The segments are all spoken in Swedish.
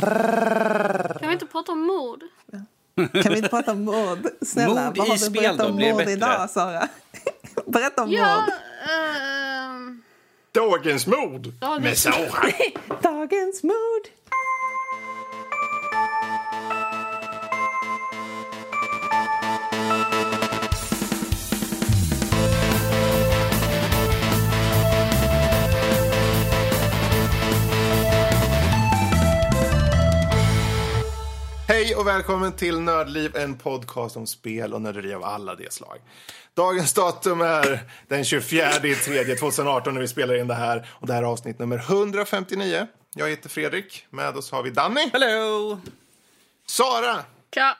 Kan vi inte prata om mord? Kan vi inte prata om mord? Snälla, Mord vad i har du spel berättat om mord bättre? idag, Sara? Berätta om Ja, mord. ehm, Dagens mord Dagens- med Sara. Dagens mord. Och välkommen till Nördliv, en podcast om spel och nörderi av alla de slag. Dagens datum är den 24 3 2018 när vi spelar in det här. Och det här är avsnitt nummer 159. Jag heter Fredrik. Med oss har vi Danny, Hello! Sara tja.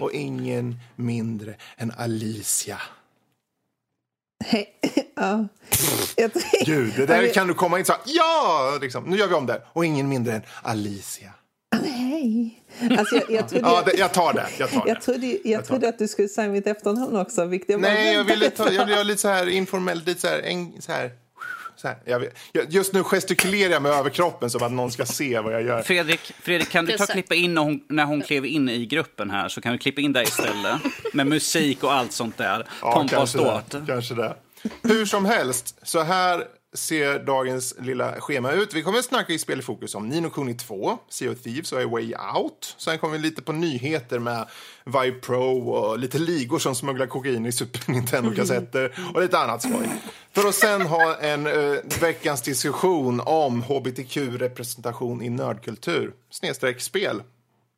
och ingen mindre än Alicia. Hej. Ja. Gud, det där kan du komma in så här, ja, liksom, nu gör vi om det. Och ingen mindre än Alicia. Hej. Alltså, jag, jag trodde, Ja, det, jag tar det. Jag tar det. jag trodde, jag trodde att du skulle säga mitt efternamn också. Vilket jag Nej, jag vänta vill lite. ta, jag vill göra lite så här informellt, lite så här, en, så här, så här. Just nu gestikulerar jag med överkroppen som att någon ska se vad jag gör. Fredrik, Fredrik kan du ta klippa in när hon, när hon klev in i gruppen här så kan du klippa in det istället. Med musik och allt sånt där. Pompa och kanske ståt. det, kanske det. Hur som helst, så här ser dagens lilla schema ut. Vi kommer att snacka i spel i fokus om Nino Kuni 2, Sea of Thieves och A Way Out. Sen kommer vi lite på nyheter med Vive Pro och lite ligor som smugglar kokain i Super Nintendo-kassetter och lite annat skoj. För att sen ha en uh, veckans diskussion om hbtq-representation i nördkultur, snedstreck spel.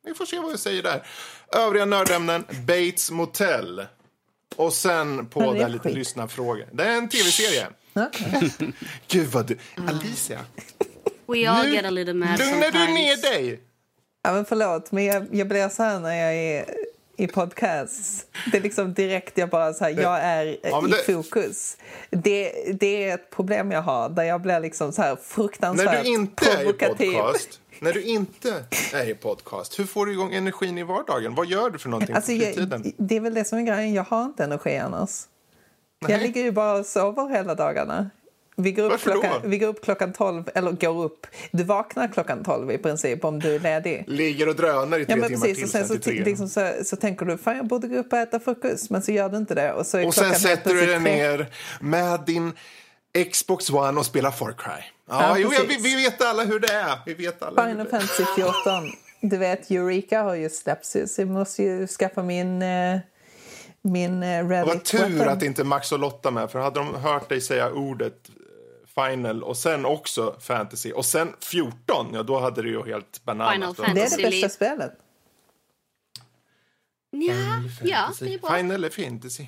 Vi får se vad jag säger där. Övriga nördämnen, Bates Motel. Och sen på där för lite skit? lyssnarfrågor. Det är en tv-serie. Gud vad du... Alicia, We all nu get a little mad lugnar du ner dig. Ja, men förlåt, men jag, jag blir så här när jag är i podcasts. Det är liksom direkt jag bara så här, jag är Ja, men i det- fokus. Det, det är ett problem jag har, där jag blir liksom så här fruktansvärt När du inte är i provokativ. podcast, när du inte är i podcast, hur får du igång energin i vardagen? Vad gör du för någonting Alltså, på jag, det är väl det som är grejen, jag har inte energi annars. Jag Nej. ligger ju bara och sover hela dagarna. Vi går, upp Varför då? klockan, vi går upp klockan 12, eller går upp. Du vaknar klockan 12 i princip om du är ledig. Ligger och drönar i Ja, tre men timmar precis. till sen så, till liksom, så, så tänker du fan jag borde gå upp och äta frukost, men så gör du inte det. Och, så Och sen klockan sätter du dig ner med din Xbox One och spelar Far Cry. Ja, Ja, jo, ja, vi, vi vet alla hur det är. Vi vet alla Final. Fantasy 14. Du vet, Eureka har ju släppts så jag måste ju skaffa min, eh, min eh, Det var relic tur weapon. att inte Max och Lotta med, för hade de hört dig säga ordet eh, Final och sen också Fantasy och sen 14, ja då hade det ju helt Då hade- Det är det bästa spelet. Ja, ja, Fantasy. det är bra. Final Fantasy.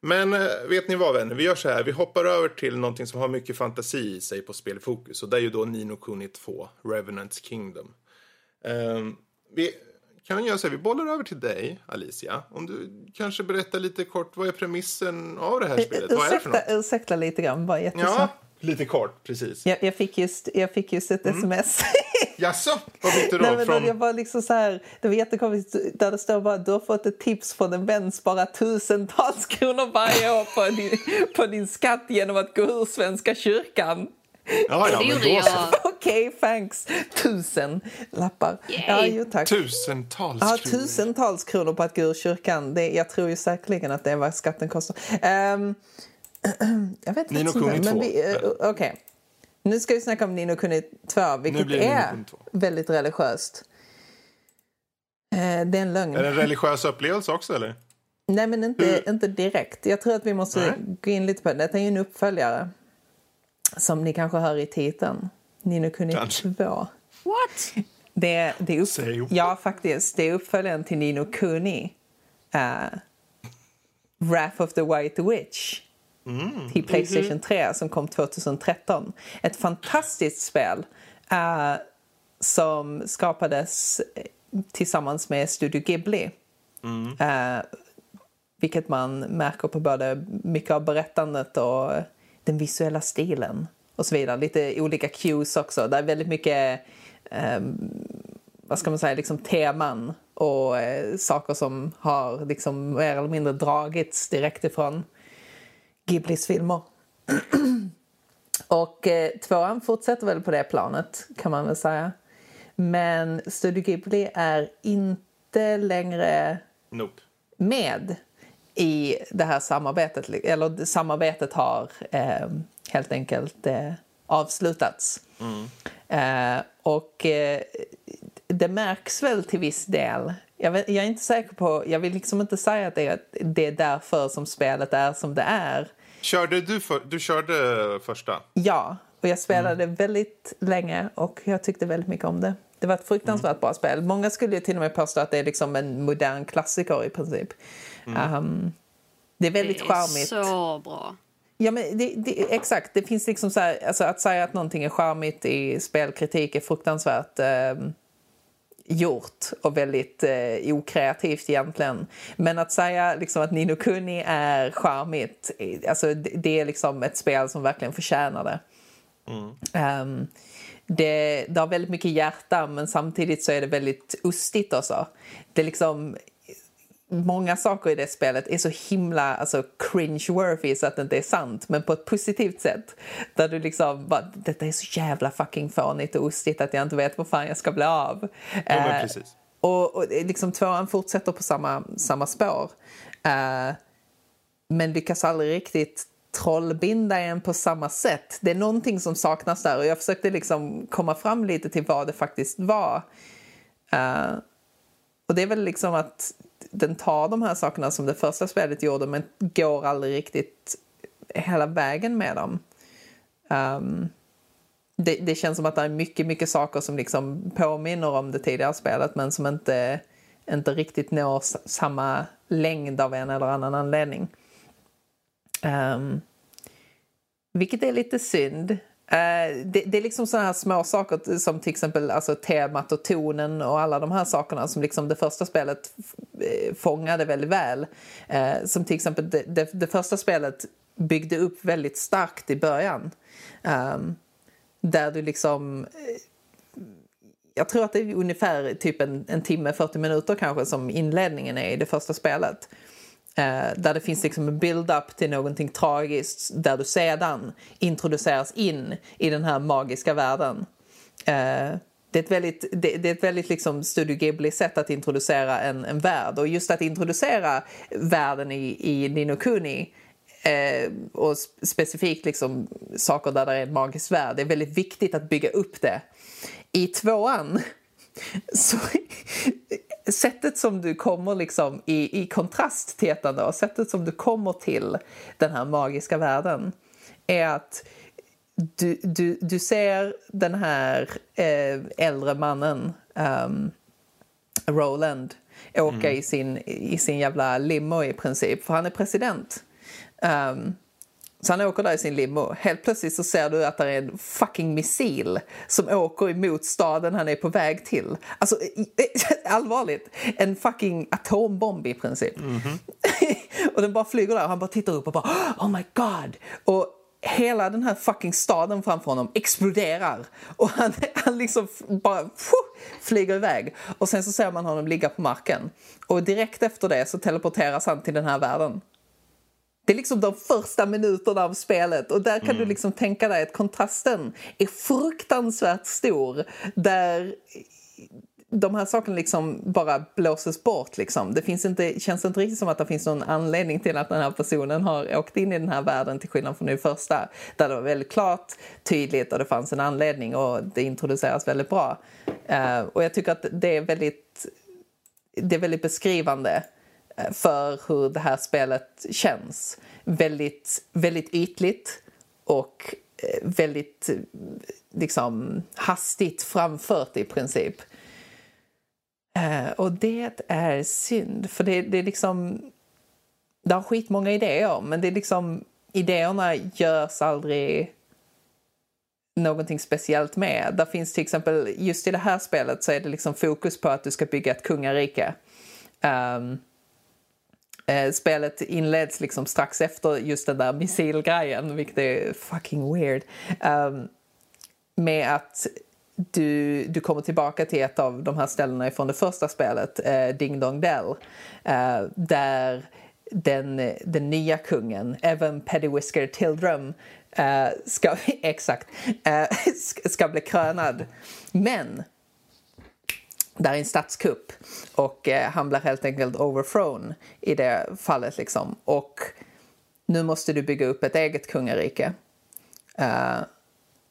Men eh, vet ni vad vänner, vi gör så här, vi hoppar över till någonting som har mycket fantasi i sig på spelfokus och det är ju då Nino Kuni 2, Revenants Kingdom. Ehm, vi kan göra så här, vi bollar över till dig Alicia, om du kanske berättar lite kort, vad är premissen av det här spelet? Vad är det för något? Ursäkta, ursäkta lite grann, bara jättesnabbt. Ja, lite kort, precis. Jag, jag, fick just, jag fick just ett sms. Jaså, vad fick du då? Nej, men från... Jag var liksom så här, det var jättekonstigt, där det står bara du har fått ett tips från en vän, spara tusentals kronor varje år på din, på din skatt genom att gå ur Svenska kyrkan. Ja, ja, Det gjorde jag. Okej, thanks. Tusen lappar. Yay. Ja, jo tack. Tusentals Ja, kronor. tusentals kronor på att gå ur kyrkan. Det, jag tror ju säkerligen att det är vad skatten kostar. Ehm, jag vet Nino inte. Kuni men 2. vi, eh, Okej. Nu ska vi snacka om Nino Kuni 2, vilket är Kuni 2. väldigt religiöst. Eh, det är en lögn. Är det en religiös upplevelse också eller? Nej, men inte, inte direkt. Jag tror att vi måste Nej. gå in lite på det. Detta är ju en uppföljare. Som ni kanske hör i titeln. Nino Kuni Kanske. 2. What? Det, det är upp, ja, faktiskt. Det är uppföljaren till Nino Kuni. Uh, Wrath of the White Witch. Mm. Till Playstation 3 som kom 2013. Ett fantastiskt spel. eh, som skapades eh, tillsammans med Studio Ghibli. Eh, vilket man märker på både mycket av berättandet och den visuella stilen och så vidare. Lite olika cues också. Det är väldigt mycket ehm, vad ska man säga, liksom teman och eh, saker som har liksom mer eller mindre dragits direkt ifrån Ghiblis filmer. och eh, tvåan fortsätter väl på det planet kan man väl säga. Men Studio Ghibli är inte längre Nope. med i det här samarbetet. Eller samarbetet har eh, helt enkelt eh, avslutats. Eh, och eh, det märks väl till viss del. Jag, vet, jag är inte säker på, jag vill liksom inte säga att det är, det är därför som spelet är som det är. Körde du, för, du körde första? Ja, och jag spelade väldigt länge och jag tyckte väldigt mycket om det. Det var ett fruktansvärt bra spel. Många skulle till och med påstå att det är liksom en modern klassiker i princip. Um, det är väldigt Det är charmigt. så bra. Ja, men det, det, exakt. Det finns liksom så här, alltså att säga att någonting är charmigt i spelkritik är fruktansvärt eh, gjort och väldigt eh, okreativt egentligen. Men att säga liksom att Nino Kuni är charmigt, alltså det, det är liksom ett spel som verkligen förtjänar det. Ehm, det, det har väldigt mycket hjärta men samtidigt så är det väldigt ustigt också. Det är liksom många saker i det spelet är så himla alltså, cringe-worthy så att det inte är sant, men på ett positivt sätt. Där du liksom bara, detta är så jävla fucking fånigt och ostigt att jag inte vet vad fan jag ska bli av. Ja, Eh, precis. och, och liksom tvåan fortsätter på samma, samma spår. Eh, men lyckas aldrig riktigt trollbinda en på samma sätt. Det är någonting som saknas där och jag försökte liksom komma fram lite till vad det faktiskt var. Eh, och det är väl liksom att den tar de här sakerna som det första spelet gjorde men går aldrig riktigt hela vägen med dem. Um, det, det känns som att det är mycket, mycket saker som liksom påminner om det tidigare spelet men som inte, inte riktigt når samma längd av en eller annan anledning. Um, vilket är lite synd. Eh, det, det är liksom sådana här små saker som till exempel alltså, temat och tonen och alla de här sakerna som liksom det första spelet eh, fångade väldigt väl. Eh, som till exempel det, det, det första spelet byggde upp väldigt starkt i början. Um, där du liksom eh, jag tror att det är ungefär typ en, en timme, 40 minuter kanske som inledningen är i det första spelet. Eh, där det finns liksom en build-up till någonting tragiskt där du sedan introduceras in i den här magiska världen. Eh, det är ett väldigt, det, det är ett väldigt liksom Studio Ghibli-sätt att introducera en, en värld. Och just att introducera världen i, i Nino Kuni eh, och specifikt liksom saker där det är en magisk värld. Det är väldigt viktigt att bygga upp det. I tvåan så sättet som du kommer liksom i, i kontrast till ettan då, sättet som du kommer till den här magiska världen är att du, du, du ser den här eh, äldre mannen ehm, Roland åka i, sin, i sin jävla limo i princip, för han är president. Ehm, så han åker där i sin limo. Helt plötsligt så ser du att det är en fucking missil som åker emot staden han är på väg till. Alltså allvarligt, en fucking atombomb i princip. och den bara flyger där och han bara tittar upp och bara oh my god. Och hela den här fucking staden framför honom exploderar och han, han liksom bara pff, flyger iväg. Och sen så ser man honom ligga på marken. Och direkt efter det så teleporteras han till den här världen. Det är liksom de första minuterna av spelet och där kan du liksom tänka dig att kontrasten är fruktansvärt stor där de här sakerna liksom bara blåses bort. Liksom. Det finns inte, känns inte riktigt som att det finns någon anledning till att den här personen har åkt in i den här världen till skillnad från den första. Där det var väldigt klart, tydligt och det fanns en anledning och det introduceras väldigt bra. Eh, och jag tycker att det är väldigt, det är väldigt beskrivande för hur det här spelet känns. Väldigt, väldigt ytligt och eh, väldigt eh, liksom hastigt framfört i princip. Eh, och det är synd, för det, det är liksom... Det har skitmånga idéer, men det är liksom... Idéerna görs aldrig någonting speciellt med. Där finns till exempel, just i det här spelet så är det liksom fokus på att du ska bygga ett kungarike. Um, eh, spelet inleds liksom strax efter just den där missilgrejen, vilket är fucking weird. Um, med att du, du kommer tillbaka till ett av de här ställena från det första spelet, eh, Ding Dong Dell, eh, där den, den nya kungen, Evan Peddywhisker Tildrum, eh, ska, exakt, eh, ska- ska bli krönad. Men där är en statskupp och eh, han blir helt enkelt overthrown i det fallet. Liksom. Och nu måste du bygga upp ett eget kungarike. Uh,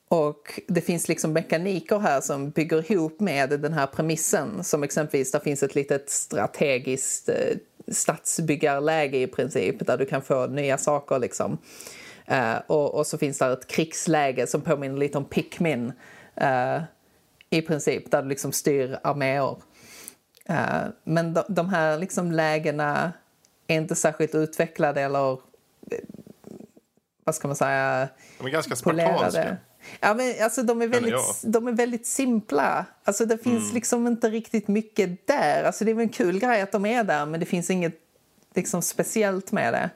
och det finns liksom mekaniker här som bygger ihop med den här premissen. Som exempelvis, det finns ett litet strategiskt eh, stadsbyggarläge i princip där du kan få nya saker. Liksom. Uh, och, och, så finns det ett krigsläge som påminner lite om Pikmin. Uh, i princip, där du liksom styr arméer. Uh, men de, de, här liksom lägena är inte särskilt utvecklade eller vad ska man säga? De är ganska spartanska. Ja, men alltså, de, är väldigt, de är väldigt simpla. Alltså, det finns mm. liksom inte riktigt mycket där. Alltså, det är väl en kul grej att de är där, men det finns inget liksom, speciellt med det.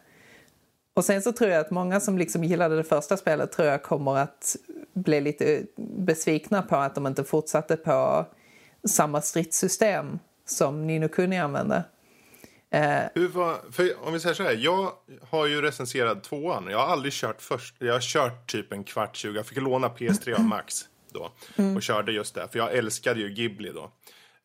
Och sen så tror jag att många som liksom gillade det första spelet tror jag kommer att bli lite besvikna på att de inte fortsatte på samma stridssystem som Nino Kuni använde. Eh, var, för om vi säger så här, jag har ju recenserat tvåan. Jag har aldrig kört först. Jag har kört typ en kvart, 20. Jag fick låna PS3 av Max då. Mm. Och körde just det. För jag älskade ju Ghibli då.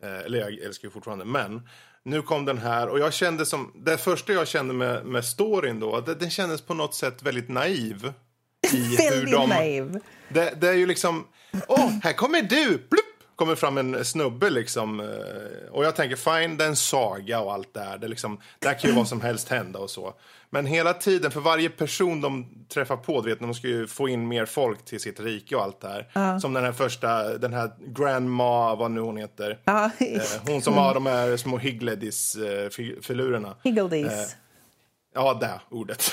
Eh, eller jag älskar ju fortfarande. Men nu kom den här och jag kände som, det första jag kände med, med storyn då, det, den kändes på något sätt väldigt naiv. I väldigt hur de, naiv. Det, det, är ju liksom, åh, här kommer du, Blup! Kommer fram en snubbe liksom. Eh, och jag tänker fine, det är en saga och allt det här. Det, liksom, där kan ju vad som helst hända och så. Men hela tiden, för varje person de träffar på, du vet, de ska ju få in mer folk till sitt rike och allt det här. Uh. Som den här första, den här grandma, vad nu hon heter. Uh. Eh, hon som har de här små Higgledis-filurerna. Eh, Higgledis. ja, det ordet.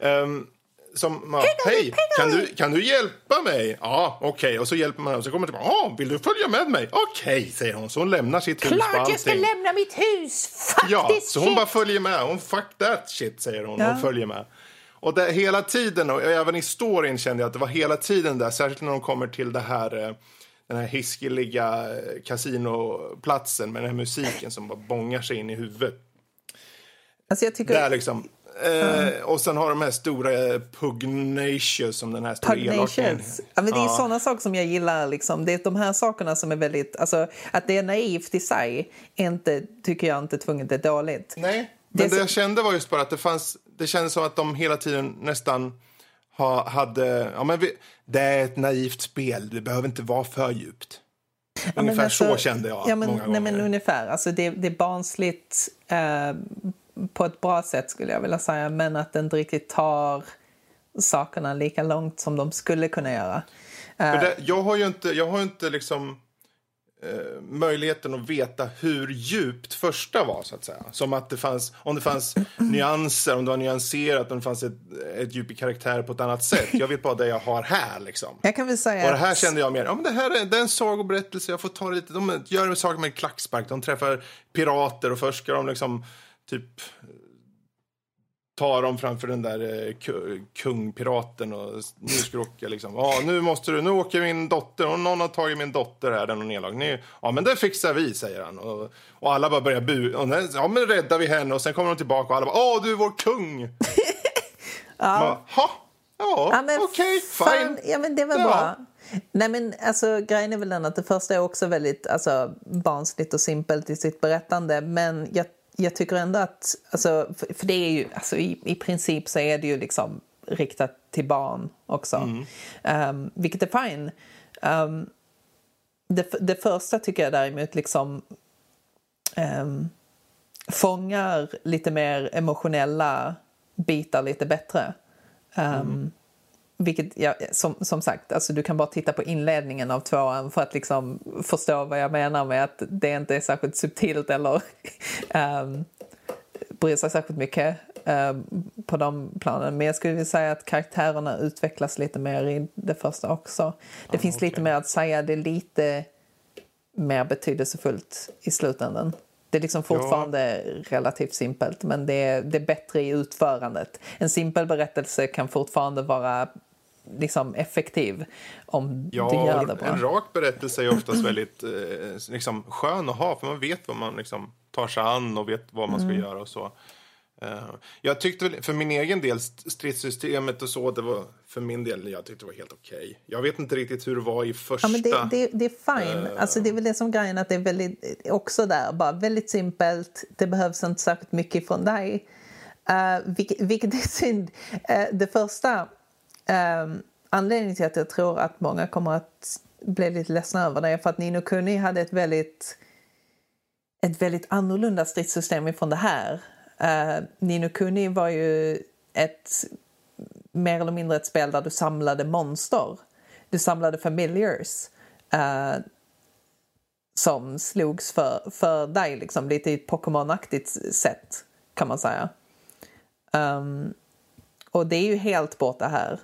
um, som hej, kan du, kan du hjälpa mig? Ja, okej. Okay. Och så hjälper man och så kommer tillbaka. Ja, vill du följa med mig? Okej, okay, säger hon. Så hon lämnar sitt hus. Klart jag ska lämna mitt hus! Faktiskt Ja, så hon bara följer med. Hon fuck that shit, säger hon. Ja. Hon följer med. Och det, hela tiden, och även i storyn kände jag att det var hela tiden där, särskilt när de kommer till det här eh, den här hiskeliga eh, kasinoplatsen med den här musiken som bara bångar sig in i huvudet. Alltså jag tycker... Där liksom, Eh, och sen har de här stora eh, Pugnacious som den här stora Pugnacious. Ja, men det är ja. sådana saker som jag gillar. Liksom. Det är de här sakerna som är väldigt... Alltså, att det är naivt i sig inte, tycker jag inte tvunget är dåligt. Nej, men det, det jag kände var just bara att det fanns... Det kändes som att de hela tiden nästan ha, hade... Ja, men vi, det är ett naivt spel, det behöver inte vara för djupt. Ungefär alltså, så kände jag ja, men, många gånger. Nej, men ungefär. Alltså det, det är barnsligt eh, på ett bra sätt skulle jag vilja säga, men att den inte riktigt tar sakerna lika långt som de skulle kunna göra. Det, jag har ju inte, jag har inte liksom eh, möjligheten att veta hur djupt första var, så att säga. Som att det fanns, om det fanns nyanser, om det var nyanserat, om det fanns ett, ett djup i karaktär på ett annat sätt. Jag vet bara det jag har här, liksom. Jag kan väl säga Och det här kände jag mer, ja men det här är, det är en sagoberättelse, jag får ta det lite, de gör saker med klackspark, de träffar pirater och först ska de liksom typ ta dem framför den där eh, kungpiraten och nu ska du åka liksom. Ja, nu måste du, nu åker min dotter och någon har tagit min dotter här, den är nedlagd. Ja, men det fixar vi, säger han. Och, och alla bara börjar bu. ja, men räddar vi henne och sen kommer de tillbaka och alla bara, åh, du är vår kung. ja. Bara, ha? Ja, ja okej, okay, fine. Ja, men det var ja. bra. Nej men alltså grejen är väl den att det första är också väldigt alltså, barnsligt och simpelt i sitt berättande men jag jag tycker ändå att, alltså, för, det är ju, alltså, i, i princip så är det ju liksom riktat till barn också. Mm. Um, vilket är fine. Um, det, det första tycker jag däremot liksom um, fångar lite mer emotionella bitar lite bättre. Mm. Vilket, ja, som, som sagt, alltså du kan bara titta på inledningen av tvåan för att liksom förstå vad jag menar med att det inte är särskilt subtilt eller um, bryr sig särskilt mycket um, på de planen. Men jag skulle vilja säga att karaktärerna utvecklas lite mer i det första också. Det ah, finns okay. lite mer att säga, det är lite mer betydelsefullt i slutändan. Det är liksom fortfarande ja. relativt simpelt, men det är, det är bättre i utförandet. En simpel berättelse kan fortfarande vara liksom effektiv om ja, du gör det bra. En rak berättelse är oftast väldigt eh, liksom skön att ha, för man vet vad man liksom tar sig an och vet vad man ska mm. göra och så. Eh, jag tyckte väl, för min egen del, st- stridssystemet och så, det var för min del, jag tyckte det var helt okej. Jag vet inte riktigt hur det var i första. Ja, men det, det, det är fine. Alltså, det är väl det som grejen att det är väldigt, också där, bara väldigt simpelt. Det behövs inte särskilt mycket från dig. Uh, vilket, vilket är synd. Uh, det första um, anledningen till att jag tror att många kommer att bli lite ledsna över det är för att Nino Kuni hade ett väldigt ett väldigt annorlunda stridssystem ifrån det här. Uh, Nino Kuni var ju ett mer eller mindre ett spel där du samlade monster. Du samlade familiars uh, som slogs för, för dig, liksom, lite i ett Pokémon-aktigt sätt kan man säga. Um, och det är ju helt borta här.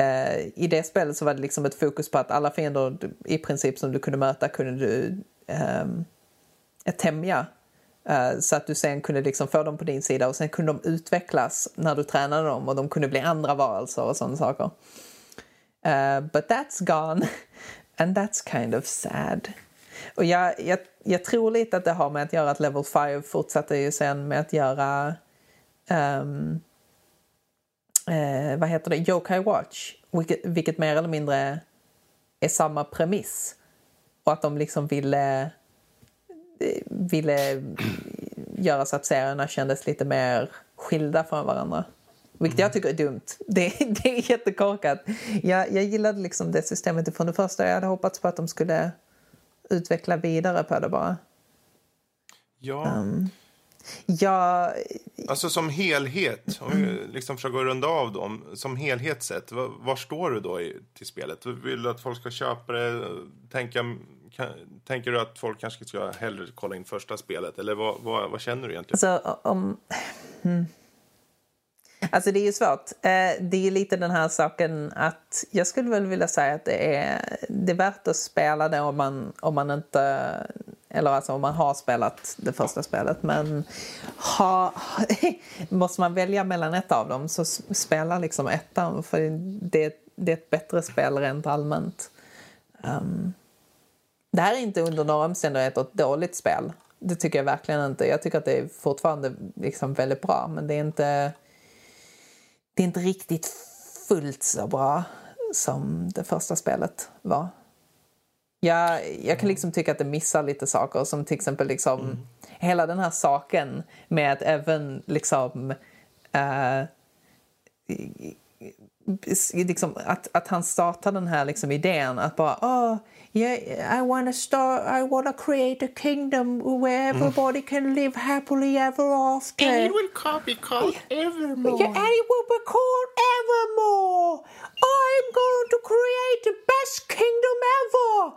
Uh, I det spelet så var det liksom ett fokus på att alla fiender i princip som du kunde möta kunde du um, tämja Eh, så att du sen kunde liksom få dem på din sida och sen kunde de utvecklas när du tränade dem och de kunde bli andra varelser och sådana saker. Uh, but that's gone and that's kind of sad. Och jag, jag, jag tror lite att det har med att göra att Level 5 fortsatte ju sen med att göra um, uh, vad heter det, Yokai Watch, vilket, vilket mer eller mindre är samma premiss. Och att de liksom ville, ville göra så att serierna kändes lite mer skilda från varandra. Vilket jag tycker är dumt. Det, det är jättekorkat. Jag, jag gillade liksom det systemet från det första. Jag hade hoppats på att de skulle utveckla vidare på det bara. Ja. Um, ja, Alltså som helhet, om vi liksom försöker runda av dem. Som helhet sett, var, var står du då i, till spelet? Vill du att folk ska köpa det? Tänka, kan, tänker du att folk kanske ska hellre kolla in första spelet? Eller vad, vad, vad känner du egentligen? Alltså, om... Mm. Alltså det är ju svårt. Eh, det är lite den här saken att jag skulle väl vilja säga att det är, det är värt att spela det om man, om man inte eller alltså om man har spelat det första spelet. Men ha, måste man välja mellan ett av dem så spela liksom ettan för det, det är ett bättre spel rent allmänt. Um, det här är inte under några omständigheter ett dåligt spel. Det tycker jag verkligen inte. Jag tycker att det är fortfarande liksom väldigt bra men det är inte det är inte riktigt fullt så bra som det första spelet var. Jag, jag kan liksom tycka att det missar lite saker som till exempel liksom mm. hela den här saken med att även liksom uh, liksom att, att han startar den här liksom idén att bara oh, yeah, I wanna start I wanna create a kingdom where everybody mm. can live happily ever after and it will be called Evermore yeah, and it will be called Evermore I'm going to create the best kingdom ever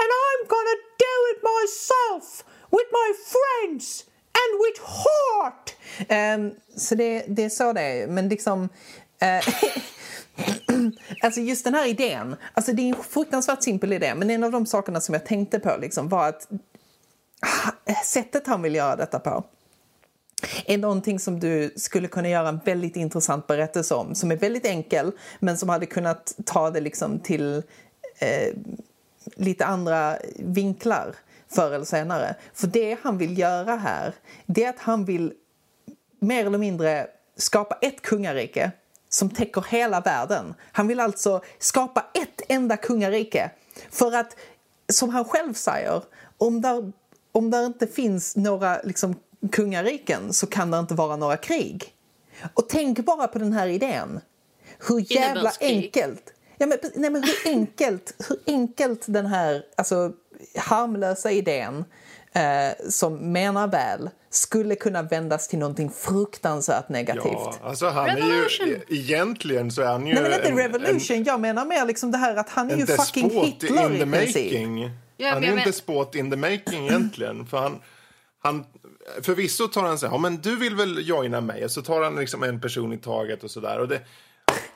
and I'm gonna do it myself with my friends and with heart. Um, så det, det är så det är. Men liksom... Uh, alltså just den här idén, alltså det är en fruktansvärt simpel idé men en av de sakerna som jag tänkte på liksom var att sättet han vill göra detta på är någonting som du skulle kunna göra en väldigt intressant berättelse om som är väldigt enkel men som hade kunnat ta det liksom till eh, lite andra vinklar förr eller senare. För det han vill göra här, det är att han vill mer eller mindre skapa ett kungarike som täcker hela världen. Han vill alltså skapa ett enda kungarike. För att, som han själv säger, om där, om där inte finns några liksom, kungariken så kan det inte vara några krig. Och tänk bara på den här idén. Hur jävla enkelt Ja, men, nej, men hur, enkelt, hur enkelt den här alltså, harmlösa idén eh, som menar väl skulle kunna vändas till någonting fruktansvärt negativt. Ja, alltså han revolution. är ju, egentligen så är han ju... Nej, men inte en, revolution. En, jag menar mer liksom det här att han är ju fucking Hitler in the i princip. Making. Ja, han är ju en despot in the making egentligen. För han, han, förvisso tar han sig, ja men du vill väl joina mig? Och så tar han liksom en person i taget och sådär. Och det,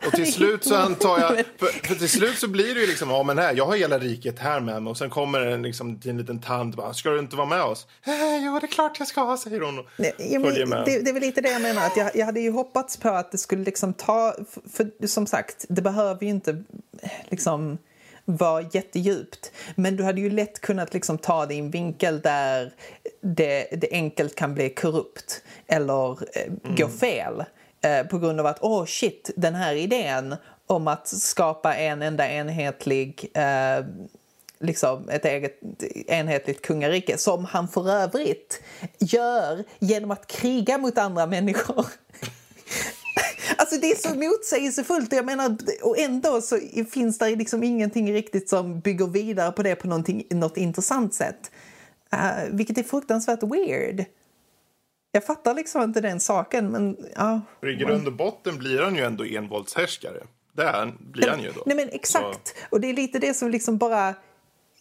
och till slut så antar jag, för, för, till slut så blir det ju liksom, ja men här, jag har hela riket här med mig och sen kommer en liksom en liten tant bara, ska du inte vara med oss? Eh, ja det är klart jag ska, säger hon och Nej, med. Det, det, är väl lite det jag menar, att jag, jag hade ju hoppats på att det skulle liksom ta, för, för som sagt, det behöver ju inte liksom vara jättedjupt. Men du hade ju lätt kunnat liksom ta din vinkel där det, det enkelt kan bli korrupt eller eh, gå fel eh, på grund av att oh shit, den här idén om att skapa en enda enhetlig eh, liksom ett eget enhetligt kungarike som han för övrigt gör genom att kriga mot andra människor. Alltså det är så motsägelsefullt jag menar, och ändå så finns det liksom ingenting riktigt som bygger vidare på det på något intressant sätt. Uh, vilket är fruktansvärt weird. Jag fattar liksom inte den saken, men ja. För I grund och botten blir han ju ändå envåldshärskare. Det blir han ju då. Nej men exakt, så. och det är lite det som liksom bara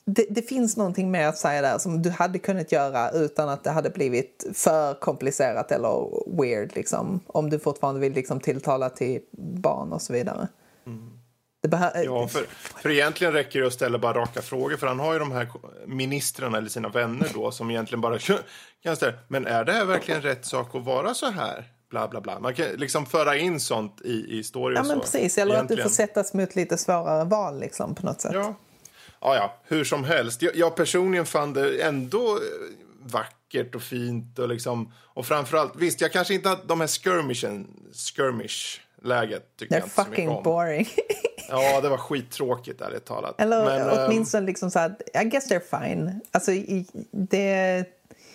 det, det, finns någonting mer att säga där som du hade kunnat göra utan att det hade blivit för komplicerat eller weird liksom. Om du fortfarande vill liksom tilltala till barn och så vidare. Mm. Ja, för, för egentligen räcker det att ställa bara raka frågor för han har ju de här ministrarna eller sina vänner då som egentligen bara kan ställa, men är det här verkligen rätt sak att vara så här? Bla, bla, bla. Man kan liksom föra in sånt i, i story Ja, men precis. Eller egentligen. att du får sättas mot lite svårare val liksom på något sätt. Ja, ja, ja, hur som helst. Jag, jag personligen fann det ändå eh, vackert och fint och liksom och framförallt visst, jag kanske inte hade de här skirmishen, skirmish läget tycker jag inte fucking så om. boring. ja, det var skittråkigt ärligt talat. Eller Men, ehm, åtminstone liksom så här, I guess they're fine. Alltså det...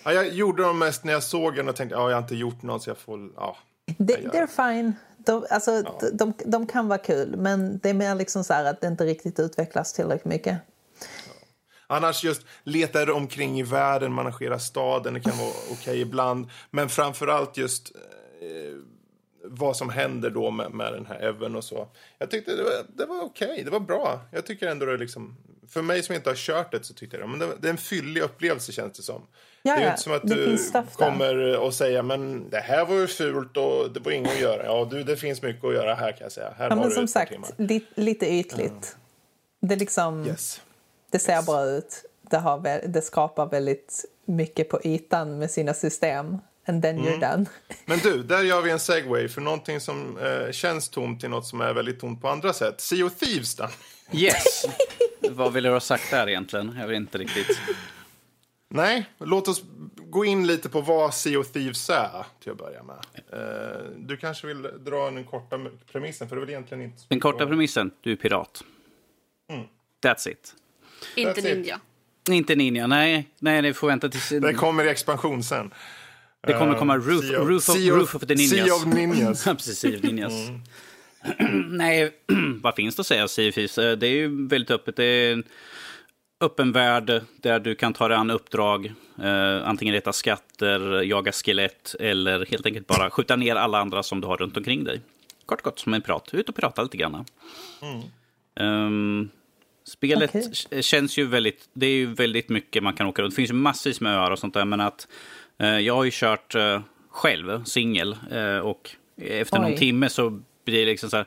Ja, jag gjorde dem mest när jag såg den och tänkte, ja, jag har inte gjort något så jag får, ja. De, they're fine. De, alltså, ja. de, de, de, kan vara kul, men det är mer liksom så att det inte riktigt utvecklas tillräckligt mycket. Annars just letar omkring i världen, managerar staden, det kan vara okej okay ibland. Men framförallt just eh, vad som händer då med, med den här Evan och så. Jag tyckte det var, det var okej, okay, det var bra. Jag tycker ändå det liksom, för mig som inte har kört det så tyckte jag men det, det är en fyllig upplevelse känns det som. Ja, det är inte som att du kommer och säger men det här var ju fult och det var inget att göra. Ja, du, det finns mycket att göra här kan jag säga. Här ja, men som sagt, li, lite ytligt. Mm. Det liksom... Yes. Det ser yes. bra ut. Det, har, det skapar väldigt mycket på ytan med sina system. And then mm. you're done. Men du, där gör vi en segway för någonting som eh, känns tomt till något som är väldigt tomt på andra sätt. Sea of Thieves då? Yes! Vad vill du ha sagt där egentligen? Jag vet inte riktigt. Nej, låt oss gå in lite på vad Sea of Thieves är till att börja med. Eh, du kanske vill dra den korta premissen, för det är väl egentligen inte... Den korta premissen, du är pirat. Mm. That's it. Inte ninja. Inte ninja, nej. Nej, det får vänta tills... Det kommer i expansion sen. Det kommer komma eh, Roof, sea of, roof, of, sea roof of the Ninjas. Sea of Ninjas. Precis, Sea of Ninjas. Mm. nej, vad finns det att säga Thieves? Eh, det är ju väldigt öppet. Det är en öppen värld där du kan ta dig an uppdrag. Eh, antingen leta skatter, jaga skelett eller helt enkelt bara skjuta ner alla andra som du har runt omkring dig. Kort kort som en prat. Ut och prata lite grann. Mm. Um, Spelet okay. känns ju väldigt, det är ju väldigt mycket man kan åka runt. Det finns ju massvis med öar och sånt där, men att jag har ju kört eh, själv, singel, eh, och efter Oj. någon timme så blir det liksom så här,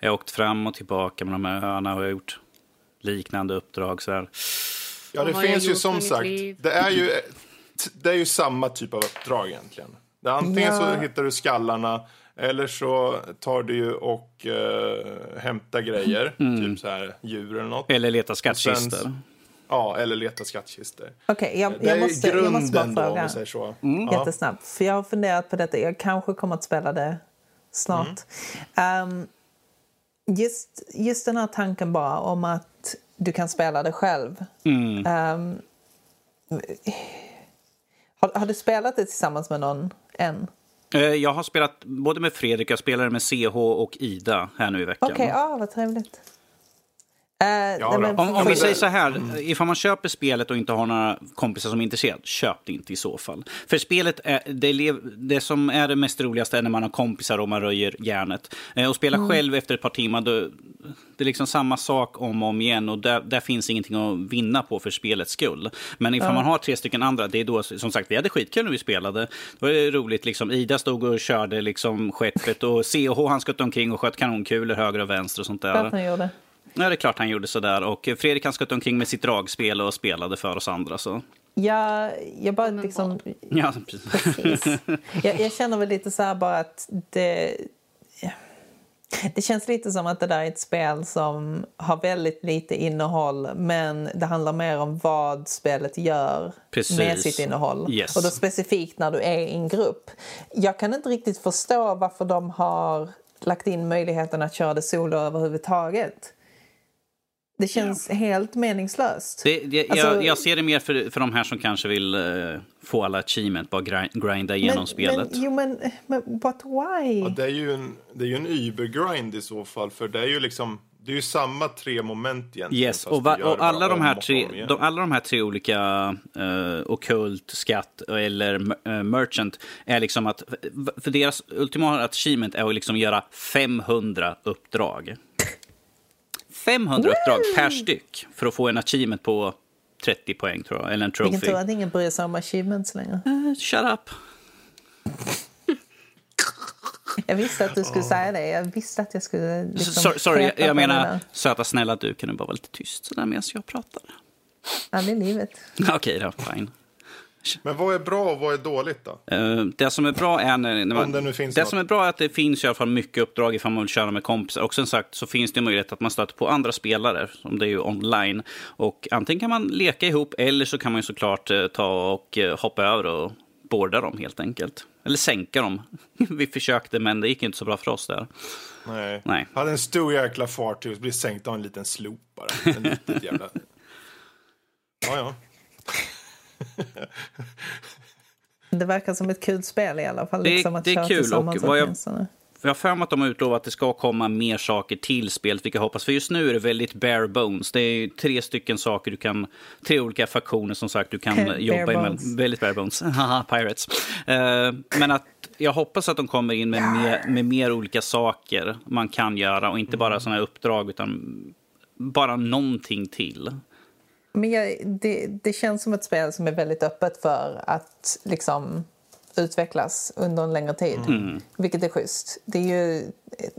jag har åkt fram och tillbaka med de här öarna och jag har gjort liknande uppdrag så här. Ja, det finns ju som sagt, det är ju, det är ju samma typ av uppdrag egentligen. Antingen ja. så hittar du skallarna eller så tar du ju och uh, hämtar grejer, mm. typ så här djur eller något. Eller letar skattkistor. Ja, eller leta skattkistor. Okej, okay, jag, jag, måste, jag måste bara fråga. Då, så. Mm. Jättesnabbt, för jag har funderat på detta. Jag kanske kommer att spela det snart. Mm. Um, just, just den här tanken bara om att du kan spela det själv. Mm. Um, har, har, du spelat det tillsammans med någon än? Eh, jag har spelat både med Fredrik, jag spelade med CH och Ida här nu i veckan. Okej, okay, ah, vad trevligt. Uh, ja, men, om, om vi säger så här, mm. ifall man köper spelet och inte har några kompisar som är intresserade, köp det inte i så fall. För spelet, är, det, det som är det mest roligaste är när man har kompisar och man röjer järnet. Eh, och spela mm. själv efter ett par timmar, då, det är liksom samma sak om och om igen och där, där finns ingenting att vinna på för spelets skull. Men ifall ja. man har tre stycken andra, det är då, som sagt, vi hade skitkul när vi spelade. Det var roligt, liksom, Ida stod och körde liksom skeppet och CH han sköt omkring och sköt kanonkulor höger och vänster och sånt där. Ja, det är klart han gjorde sådär. Och Fredrik han sköt omkring med sitt dragspel och spelade för oss andra. Så. Ja, jag bara liksom... Ja, precis. precis. Jag, jag, känner väl lite så här bara att det... Det känns lite som att det där är ett spel som har väldigt lite innehåll men det handlar mer om vad spelet gör Precis. med sitt innehåll. Yes. Och då specifikt när du är i en grupp. Jag kan inte riktigt förstå varför de har lagt in möjligheten att köra det solo överhuvudtaget. Det känns helt meningslöst. Det, det, Alltså- jag, jag ser det mer för, för de här som kanske vill eh, få alla achievement, bara grind, grinda igenom spelet. Men, jo, men, men but why? Ja, det är ju en, det är ju en übergrind i så fall, för det är ju liksom det är ju samma tre moment egentligen. Yes, och, va, och alla, de här tre, de, alla de här tre olika uh, okult, skatt eller uh, merchant är liksom att, för deras ultimata achievement är att liksom göra 500 uppdrag. 500 uppdrag per styck för att få en achievement på 30 poäng tror jag, eller en Vilken trophy. tur att ingen bryr sig om achievements längre. Eh, shut up. Jag visste att du skulle säga det. Jag visste att jag skulle... Liksom sorry, sorry jag, jag menar, söta snälla du, kan du bara vara lite tyst sådär medan jag pratar? Ja, det är livet. Okej då, fine. Men vad är bra och vad är dåligt då? Eh, det som är bra är när, när man, Om det nu finns det något. som är bra är att det finns i alla fall mycket uppdrag ifall man vill köra med kompisar. Och som sagt så finns det möjlighet att man stöter på andra spelare, som det är ju online. Och antingen kan man leka ihop eller så kan man ju såklart eh, ta och eh, hoppa över och borda dem helt enkelt. Eller sänka dem. Vi försökte men det gick inte så bra för oss där. Nej. Nej. Hade en stor jäkla fartyg och blir sänkt av en liten slop bara. En liten jävla... Ja, ja. Det verkar som ett kul spel i alla fall. Det liksom att det är kul, och vad jag-. Jag har för mig att de har utlovat att det ska komma mer saker till spelet, vilket jag hoppas. För just nu är det väldigt bare bones. Det är tre stycken saker du kan, tre olika faktioner som sagt du kan Bare jobba med. bones. Väldigt bare bones. Haha, Pirates. Eh, men att jag hoppas att de kommer in med mer, med mer olika saker man kan göra och inte bara sådana här uppdrag utan bara någonting till. Men jag, det, det känns som ett spel som är väldigt öppet för att liksom utvecklas under en längre tid. Vilket är schysst. Det är ju eh,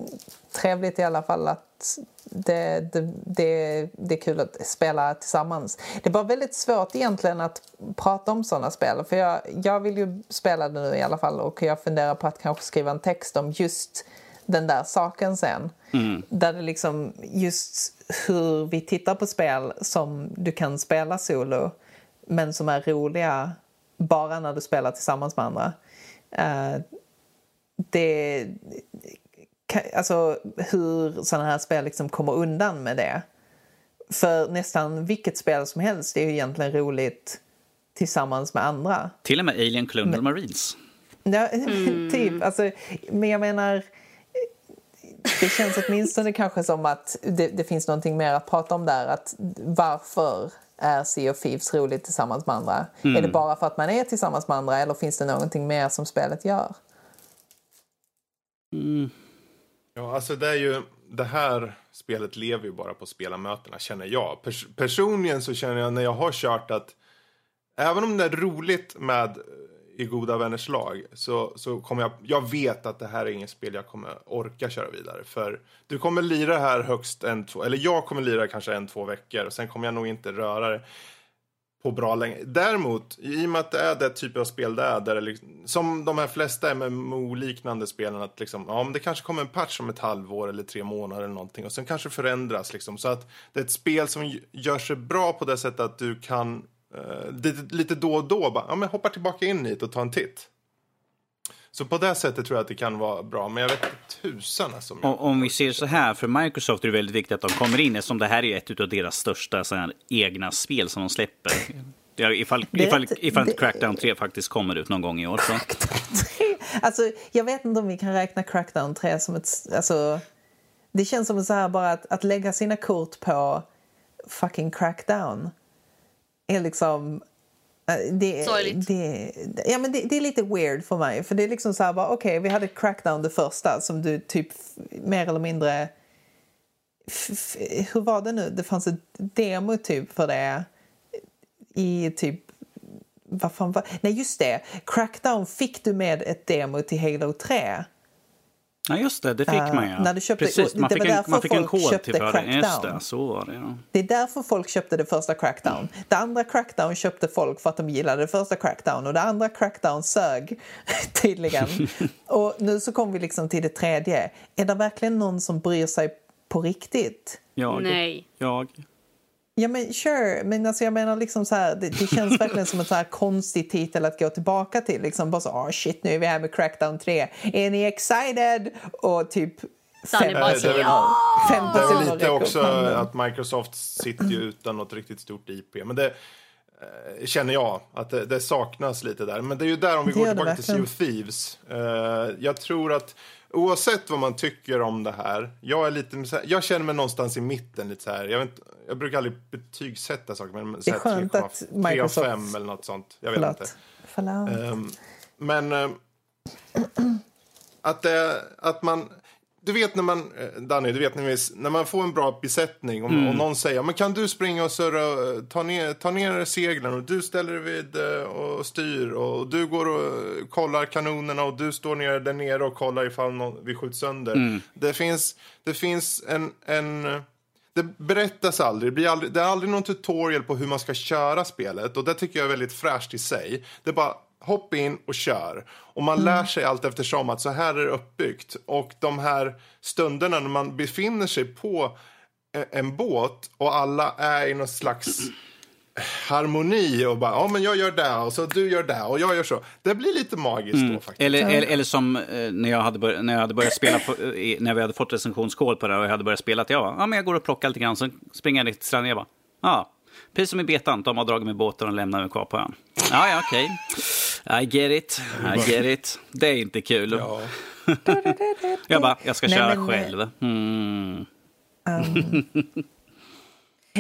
trevligt i alla fall att det, det, det, det är kul att spela tillsammans. Det är bara väldigt svårt egentligen att prata om sådana spel. För jag, jag vill ju spela det nu i alla fall och jag funderar på att kanske skriva en text om just den där saken sen. Där det liksom just hur vi tittar på spel som du kan spela solo men som är roliga bara när du spelar tillsammans med andra. Eh, det, alltså hur sådana här spel liksom kommer undan med det. För nästan vilket spel som helst är ju egentligen roligt tillsammans med andra. Till och med Alien Colonial Marines. Ja, typ. Alltså, men jag menar, det känns åtminstone kanske som att det, det finns någonting mer att prata om där. Att varför är Sea of Thieves roligt tillsammans med andra? Är det bara för att man är tillsammans med andra eller finns det någonting mer som spelet gör? Ja, alltså det är ju... Det här spelet lever ju bara på spelarmötena, känner jag. Pers personligen så känner jag när jag har kört att även om det är roligt med i goda vänners lag så, så kommer jag... Jag vet att det här är inget spel jag kommer orka köra vidare. För du kommer lira här högst en, två... Eller jag kommer lira kanske en, två veckor och sen kommer jag nog inte röra det på bra länge. Däremot, i och med att det är det typ av spel det är, där det liksom, som de här flesta MMO-liknande spelen, att liksom, ja, men det kanske kommer en patch om ett halvår eller tre månader eller någonting och sen kanske förändras liksom. Så att det är ett spel som gör sig bra på det sättet att du kan lite, lite då och då bara, ja men hoppa tillbaka in hit och ta en titt. Så på det sättet tror jag att det kan vara bra, men jag vet inte tusan alltså. om jag- Om, vi ser så här, för Microsoft är det väldigt viktigt att de kommer in eftersom det här är ett av deras största så här, egna spel som de släpper. Ja, ifall, Det ifall, ifall det- Crackdown 3 faktiskt kommer ut någon gång i år. Så. Alltså, jag vet inte om vi kan räkna Crackdown 3 som ett... Alltså, det känns som så här bara att, att lägga sina kort på fucking Crackdown är liksom... eh, Det, Sorgligt. det, ja, men det, det är lite weird för mig. För det är liksom så här bara, okej, vi hade Crackdown det första som du typ mer eller mindre... Hur var det nu? Det fanns ett demo typ för det i typ vad fan var... Nej, just det. Crackdown fick du med ett demo till Halo 3. Ja, just det. Det fick Eh, man ja. när du köpte- Precis, man det fick, en, därför man fick en folk kod köpte till för det. Just Crackdown. det, så var det ja. Det är därför folk köpte det första Crackdown. Det andra Crackdown köpte folk för att de gillade det första Crackdown och det andra Crackdown sög tydligen. och nu så kommer vi liksom till det tredje. Är det verkligen någon som bryr sig på riktigt? Jag. Nej. Jag. Ja men sure, men alltså jag menar liksom så här, det, det känns verkligen som en så här konstig titel att gå tillbaka till. Liksom bara så, oh shit nu är vi här med Crackdown 3. Är ni excited? Och typ fem bara det är väl- fem Det är väl lite också att Microsoft sitter ju utan något riktigt stort IP. Men det eh, känner jag att det, det saknas lite där. Men det är ju där om vi Det går tillbaka till Sea of Thieves. Eh, jag tror att oavsett vad man tycker om det här. Jag är lite jag känner mig någonstans i mitten lite så här. Jag, vet, jag brukar aldrig betygsätta saker. Men Det är skönt att Microsoft- 5 eller något sånt. Jag vet inte. Förlåt. Förlåt. Ehm, men eh, att, det, att man... Du vet när man, eh, Danny, du vet när, vi, när man får en bra besättning och, och någon säger men kan du springa och surra, ta ner, ta ner seglen och du ställer dig vid eh, och styr och du går och eh, kollar kanonerna och du står nere där nere och kollar ifall någon, vi skjuts sönder. Det finns, det finns en, en det berättas aldrig. Det, blir aldrig. det är aldrig någon tutorial på hur man ska köra spelet. Och det tycker jag är väldigt fräscht i sig. Det är bara hopp in och kör. Och man lär sig allt eftersom att så här är det uppbyggt. Och de här stunderna när man befinner sig på e- en båt och alla är i någon slags harmoni och bara, ja men jag gör det och så du gör det och jag gör så. Det blir lite magiskt då faktiskt. Eller, eller, eller som eh, när, jag hade bör, när jag hade börjat spela, på, eh, när vi hade fått recensionskod på det och jag hade börjat spela, att jag bara, ja men jag går och plockar lite grann, så springer jag ner till stranden och jag bara, ja, precis som i betan, de har dragit med båten och lämnar mig kvar på ön. Ja, ja, okej. I get it, I get it. Det är inte kul. Ja. Jag bara, jag ska Nej, köra men, eh, själv. Mm.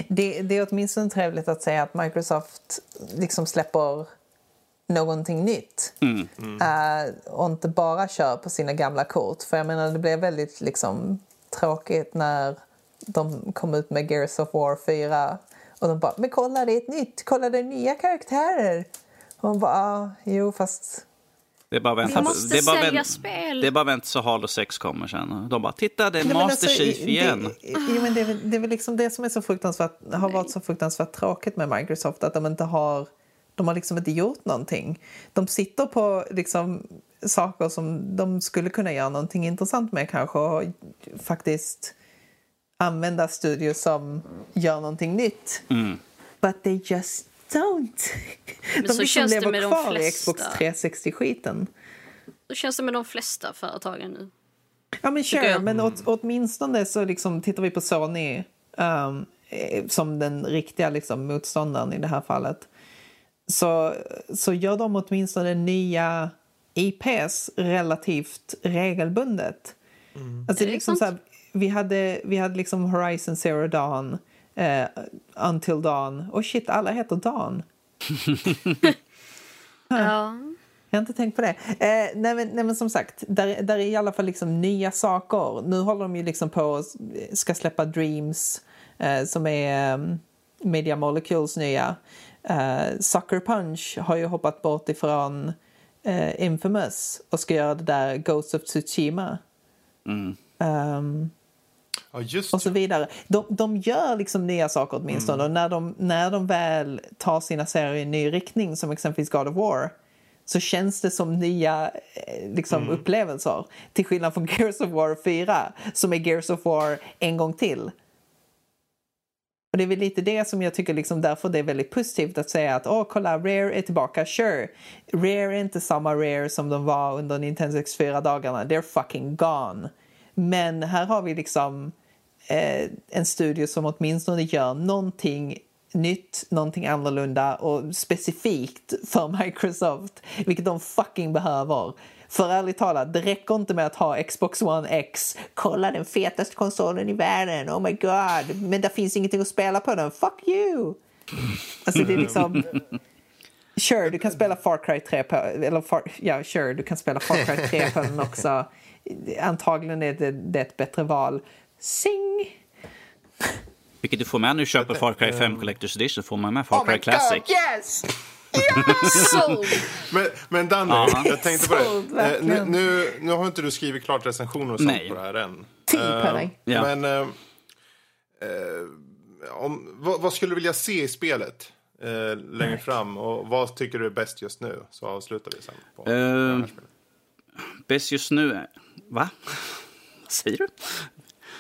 Det, det är åtminstone trevligt att säga att Microsoft liksom släpper någonting nytt. Eh, och inte bara kör på sina gamla kort. För jag menar, det blev väldigt liksom, tråkigt när de kom ut med Gears of War 4 och de bara “men kolla, det är ett nytt, kolla det är nya karaktärer”. Man bara ah, “jo, fast Det är bara vänta. Vi måste det är bara sälja vänt- spel. Det är bara vänta så Halo 6 kommer sen. De bara, titta det är Nej, Master alltså, Chief igen. Det, jo, men det, är väl- det är väl liksom det som är så fruktansvärt, har varit så fruktansvärt tråkigt med Microsoft. Att de inte har, de har liksom inte gjort någonting. De sitter på liksom saker som de skulle kunna göra någonting intressant med kanske. Och faktiskt använda studios som gör någonting nytt. Mm. But they just don't. Men de så liksom känns det lever med de kvar i flesta. Xbox 360-skiten. Så känns det med de flesta företagen nu. Ja, men sure. jag. Men åt, åtminstone så liksom tittar vi på Sony um, eh, som den riktiga liksom, motståndaren i det här fallet. Så, så gör de åtminstone nya IPs relativt regelbundet. Alltså, Är det liksom så här, vi hade, vi hade liksom Horizon Zero Dawn, eh, Until Dawn. Och shit, alla heter Dawn. Ja. Jag har inte tänkt på det. Eh, nej, men, nej men som sagt, där, där är i alla fall liksom nya saker. Nu håller de ju liksom på att ska släppa Dreams eh, som är um, Media Molecules nya. Eh, Sucker Punch har ju hoppat bort ifrån eh, Infamous och ska göra det där Ghost of Tsushima. Ehm, ja, och så vidare. De, de gör liksom nya saker åtminstone. Och när de, när de väl tar sina serier i en ny riktning, som exempelvis God of War, så känns det som nya eh, liksom, upplevelser. Till skillnad från Gears of War 4, som är Gears of War en gång till. Och det är väl lite det som jag tycker liksom därför det är väldigt positivt att säga att åh kolla Rare är tillbaka, sure. Rare är inte samma Rare som de var under Nintendo 64-dagarna, they're fucking gone. Men här har vi liksom eh, en studio som åtminstone gör någonting nytt, någonting annorlunda och specifikt för Microsoft, vilket de fucking behöver. För ärligt talat, det räcker inte med att ha Xbox One X. Kolla den fetaste konsolen i världen, oh my god. Men det finns ingenting att spela på den, fuck you! Alltså det är liksom... Sure, du kan spela Far Cry 3 på... Eller far, ja, sure, du kan spela Far Cry 3 på den också. Antagligen är det, det är ett bättre val. Sing! Vilket du får med när du köper Far Cry 5 Collector's Edition, får man med Far Cry Classic. yes! Så! Men, men Danny, Ja. jag tänkte på det. Eh, nu, nu, nu har inte du skrivit klart recensioner och sånt Nej. på det här än. Tid på Eh, dig. Ja. Men eh, eh, om, vad, vad skulle du vilja se i spelet eh, längre fram? Och vad tycker du är bäst just nu? Så avslutar vi sen. På Eh, spelet. Bäst just nu... är- Va? Vad säger du?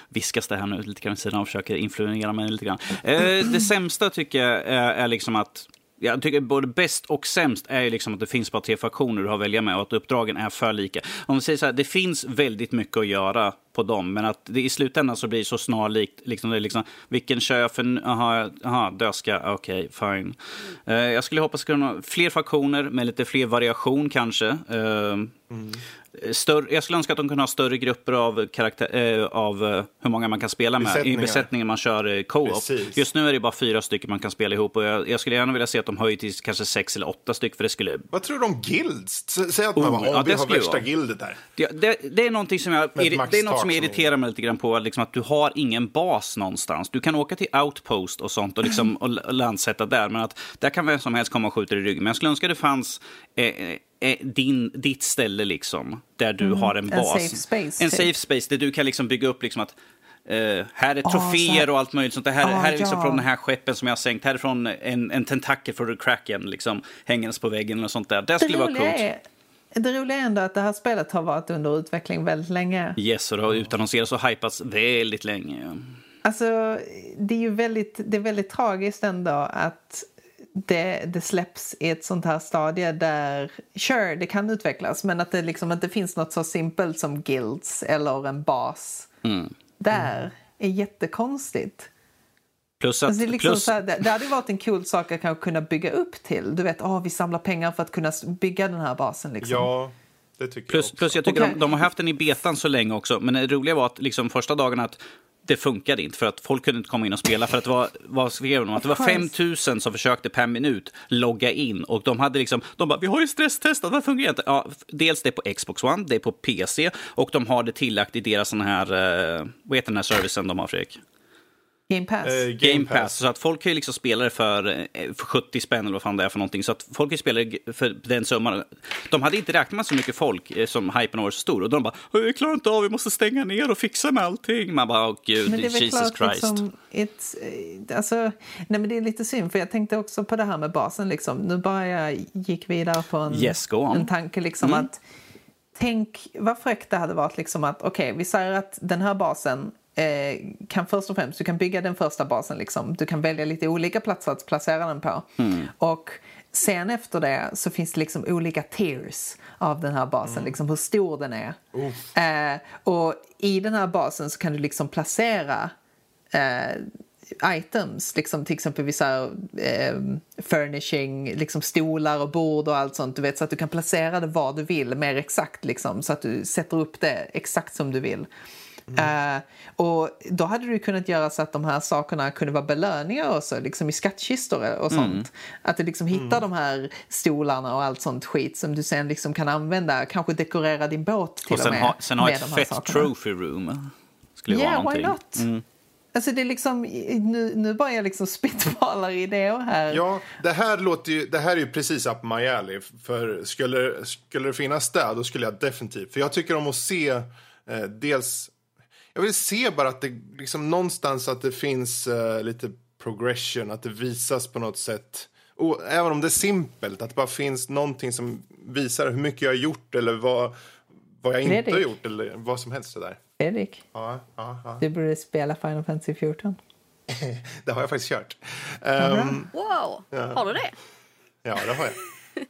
Viskas det här nu lite grann vid sidan och försöker influera mig lite grann. Eh, det sämsta tycker jag är, är liksom att... Jag tycker både bäst och sämst är ju liksom att det finns bara tre faktioner du har att välja med och att uppdragen är för lika. Om vi säger så här, det finns väldigt mycket att göra på dem, men att det i slutändan så blir det så snarlikt. Liksom, det är liksom, vilken kör jag för... Aha, aha dödska, okej, fine. Uh, jag skulle hoppas kunna ha fler faktioner med lite fler variation kanske. Eh, mm. Större, jag skulle önska att de kunde ha större grupper av, karaktär, eh, av eh, hur många man kan spela med i besättningen man kör eh, co-op. Precis. Just nu är det bara fyra stycken man kan spela ihop och jag, jag skulle gärna vilja se att de höjer till kanske sex eller åtta stycken för det skulle... Vad tror du om guilds? Säg att man Oh, bara, ja, "Åh, vi det har värsta vara. gildet här. Det, det, det är någonting som jag, det är något som irriterar mig lite grann på, liksom att du har ingen bas någonstans. Du kan åka till Outpost och sånt och, liksom, och landsätta där, men att där kan vem som helst komma och skjuta dig i ryggen. Men jag skulle önska det fanns eh, eh, din, ditt ställe liksom, där du har en Mm, en bas. safe space, En typ. safe space där du kan liksom bygga upp liksom att eh, här är så troféer här- och allt möjligt sånt. Det här, Ah, här är liksom ja. från den här skeppen som jag har sänkt. Här är från en, en tentakel från Kraken liksom, hängandes på väggen eller sånt där. Det skulle vara coolt. är, det roliga är ändå att det här spelet har varit under utveckling väldigt länge. Yes, och det har utannonserats och hypats väldigt länge. Alltså, det är ju väldigt, det är väldigt tragiskt ändå att det, det släpps i ett sånt här stadie där, sure, det kan utvecklas, men att det liksom inte finns något så simpelt som guilds eller en bas där är jättekonstigt. Plus att... Alltså det, är liksom plus, så här, det, det hade varit en cool sak att kanske kunna bygga upp till. Du vet, oh, vi samlar pengar för att kunna bygga den här basen. Liksom. Ja, det tycker plus, jag också. plus jag tycker Okej. de, de har haft den i betan så länge också. Men det roliga var att liksom första dagarna att det funkade inte för att folk kunde inte komma in och spela för att det var, vad skrev de? Att det var Of course. 5000 som försökte per minut logga in och de hade liksom, de bara, vi har ju stresstestat, vad fungerar inte? Ja, dels det på Xbox One, det är på PC och de har det tillagt i deras sån här, eh, vad heter den här servicen de har Fredrik? Game Pass. Eh, Game Pass. Så att folk kan ju liksom spela det för, eh, för 70 spänn eller vad fan det är för någonting. Så att folk kan ju spela det för den summan. De hade inte räknat med så mycket folk eh, som hypen var så stor. Och de bara, vi klarar inte av, vi måste stänga ner och fixa med allting. Man bara, åh gud, Men det är väl Jesus klart Christ. liksom, it's, eh, alltså, nej men det är lite synd för jag tänkte också på det här med basen liksom. Nu bara jag gick vidare på en, Yes, en tanke liksom Mm. att tänk vad fräckt det hade varit liksom att okej vi säger att den här basen eh, kan först och främst, du kan bygga den första basen liksom. Du kan välja lite olika platser att placera den på. Mm. Och sen efter det så finns det liksom olika tiers av den här basen, Mm. liksom hur stor den är. Eh, och i den här basen så kan du liksom placera eh, items, liksom till exempel vissa eh, furnishing, liksom stolar och bord och allt sånt, du vet, så att du kan placera det var du vill mer exakt, liksom, så att du sätter upp det exakt som du vill. Eh, och då hade du kunnat göra så att de här sakerna kunde vara belöningar också, liksom i skattkistor och sånt. Att du liksom hittar de här stolarna och allt sånt skit som du sen liksom kan använda, kanske dekorera din båt till Och och, sen med. ha, sen ha ett fett sakerna. trophy room. Skulle vara Yeah, why någonting. not? Alltså det är liksom, nu, nu bara jag liksom spitballar idéer här. Ja, det här, låter ju, det här är ju precis up my alley. För skulle, skulle det finnas där, då skulle jag definitivt... För jag tycker om att se eh, dels... Jag vill se bara att det liksom någonstans att det finns eh, lite progression, att det visas på något sätt. Och även om det är simpelt, att det bara finns någonting som visar hur mycket jag har gjort eller vad, vad jag inte har gjort eller vad som helst sådär. Fredrik, Ja, ja, ja. du borde spela Final Fantasy 14. Det har jag faktiskt kört. Ehm, Wow, har du det? ja, det har jag.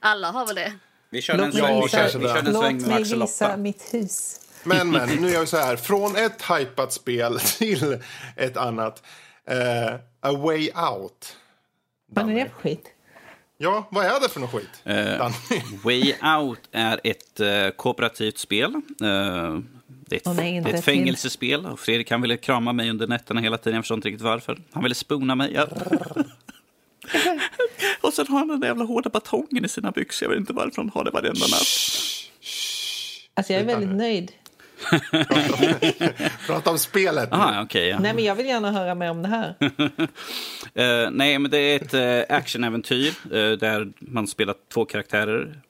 Alla har väl det? Vi körde en Låt mig sväng, vi vi körde en Låt sväng med mig Axel visa mitt hus. Men, men, nu gör vi så här. Från ett hypat spel till ett annat. Eh, A Way Out. Vad är det för skit? Ja, vad är det för något skit? Danny? Way Out är ett uh, kooperativt spel. Eh, det är ett, är inte det är ett fängelsespel. Och Fredrik han ville krama mig under nätterna hela tiden. Jag förstår inte riktigt varför. Han ville spona mig. Ja. och sen har han den där jävla hårda batongen i sina byxor. Jag vet inte varför han har det varenda natt. Alltså jag är väldigt nöjd. Prata om spelet. Aha, okay, ja. Nej, men jag vill gärna höra mer om det här. uh, nej, men det är ett uh, actionäventyr uh, där man spelar två karaktärer.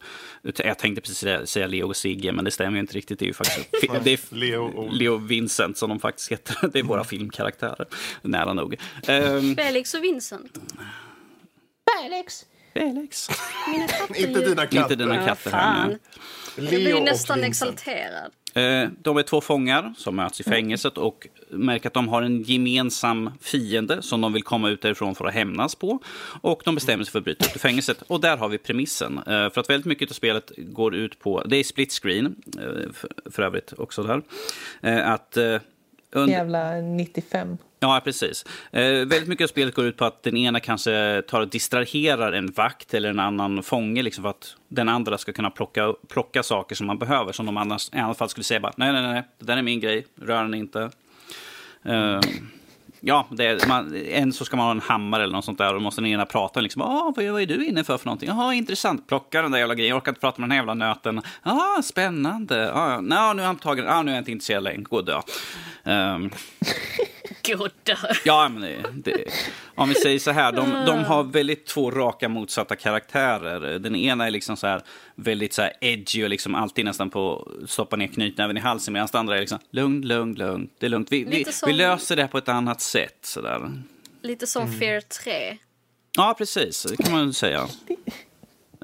Jag tänkte precis säga Leo och Sigge, men det stämmer inte riktigt. Det är ju faktiskt det är Leo, och... Leo Vincent som de faktiskt heter. Det är våra filmkaraktärer, nära nog. Um, Felix och Vincent. Felix. Felix. inte dina katter. Inte dina katter. Fan. Jag blir nästan exalterad. Eh, de är två fångar som möts i fängelset och märker att de har en gemensam fiende som de vill komma ut därifrån för att hämnas på. Och de bestämmer sig för att bryta ut ur fängelset. Och där har vi premissen. Eh, för att väldigt mycket av spelet går ut på, det är split screen eh, för övrigt också där. Att under... Jävla 95. Ja, precis. Eh, väldigt mycket av spelet går ut på att den ena kanske tar och distraherar en vakt eller en annan fånge liksom för att den andra ska kunna plocka, plocka saker som man behöver. Som de annars i alla fall skulle säga bara nej, nej, nej, det där är min grej, rör den inte. Eh, Ja, det är, man, en så ska man ha en hammare eller något sånt där och då måste den ena prata. Liksom, ah, vad, vad är du inne för för någonting? Jaha, intressant. Plocka den där jävla grejen. Jag orkar inte prata med den här jävla nöten. Ja, spännande. Ah, no, nu är han tagen. Ah, nu är jag inte intresserad längre. Gå och dö. Um, Dö. Ja, men det, det, om vi säger så här. De, de har väldigt två raka motsatta karaktärer. Den ena är liksom så här väldigt så här edgy och liksom alltid nästan på stoppa ner knytnäven i halsen. Medan den andra är liksom lugn, lugn, lugn. Det är lugnt. Vi, vi, som... vi löser det på ett annat sätt. Så där. Lite som mm. Fear 3. Ja, precis. Det kan man säga.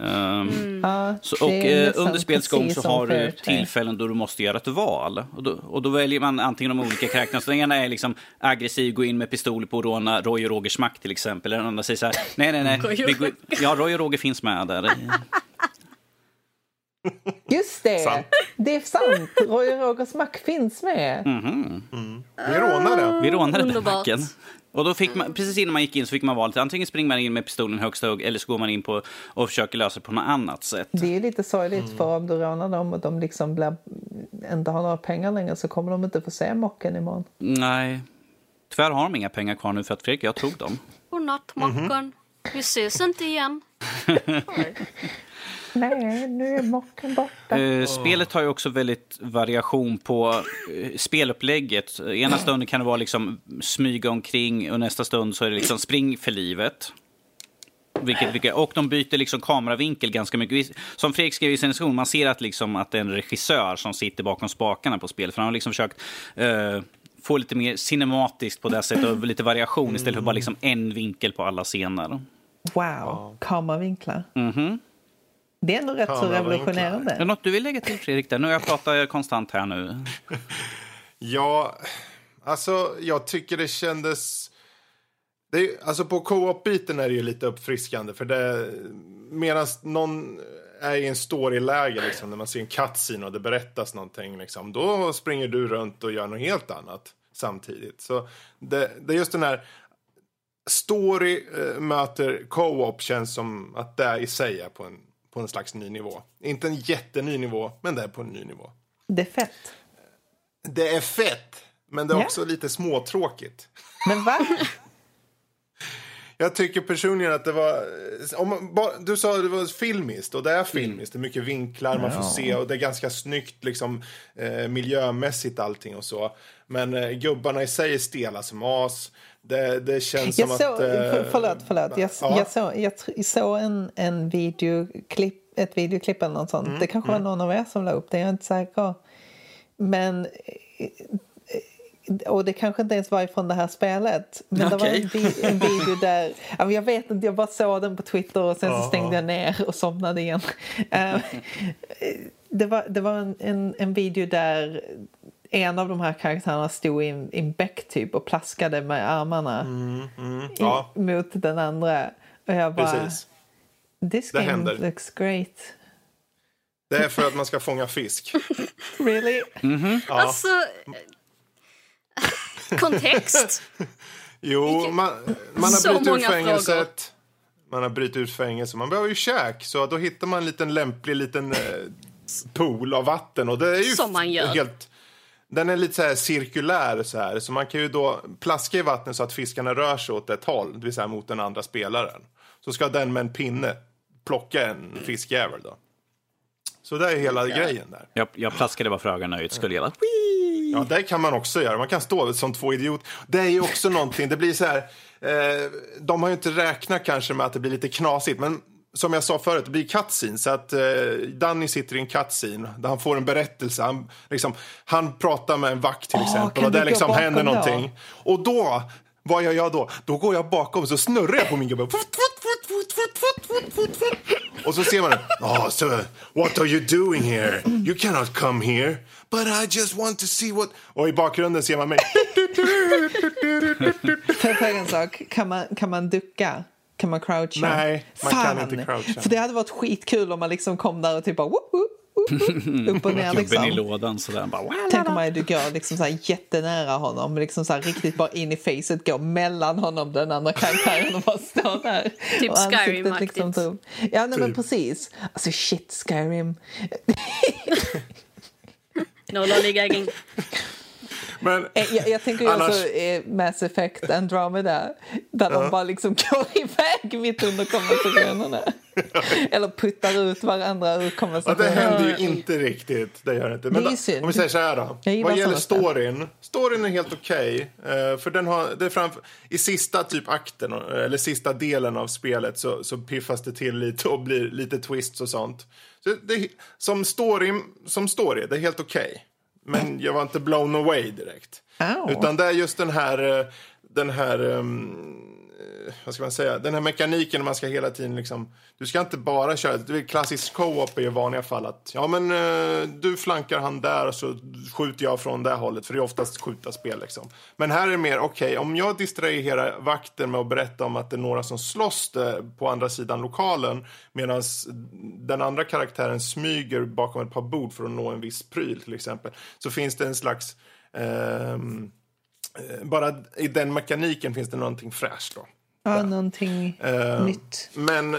Um, mm. så, och eh, under spelets gång så har du tillfällen då du måste göra ett val. Och då, och då väljer man antingen de olika karaktärerna. Så den ena är liksom aggressiv, gå in med pistol på att råna Roy och Rogers makt till exempel. Den andra säger så här, nej, nej, nej. Vi går, ja, Roy och Roger finns med där. Just det! Sant. Det är sant. Roy och Rogers mack finns med. Mm -hmm. mm. Vi rånade. Vi rånade den macken. Och då fick man, precis innan man gick in så fick man valet antingen springer man in med pistolen högst hög eller så går man in på och försöker lösa det på något annat sätt. Det är lite sorgligt mm. för om du rånar dem och de liksom blir, inte har några pengar längre så kommer de inte få se mocken imorgon. Nej, tyvärr har de inga pengar kvar nu för att Fredrik jag tog dem. Godnatt mocken. Mm -hmm. Vi ses inte igen. Nej, nu är mocken borta. Uh, spelet har ju också väldigt variation på uh, spelupplägget. Ena stunden kan det vara liksom smyga omkring och nästa stund så är det liksom spring för livet. Vilket, vilket, och de byter liksom kameravinkel ganska mycket. Som Fredrik skrev i sin recension, man ser att, liksom, att det är en regissör som sitter bakom spakarna på spelet. För han har liksom försökt uh, få lite mer cinematiskt på det sättet och lite variation istället för bara liksom en vinkel på alla scener. Wow, kameravinklar. Mm -hmm. Det är ändå rätt så revolutionerande. Är det något du vill lägga till, Fredrik? Där? Nu jag pratar konstant här nu. ja, alltså jag tycker det kändes... Det är, alltså på co-op-biten är det ju lite uppfriskande. För det, medan någon är i en storyläge, liksom, när man ser en cutscene och det berättas någonting, liksom, då springer du runt och gör något helt annat samtidigt. Så det, det är just den här story äh, möter co-op känns som att det i sig är på en på en slags ny nivå. Inte en jätteny nivå, men det är på en ny nivå. Det är fett. Det är fett, men det är yeah. också lite småtråkigt. Men va? Jag tycker personligen att det var... Om du sa att det var filmiskt, och det är filmiskt. Det är mycket vinklar man får se och det är ganska snyggt liksom, eh, miljömässigt allting och så. Men eh, gubbarna i sig är stela som as. Det, det känns jag som så, att... Eh, förlåt, förlåt. Jag, ja. jag, så, jag såg en, en videoklipp, ett videoklipp eller något sånt. Mm, det kanske mm. var någon av er som la upp det, jag är inte säker. Men... Och det kanske inte ens var ifrån det här spelet. Men okay. det var en, vi, en video där... Jag vet inte, jag bara såg den på Twitter och sen så stängde jag ner och somnade igen. Uh, det var, det var en, en, en video där en av de här karaktärerna stod i en, i en bäck typ och plaskade med armarna mm, mm, ja. i, mot den andra. Och jag bara... Precis. This game händer. looks great. Det är för att man ska fånga fisk. really? Mm -hmm. ja. Alltså... Kontext? jo, man, man har brutit ut fängelset. Frågor. Man har brutit ut fängelse. Man behöver ju käk. Så då hittar man en liten lämplig liten eh, pool av vatten. Och det är ju Som man gör. helt den är lite så här cirkulär så här. Så man kan ju då plaska i vattnet så att fiskarna rör sig åt ett håll, det vill säga mot den andra spelaren. Så ska den med en pinne plocka en fiskjävel då. Så det är hela grejen där. Jag, jag plaskade bara för ögonen och skulle gilla. Ja, det kan man också göra. Man kan stå som två idioter. Det är ju också någonting, det blir så här... Eh, de har ju inte räknat kanske med att det blir lite knasigt, men som jag sa förut, det blir cutscene. Så att eh, Danny sitter i en cutscene där han får en berättelse. Han, liksom, han pratar med en vakt till Åh, exempel och det liksom händer då? någonting. Och då, vad gör jag då? Då går jag bakom och så snurrar jag på min gubbe. Och så ser man. Oh, sir, what are you doing here? You cannot come here. But I just want to see what... Och i bakgrunden ser man mig. Får jag en sak? Kan man, kan man ducka? Kan man croucha? Nej, man Fan! kan inte croucha. För det hade varit skitkul om man liksom kom där och typ bara whoop, whoop, upp och ner Gubben i liksom. lådan sådär. Bara. Tänk om man du går liksom så här jättenära honom, liksom så här riktigt bara in i facet, går mellan honom den andra karaktären och bara står där. Typ Och Skyrim-aktigt. liksom upp. Ja, nej, men Typ. precis. Alltså shit, Skyrim. No lollygagging. Men Eh, Jag, jag tänker ju Annars- alltså eh, Mass Effect Andromeda där de bara liksom går iväg mitt under konversationerna. Eller puttar ut varandra ur Ja, konversationerna. det händer ju inte riktigt. Det gör det inte. Men Det då- om vi säger så här då. Vad gäller storyn. Storyn är helt okej. eh, för den har, det framför, I sista typ akten, eller sista delen av spelet så, så piffas det till lite och blir lite twists och sånt. Så det, som, story, som story, det är helt okej. Men jag var inte blown away direkt. Au. Utan det är just den här, eh, den här eh, vad ska man säga, den här mekaniken man ska hela tiden liksom, du ska inte bara köra, det är klassisk co-op i vanliga fall att, ja men eh, du flankar han där och så skjuter jag från det hållet, för det är oftast skjuta spel liksom. Men här är det mer, okej, om jag distraherar vakten med att berätta om att det är några som slåss där på andra sidan lokalen, medan den andra karaktären smyger bakom ett par bord för att nå en viss pryl till exempel, så finns det en slags ehm, eh, bara i den mekaniken finns det någonting fräscht då. Ja, någonting Eh, nytt. Men,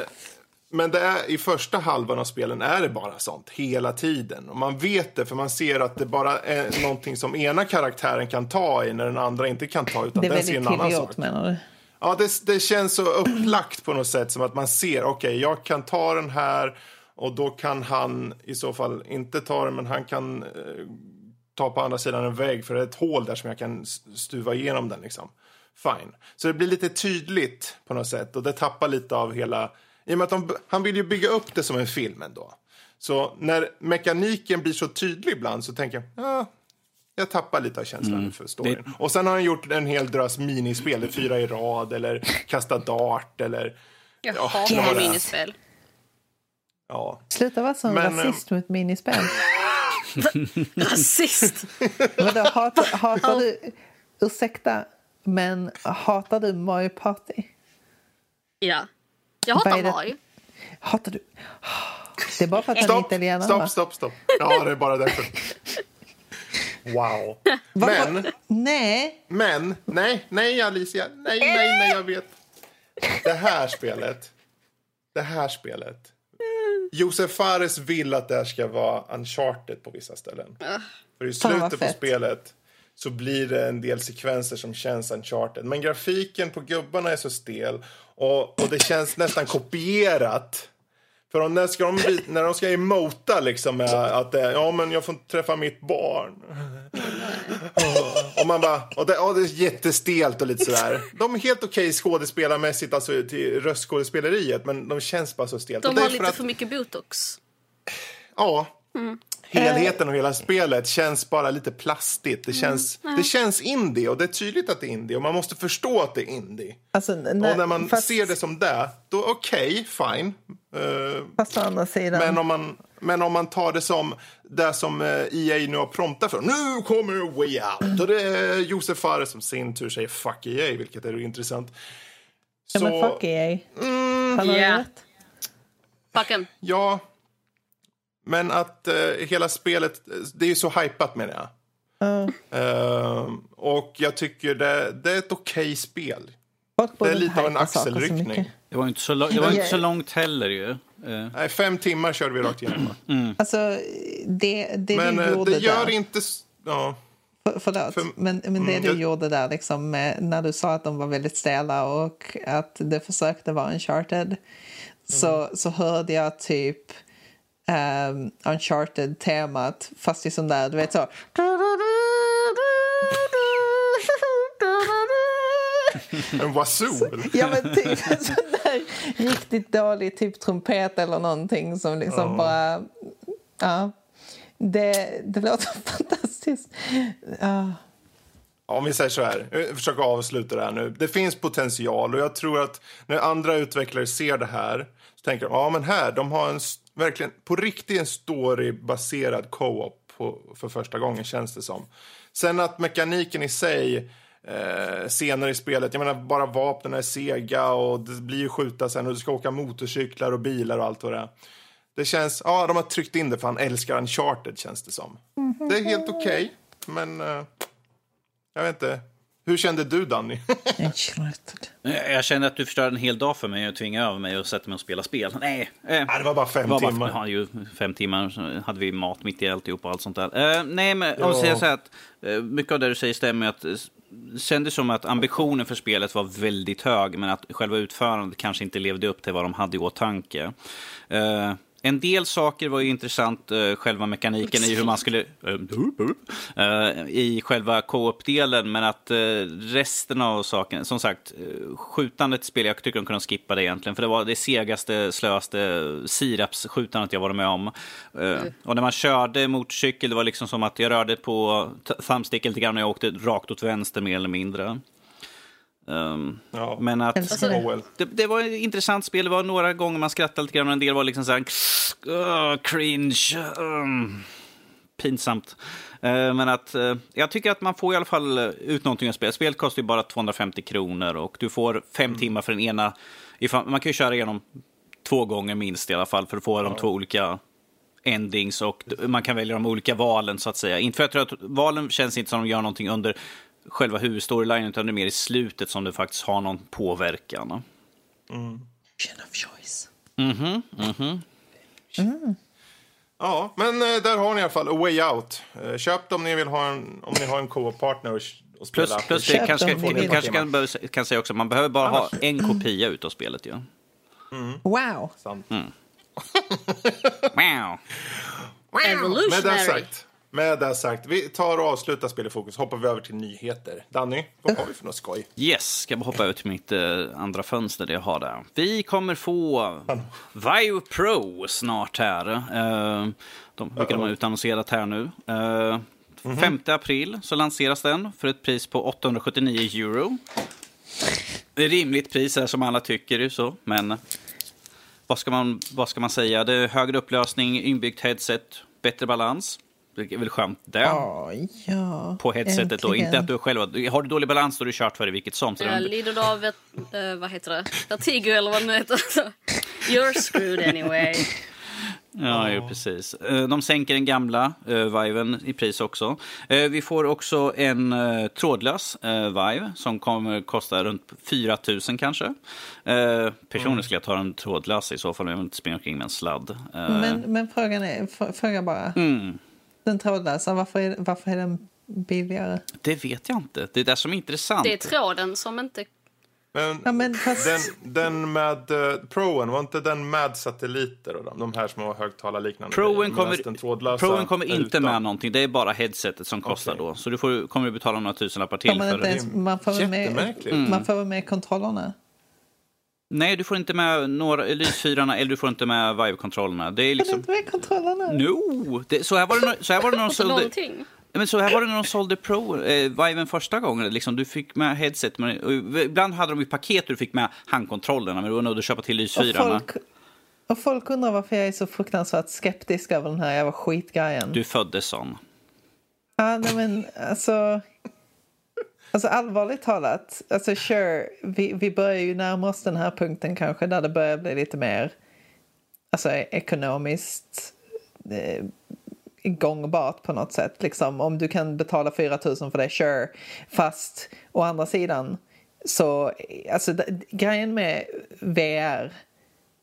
men det är, i första halvan av spelen är det bara sånt hela tiden. Och man vet det för man ser att det bara är någonting som ena karaktären kan ta i när den andra inte kan ta utan den ser en annan sak. menar du? Ja, det, det känns så upplagt på något sätt som att man ser, okej, jag kan ta den här och då kan han i så fall inte ta den, men han kan eh, ta på andra sidan en vägg för det är ett hål där som jag kan stuva igenom den liksom. Fine. Så det blir lite tydligt på något sätt och det tappar lite av hela, i och med att de, han vill ju bygga upp det som en film ändå. Så när mekaniken blir så tydlig ibland så tänker jag, ja, jag tappar lite av känslan för storyn. Och sen har han gjort en hel drös minispel, det fyra i rad eller kasta dart eller... Jag Ja, hatar minispel. Ja. Sluta vara sån Men, eh, rasist mot minispel. Rasist. Vadå, hatar, hatar du... Ursäkta, men hatar du Mario Party? Ja. Jag hatar det? Mario. Hatar du? Det är bara för att han är Stopp, italienare, stopp, va? stopp, stopp. Ja, det är bara därför. Wow. Men, Nej, men, nej, nej Alicia, nej, nej, nej, jag vet. Det här spelet, det här spelet. Josef Fares vill att det här ska vara uncharted på vissa ställen. För i slutet på spelet så blir det en del sekvenser som känns uncharted. Men grafiken på gubbarna är så stel och, och det känns nästan kopierat. För om, när, ska de, när de ska emota liksom med att det, ja men jag får inte träffa mitt barn. Och man bara, och det, ja, det är jättestelt och lite sådär. De är helt okej skådespelarmässigt, alltså till röstskådespeleriet, men de känns bara så stelt. Och De har för lite att- för mycket botox. Ja. Helheten och hela spelet känns bara lite plastigt. Det känns, det känns indie och det är tydligt att det är indie och man måste förstå att det är indie. alltså, och när man fast, ser det som det, då okej, fine. Eh, Fast å andra sidan... men om, man, men om man tar det som det som eh, EA nu har promptat för. Nu kommer Way Out! Och det är Josef Fares som sin tur säger fuck EA, vilket är intressant. ja, men Så- fuck EA. Han har Ja. rätt. Fuck em. Ja, men att eh, hela spelet, det är ju så hypat menar jag. Eh, och jag tycker det, det är ett okej spel. Folk Det är lite av en axelryckning. Det var inte så, det var inte så långt heller ju. Eh, Nej, fem timmar körde vi rakt igenom. Alltså, det, det Men du eh, gjorde det gör där... inte... Ja. För, förlåt, för- men, men det Mm, du jag- gjorde där liksom, när du sa att de var väldigt stela och att det försökte vara uncharted så, så hörde jag typ um, Uncharted-temat fast i sån där, du vet så... En wazoo? Ja, men typ en sån där riktigt dålig typ trumpet eller någonting som liksom bara... Ja. Det, det låter fantastiskt. Ja. Om vi säger så här, jag försöker avsluta det här nu. Det finns potential och jag tror att när andra utvecklare ser det här så tänker de, ja men här, de har en verkligen på riktigt en storybaserad co-op på, för första gången känns det som. Sen att mekaniken i sig eh, senare i spelet, jag menar bara vapnen är sega och det blir ju skjuta sen och du ska åka motorcyklar och bilar och allt vad det är. Det känns, ja de har tryckt in det för han älskar Uncharted känns det som. Det är helt okej, men eh, jag vet inte. Hur kände du, Danny? Jag känner att du förstör en hel dag för mig och tvingar över mig och sätter mig och spela spel. Nej, eh, Nej, det var bara fem var bara- timmar. Ja, ju fem timmar så hade vi mat mitt i alltihop och allt sånt där. Eh, nej, men om Ja. jag säger så här att eh, mycket av det du säger stämmer. Att, eh, det kändes som att ambitionen för spelet var väldigt hög, men att själva utförandet kanske inte levde upp till vad de hade i åtanke. Eh, en del saker var ju intressant, eh, själva mekaniken i hur man skulle... eh, I själva co-op-delen, men att eh, resten av saken... Som sagt, skjutandet spel, jag tycker de kunde skippa det egentligen, för det var det segaste, slöaste sirapsskjutandet jag varit med om. Eh, Och när man körde motorcykel, det var liksom som att jag rörde på thumbsticken lite grann och jag åkte rakt åt vänster mer eller mindre. Um, Ja. Men att... Älskar det. Det, det var ett intressant spel. Det var några gånger man skrattade lite grann, men en del var liksom så här... "Åh, cringe. um, pinsamt. Eh, men att eh, jag tycker att man får i alla fall eh, ut någonting av spelet. Spelet kostar ju bara 250 kronor och du får fem timmar för den ena. Ifall, man kan ju köra igenom två gånger minst i alla fall för att få de två olika endings och man kan välja de olika valen så att säga. Inte för att jag tror att valen känns inte som de gör någonting under själva huvudstorylinen utan det är mer i slutet som det faktiskt har någon påverkan. Option of choice. Ja, men eh, där har ni i alla fall A Way Out. Eh, Köp dem om ni vill ha en, om ni har en co-op-partner och, och spela. Plus, plus det kanske, kanske kan, kan säga också, man behöver bara ha en kopia utav spelet ju. Wow. Sant. Wow. Med det Evolutionary. sagt, med det sagt, vi tar och avslutar Spel i fokus. Hoppar vi över till nyheter. Danny, vad har vi för något skoj? Yes, ska bara hoppa över till mitt eh, andra fönster det jag har där. Vi kommer få Vive Pro snart här. Eh, de, vilka de har utannonserat här nu. Eh, 5 april så lanseras den för ett pris på 879 euro. Det är rimligt pris här som alla tycker ju så, men vad ska man, vad ska man säga? Det är högre upplösning, inbyggt headset, bättre balans. Det är väl skönt det. Ja, ja. På headsetet då, Äntligen. inte att du själv har du dålig balans då har du kört för det vilket som. Så Jag lider du av ett, eh, vad heter det? Vertigo eller vad det nu heter. You're screwed anyway. Ja, ju, precis. Eh, De sänker den gamla uh, Viven i pris också. Eh, Vi får också en eh, trådlös uh, Vive som kommer kosta runt 4 000 kanske. Eh, Personligen skulle jag ta den trådlösa i så fall om jag vill inte springa omkring med en sladd. Eh, Men, men frågan är, fråga bara. mm, Den trådlösa, varför är, varför är den billigare? det vet jag inte. Det är det som är intressant. Det är tråden som inte... Men, Ja, men fast- den, den med uh, Proen, var inte den med satelliter och de, de här små högtalarliknande Proen kommer, den trådlösa Proen kommer inte utan? med någonting. Det är bara headsetet som kostar Okej. då. Så du får, kommer du betala några tusenlappar till man, för ens, man, får väl med, Jättemärkligt. man får väl med kontrollerna? Nej, du får inte med några lysfyrarna eller du får inte med Vive-kontrollerna. Det är liksom... inte med kontrollerna? No! Det, så, här var det, så här var det när de sålde... Men så här var det när de sålde Pro, eh, Viven första gången. Liksom, du fick med headset, men och ibland hade de ju paket du fick med handkontrollerna, men du var nöjd att köpa till Och lysfyrarna. folk, och folk undrar varför jag är så fruktansvärt skeptisk över den här jävla skitgrejen. Du föddes sån. Ja, nej men alltså... Alltså allvarligt talat, alltså sure, vi, vi börjar ju närma oss den här punkten kanske där det börjar bli lite mer alltså, ekonomiskt eh, gångbart på något sätt. Liksom, om du kan betala 4 000 för det, sure. Fast å andra sidan så, alltså d- grejen med VR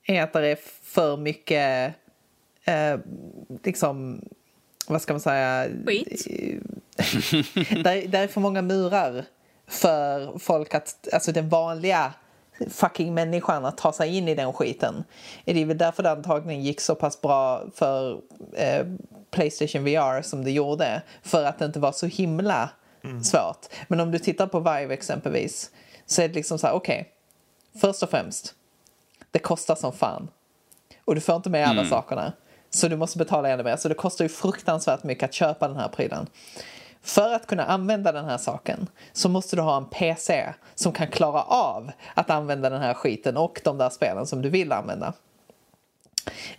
är att det är för mycket eh, liksom, vad ska man säga? Skit. där, där är för många murar för folk att, alltså den vanliga fucking människan att ta sig in i den skiten. Det är väl därför det antagligen gick så pass bra för eh, Playstation VR som det gjorde. För att det inte var så himla svårt. Men om du tittar på Vive exempelvis så är det liksom så här, okej. Okay, först och främst, det kostar som fan. Och du får inte med alla sakerna. Så du måste betala ännu mer. Så det kostar ju fruktansvärt mycket att köpa den här prylen. För att kunna använda den här saken så måste du ha en PC som kan klara av att använda den här skiten och de där spelen som du vill använda.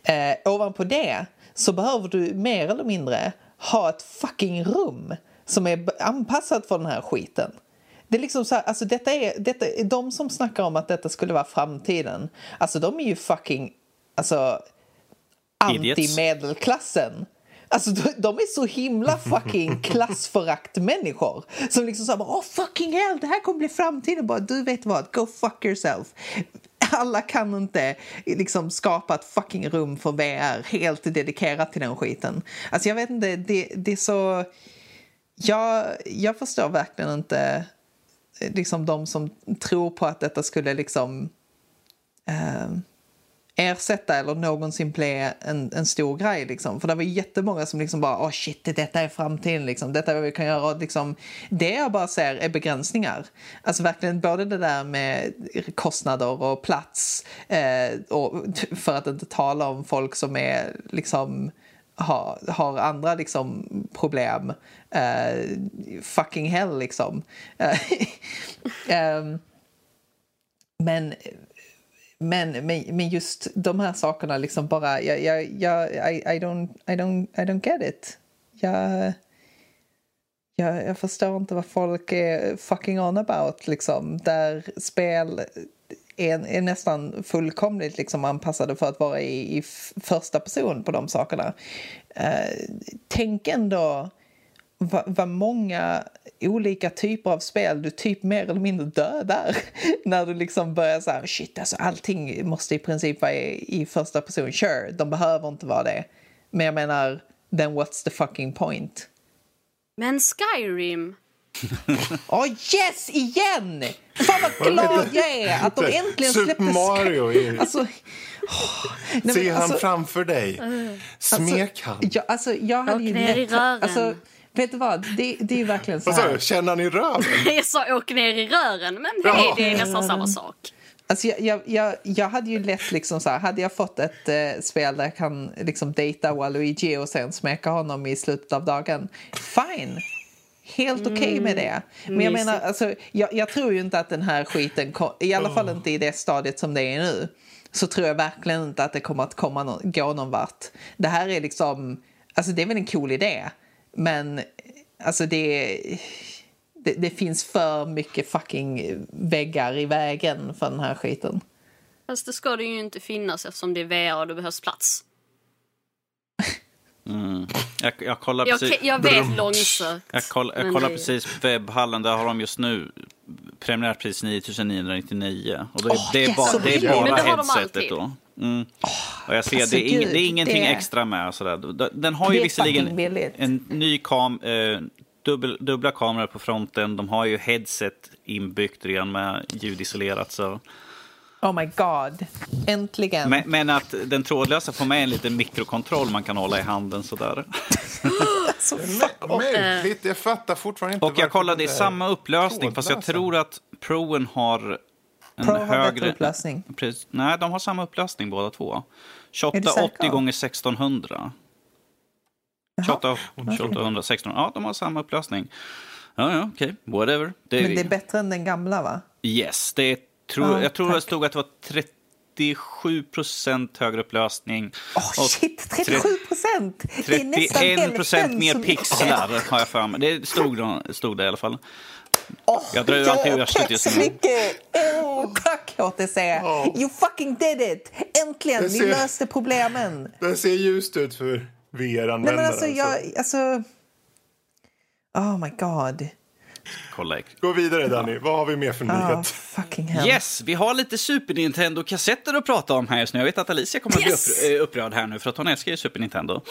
Eh, ovanpå det så behöver du mer eller mindre ha ett fucking rum som är anpassat för den här skiten. Det är liksom så här, alltså detta är, detta, de som snackar om att detta skulle vara framtiden, alltså de är ju fucking, alltså anti-medelklassen. Alltså de är så himla fucking klassförakt-människor. Som liksom säger åh fucking hell, det här kommer bli framtiden. Bara, du vet vad, go fuck yourself. Alla kan inte liksom skapa ett fucking rum för VR helt dedikerat till den skiten. Alltså jag vet inte, det, det är så... Jag, jag förstår verkligen inte liksom de som tror på att detta skulle liksom... Uh, ersätta eller någonsin bli en, en stor grej. Liksom. För det var jättemånga som liksom bara, åh oh, shit, detta är framtiden, liksom. detta är vad vi kan göra. liksom, det jag bara ser är begränsningar. Alltså verkligen både det där med kostnader och plats eh, och för att inte tala om folk som är liksom har, har andra liksom problem. Uh, fucking hell liksom. um, men men, men, men just de här sakerna liksom bara... Jag, jag, jag, I, I, don't, I, don't, I don't get it. Jag, jag, jag förstår inte vad folk är fucking on about. Liksom, där spel är, är nästan fullkomligt liksom anpassade för att vara i, i första person på de sakerna. Uh, tänk ändå vad, många olika typer av spel du typ mer eller mindre dödar när du liksom börjar så här shit alltså allting måste i princip vara i, i första person. Sure, de behöver inte vara det. Men jag menar, then what's the fucking point? Men Skyrim? Åh oh, yes, igen! Fan vad glad jag är att de äntligen Super släppte Mario är... Alltså, oh, nej, Se han alltså, framför dig. Smek alltså, han. Jag, alltså, jag hade Och ju ner i rören. alltså, Vet du vad? Det, det är verkligen så Vad sa här. du? Känner han i röven? Jag sa åk ner i rören, men hej, det är nästan samma sak. Alltså jag, jag, jag, jag hade ju lätt liksom så här, hade jag fått ett eh, spel där jag kan liksom dejta Waluigi och sen smeka honom i slutet av dagen, fine. Helt okej okay med det. Men jag menar, alltså, jag, jag, tror ju inte att den här skiten, kom, i alla fall inte i det stadiet som det är nu, så tror jag verkligen inte att det kommer att komma någon, gå någon vart. Det här är liksom, alltså det är väl en cool idé. Men alltså det, det, det, finns för mycket fucking väggar i vägen för den här skiten. Fast det ska det ju inte finnas eftersom det är VR och det behövs plats. Mm. Jag, jag kollar jag, precis... Jag vet långsökt. Jag, koll, jag kollar det... precis webbhallen, där har de just nu premiärpris 9999. Och det, oh, det är, yes, ba, det är bara det headsetet då. Mm. och jag ser, alltså, det, är ing, gud, det är ingenting det... extra med. Sådär. Den har ju visserligen en ny kam, eh, dubbel, dubbla kameror på fronten. De har ju headset inbyggt redan med ljudisolerat. Så. Oh my god, äntligen. Men, men, att den trådlösa får med en liten mikrokontroll man kan hålla i handen sådär. alltså, fuck Märkligt, jag fattar fortfarande inte. Och jag kollade i samma upplösning, fast jag tror att Proen har en Pro har högre... bättre upplösning. Precis, nej, de har samma upplösning båda två. 2880 gånger 1600. 28, 2800, 1600. Ja, de har samma upplösning. Ja, ja, okej. Okay. Whatever. Det, Men det är bättre än den gamla, va? Yes. Det är, tror, Ja, jag tror tack. det stod att det var 37 procent högre upplösning. Åh Och shit, 37 procent! Det är nästan 31 procent mer pixlar har jag för mig. Det stod, stod det i alla fall. Åh, Jag drar ju alltid ur ja, arslet just tack så nu. mycket! Oh, tack HTC! You fucking did it! Äntligen, Jag ni ser- löste problemen. Det ser ljust ut för Nej VR-användare. men alltså, jag, alltså... Oh my god. Kolla. Gå vidare, Danny. Vad har vi mer för Oh, nyhet? fucking hell. Yes, vi har lite Super Nintendo-kassetter att prata om här just nu. Jag vet att Alicia kommer Yes! att bli eh, upprörd här nu för att hon älskar ju Super Nintendo.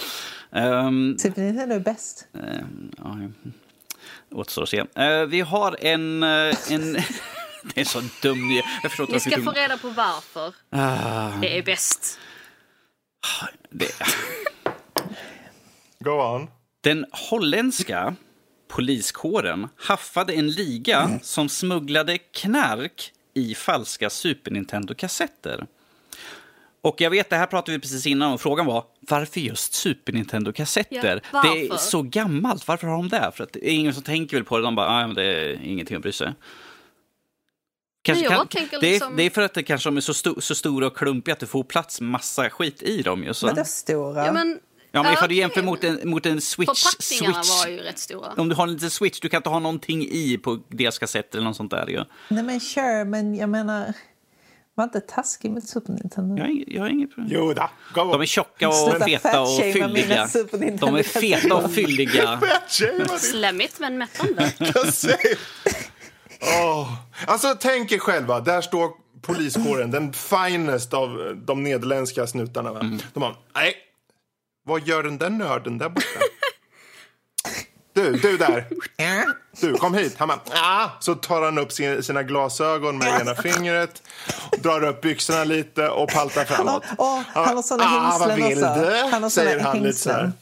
Um, Super Nintendo är bäst. ja, återstår att se. Eh, vi har en... eh, en Det är så dum. Jag förstår Ni ska få reda på varför. Ah, Det är bäst. det. Go on. Den holländska poliskåren haffade en liga som smugglade knark i falska Super Nintendo-kassetter. Och jag vet, det här pratade vi precis innan och frågan var varför just Super Nintendo-kassetter? Ja, det är så gammalt, varför har de det? För att det är ingen som tänker väl på det, de bara, ah, men det är ingenting att bry sig. Kanske kan, tänker det, är, liksom- det är för att det kanske de är så, sto, så stora och klumpiga att det får plats massa skit i dem. Ju, så. Vadå stora? Ja, men, Ja, men ifall du jämför mot en, mot en Switch... Förpackningarna switch var ju rätt stora. om du har en liten switch, du kan inte ha någonting i på deras kassett eller något sånt där. ju. Nej men sure, men jag menar... Var inte taskig med Super Nintendo. Jag har inget, jag har inget problem. Jo on. De är tjocka och Sluta feta och fylliga. De är feta och fylliga. Slemmigt men mättande. Åh. Alltså tänk er själva, där står poliskåren, den finest av de nederländska snutarna. Va? Mm. De bara, nej, vad gör den där nörden där borta? Du, du där. Du, kom hit. Han bara, ah. Så tar han upp sin, sina glasögon med ena fingret, drar upp byxorna lite och paltar framåt. åh, han har såna ah, vad vill också. du? Han har säger han lite så här.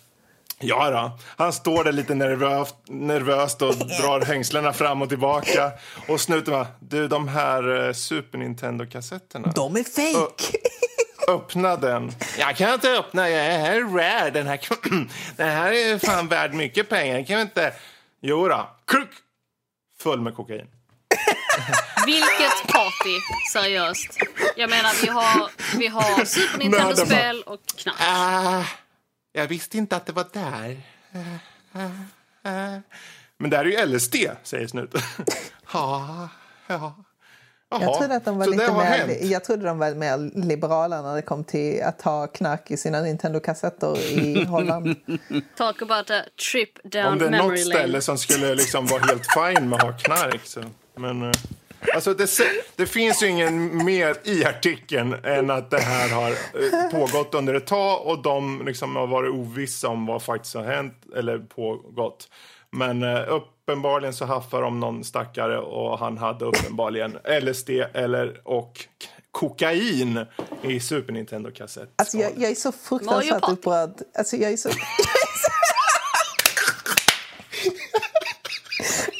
Ja då. Han står där lite nervöst, nervöst och drar hängslena fram och tillbaka. Och snuten bara, du de här eh, Super Nintendo-kassetterna. De är fake! Öppna den. Jag kan inte öppna, jag är här rare. Den här, den här är fan värd mycket pengar. Jag kan inte... Jo då. Kruk! Full med kokain. Vilket party, seriöst. Jag menar, vi har, vi har Super Nintendo-spel och knark. Ah, jag visste inte att det var där. Ah, ah. Men det här är ju LSD, säger snuten. Ja, ja. Jag trodde att de var så lite mer, hänt. jag trodde de var mer liberala när det kom till att ha knark i sina Nintendo-kassetter i Holland. Talk about a trip down Om det är memory något lane. ställe som skulle liksom vara helt fine med att ha knark. Så. Men, eh, alltså det, det finns ju ingen mer i artikeln än att det här har eh, pågått under ett tag och de liksom har varit ovissa om vad faktiskt har hänt eller pågått. Men eh, uppenbarligen så haffar de någon stackare och han hade uppenbarligen LSD eller och kokain i Super Nintendo-kassett. Alltså jag, jag är så fruktansvärt upprörd. Alltså jag är så...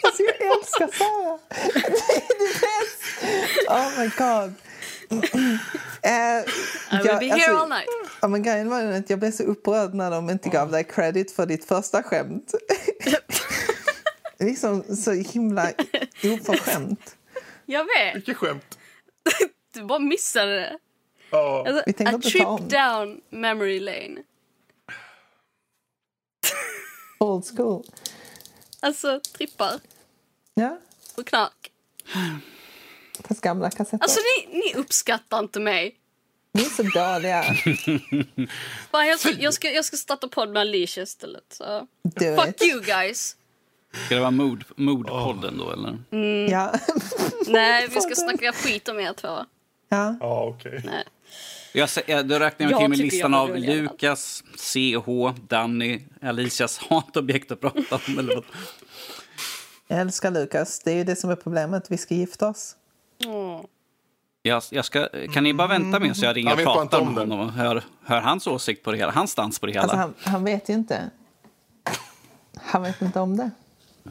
alltså jag älskar Sara. Oh my god. Eh, I will jag- be here alltså- all night. Ja, men grejen var ju att jag blev så upprörd när de inte gav dig credit för ditt första skämt. Liksom så himla oförskämt. Jag vet, Vilket skämt. du bara missade det. Ja. Alltså, Vi tänker a trip down memory lane. Old school. Alltså, trippar Ja, och knark. fast gamla kassetter. Alltså, ni, ni uppskattar inte mig. Ni är så dåliga. Fan, jag, ska, jag, ska, jag ska starta podd med Alicia istället. Så. Fuck it. you guys. Ska det vara mood, moodpodden då eller? Ja. Nej, vi ska snacka skit om er två. ja. Ja, okej. Nej. Jag, jag, då räknar jag Jag till med listan av. Lukas, CH, Danny, Alicias hatobjekt att prata om. Eller vad. Jag älskar Lukas. Det är ju det som är problemet. Vi ska gifta oss. Åh. Jag, jag ska, kan ni bara vänta med så jag ringer och pratar med honom och hör, hör hans åsikt på det hela, hans stans på det hela. Alltså han, han vet ju inte. Han vet inte om det.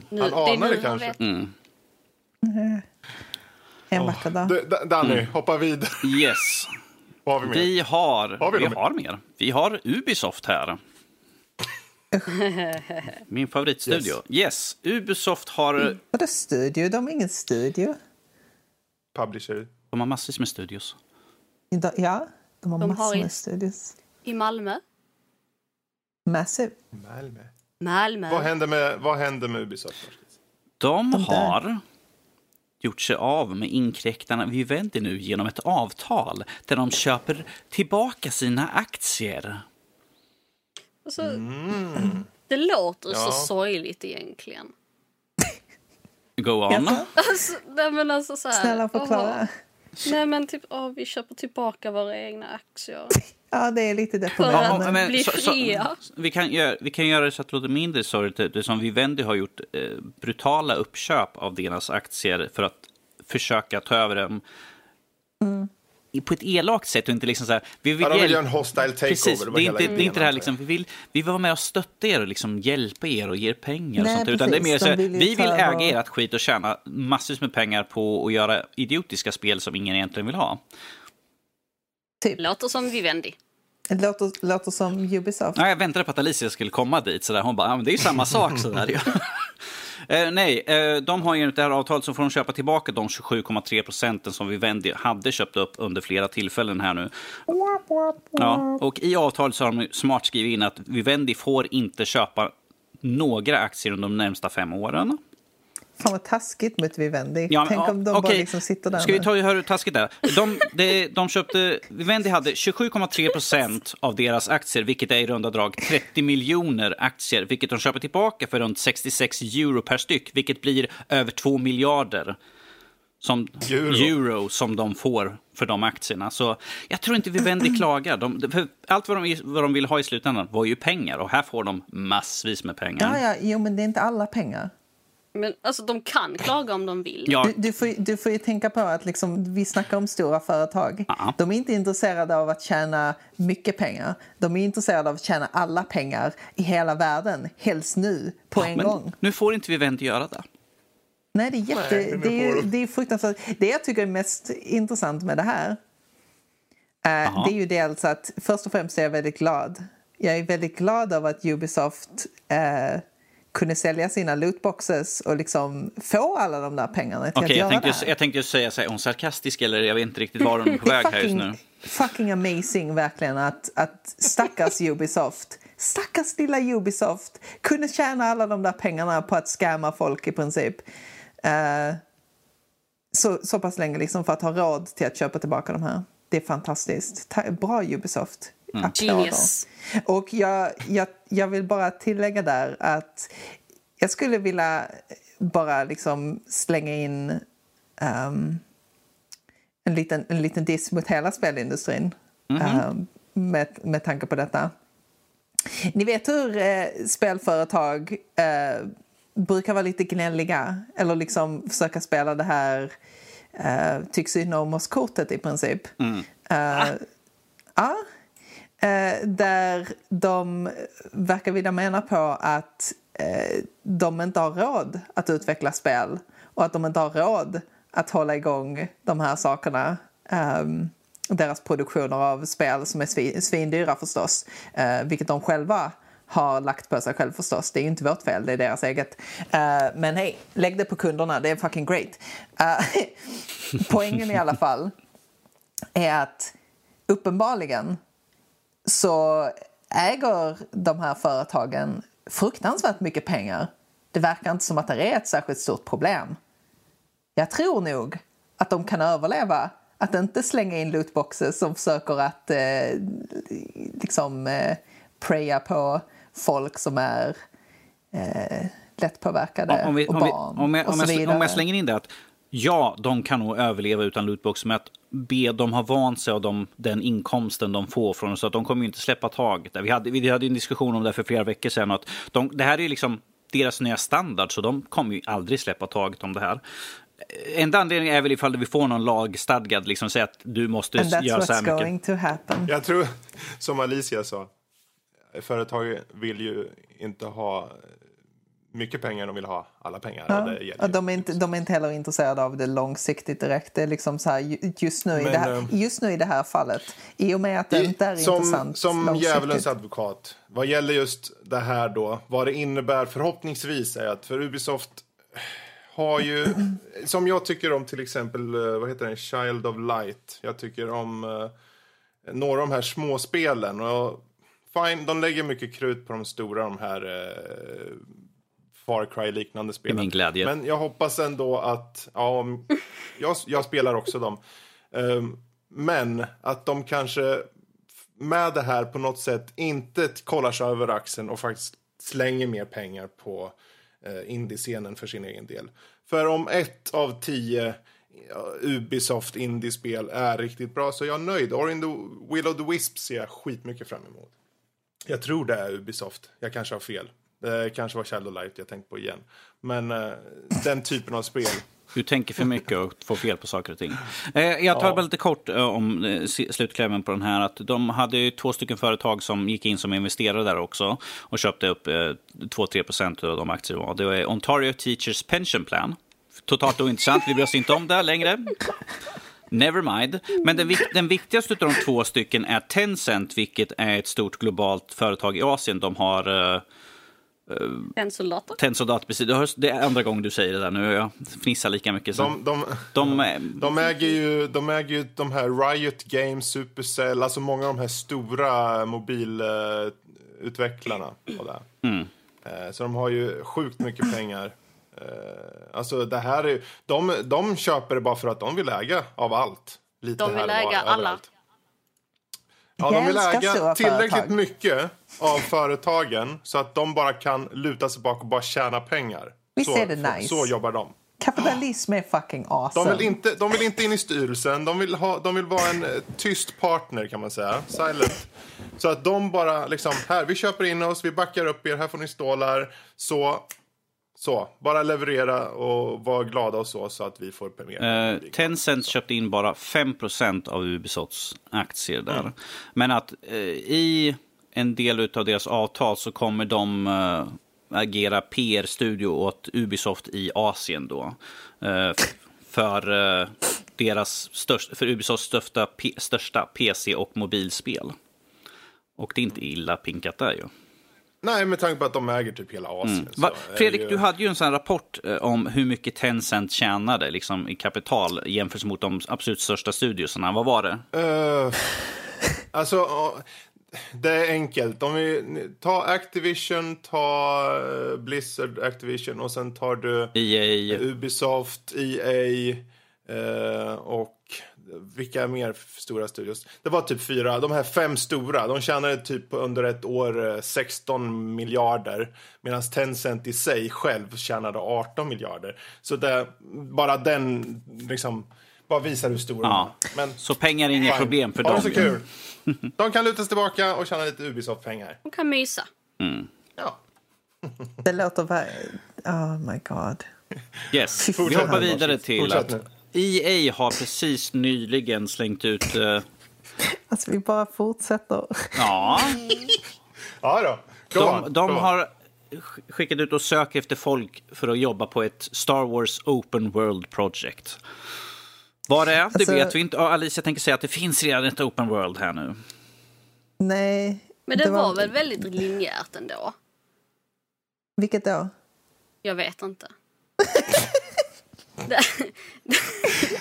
Nu, Han det är anar det han kanske. vet. Mm. En vacker dag. Du, Da- Danny, hoppa vidare. Yes. Vad har vi mer? Vi har, Har vi vi har mer. Vi har Ubisoft här. Min favoritstudio. Yes. Ubisoft har, Vadå studio? De har ingen studio. Publisher. de har massvis med studios. Ja, de har De massor har i- med studios. I Malmö. Massive. Malmö. Malmö. Vad händer med, vad händer med Ubisoft? De har gjort sig av med inkräktarna Vivendi nu genom ett avtal där de köper tillbaka sina aktier. Alltså, Mm. Det låter så Ja. sorgligt egentligen. Go on. Alltså, nej men alltså så här, Snälla förklara. åh, nej men typ, åh, vi köper tillbaka våra egna aktier. Ja, det är lite För deprimerande. att- bli fria. vi, kan göra, vi kan göra det så att det låter mindre sorgligt. Det som Vivendi har gjort eh, brutala uppköp av deras aktier för att försöka ta över dem. Mm. På ett elakt sätt och inte liksom så här... Vi vill, Ja, de vill göra en hostile takeover. Precis, det är inte, det är inte det här liksom, vi vill, vi vill vara med och stötta er och liksom hjälpa er och ge er pengar och Nej, sånt. Utan det är mer precis, så här, vi vill äga över- ert skit och tjäna massvis med pengar på att göra idiotiska spel som ingen egentligen vill ha. Typ. Låter som Vivendi. Det låter, låter som Ubisoft. Ja, jag väntade på att Alicia skulle komma dit. Så där. Hon bara, ja, men det är ju samma sak. Så där. Eh, nej, eh, de har enligt det här avtalet så får de köpa tillbaka de 27,3 procenten som Vivendi hade köpt upp under flera tillfällen här nu. Ja, och i avtalet så har de smart skrivit in att Vivendi får inte köpa några aktier under de närmsta fem åren. Fan vad taskigt mot Vivendi. Ja, men, Tänk ja, om de bara okej. liksom sitter där Ska vi ta hur taskigt det är? De, de, de köpte, Vivendi hade 27,3 procent av deras aktier, vilket är i runda drag 30 miljoner aktier, vilket de köper tillbaka för runt 66 euro per styck, vilket blir över 2 miljarder som Euro. euro. som de får för de aktierna. Så jag tror inte Vivendi klagar. De, för allt vad de, vad de vill ha i slutändan var ju pengar och här får de massvis med pengar. Ja, ja, jo, men det är inte alla pengar. Men alltså, de kan klaga om de vill. Ja, Du, du, får, ju- du får ju tänka på att liksom, vi snackar om stora företag. Ja. De är inte intresserade av att tjäna mycket pengar. De är intresserade av att tjäna alla pengar i hela världen, helst nu, på en men gång. nu får inte Vivendi göra det. Nej, det är, jätte, Nej, det, är, det är fruktansvärt. Det jag tycker är mest intressant med det här Jaha. det är ju dels att först och främst är jag väldigt glad. Jag är väldigt glad över att Ubisoft eh, kunde sälja sina lootboxes och liksom få alla de där pengarna till Okej, att jag göra tänkte, det här. jag tänkte säga, så här, är hon sarkastisk eller jag vet inte riktigt var hon är på är väg här just nu. fucking amazing verkligen att, att stackars Ubisoft, stackars lilla Ubisoft kunde tjäna alla de där pengarna på att scamma folk i princip. Eh, så, så pass länge liksom för att ha råd till att köpa tillbaka de här. Det är fantastiskt. Ta, bra Ubisoft. Mm. Applåder. Genius. Och jag, jag, jag vill bara tillägga där att jag skulle vilja bara liksom slänga in ehm, en, liten, en liten diss mot hela spelindustrin ehm, med, med tanke på detta. Ni vet hur eh, spelföretag eh, brukar vara lite gnälliga eller liksom försöka spela det här eh, tycks synd om oss-kortet i princip. Eh, Ja. Eh, där de verkar vilja mena på att eh, de inte har råd att utveckla spel och att de inte har råd att hålla igång de här sakerna. ehm, deras produktioner av spel som är svin, svindyra förstås, eh, vilket de själva har lagt på sig själv förstås. Det är ju inte vårt fel, det är deras eget. Uh, men hej, lägg det på kunderna, det är fucking great. Uh, poängen i alla fall är att uppenbarligen så äger de här företagen fruktansvärt mycket pengar. Det verkar inte som att det är ett särskilt stort problem. Jag tror nog att de kan överleva att inte slänga in lootboxes som försöker att eh, liksom eh, preja på folk som är eh, lättpåverkade Om, vi, och om, vi, barn om, jag, och om, så vidare. om jag slänger in det att ja, de kan nog överleva utan lootbox, men att B, de har vant sig av de, den inkomsten de får från så att de kommer ju inte släppa taget. Vi hade, vi hade en diskussion om det för flera veckor sedan. Att de, det här är ju liksom deras nya standard, så de kommer ju aldrig släppa taget om det här. Enda anledningen är väl ifall vi får någon lagstadgad, liksom säga att du måste And that's göra så här what's mycket. going to happen. Jag tror, som Alicia sa, företag vill ju inte ha mycket pengar, de vill ha alla pengar. Ja, och de, är inte, de är inte heller intresserade av det långsiktigt direkt. Det är liksom så här, ju- just, nu i Men, det här, eh, just nu i det här fallet, i och med att det inte är som, intressant som djävulens advokat, vad gäller just det här då, vad det innebär förhoppningsvis är att för Ubisoft har ju, som jag tycker om till exempel, eh, vad heter den, Child of Light. Jag tycker om eh, några av de här småspelen. Och fine, de lägger mycket krut på de stora, de här eh, Far Cry-liknande spelen. min glädje. Men jag hoppas ändå att, ja, jag, jag spelar också dem. Ehm, men att de kanske med det här på något sätt inte kollar sig över axeln och faktiskt slänger mer pengar på eh, indiescenen för sin egen del. För om ett av tio Ubisoft indiespel är riktigt bra så är jag nöjd. Or in the Will of the Wisp ser jag skitmycket fram emot. Jag tror det är Ubisoft. Jag kanske har fel. Det kanske var Shadow Light jag tänkte på igen. Men eh, den typen av spel Du tänker för mycket och får fel på saker och ting. Eh, jag tar bara lite kort eh, om eh, slutklämmen på den här. Att de hade två stycken företag som gick in som investerare där också och köpte upp 2-3 procent av de aktier det var. Det var Ontario Teachers Pension Plan. Totalt ointressant, vi bryr oss inte om det längre. Never mind. Men den, den viktigaste av de två stycken är Tencent, vilket är ett stort globalt företag i Asien. De har Tennsoldater? Tennsoldater, precis. Det är andra gången du säger det där nu. Jag fnissar lika mycket. De, de, de, de, äger ju, de äger ju de här Riot Games, Supercell, alltså många av de här stora mobilutvecklarna. Mm. Eh, så de har ju sjukt mycket pengar. Eh, alltså det här är, de, de köper det bara för att de vill äga av allt. Lite de vill äga alla. Överallt. Ja, de vill äga tillräckligt företag. mycket av företagen så att de bara kan luta sig bak och bara tjäna pengar. Visst så, är det nice? Så jobbar de. Kapitalism är fucking awesome. De vill inte, de vill inte in i styrelsen. De vill, ha, de vill vara en eh, tyst partner kan man säga. Silent. Så att de bara liksom, här, vi köper in oss, vi backar upp er, här får ni stålar. Så så, bara leverera och vara glada och så, så att vi får mer. Uh, Tencent köpte in bara 5% av Ubisofts aktier där. Mm. Men att uh, i en del av deras avtal så kommer de uh, agera PR-studio åt Ubisoft i Asien då. för, deras största, för Ubisofts största, största PC och mobilspel. Och det är inte illa pinkat där ju. Nej, med tanke på att de äger typ hela Asien. Mm. Va, Fredrik, ju... du hade ju en sån rapport eh, om hur mycket Tencent tjänade liksom, i kapital jämfört med de absolut största studiosarna. Vad var det? Uh, alltså, det är enkelt. Om vi tar Activision, tar eh, Blizzard Activision och sen tar du EA. Ubisoft, EA och vilka mer stora studios? Det var typ fyra. De här fem stora, de tjänade typ under ett år 16 eh, miljarder. Medan Tencent i sig själv tjänade 18 miljarder. Så det, bara den liksom, bara visar hur stora ja. Men, Så pengar är inget problem för dem. så kul. De kan luta sig tillbaka och tjäna lite Ubisoft-pengar. De kan mysa. Mm. Ja. Det låter... Oh my god. Yes, vi hoppar vidare till att EA har precis nyligen slängt ut... Uh... Alltså vi bara fortsätter. Ja. ja då. de, de har skickat ut och söker efter folk för att jobba på ett Star Wars Open World Project. Vad det är, alltså... det vet vi inte. Alicia tänker säga att det finns redan ett Open World här nu. Nej. Men det, det var... var väl väldigt linjärt ändå? Vilket då? Jag vet inte.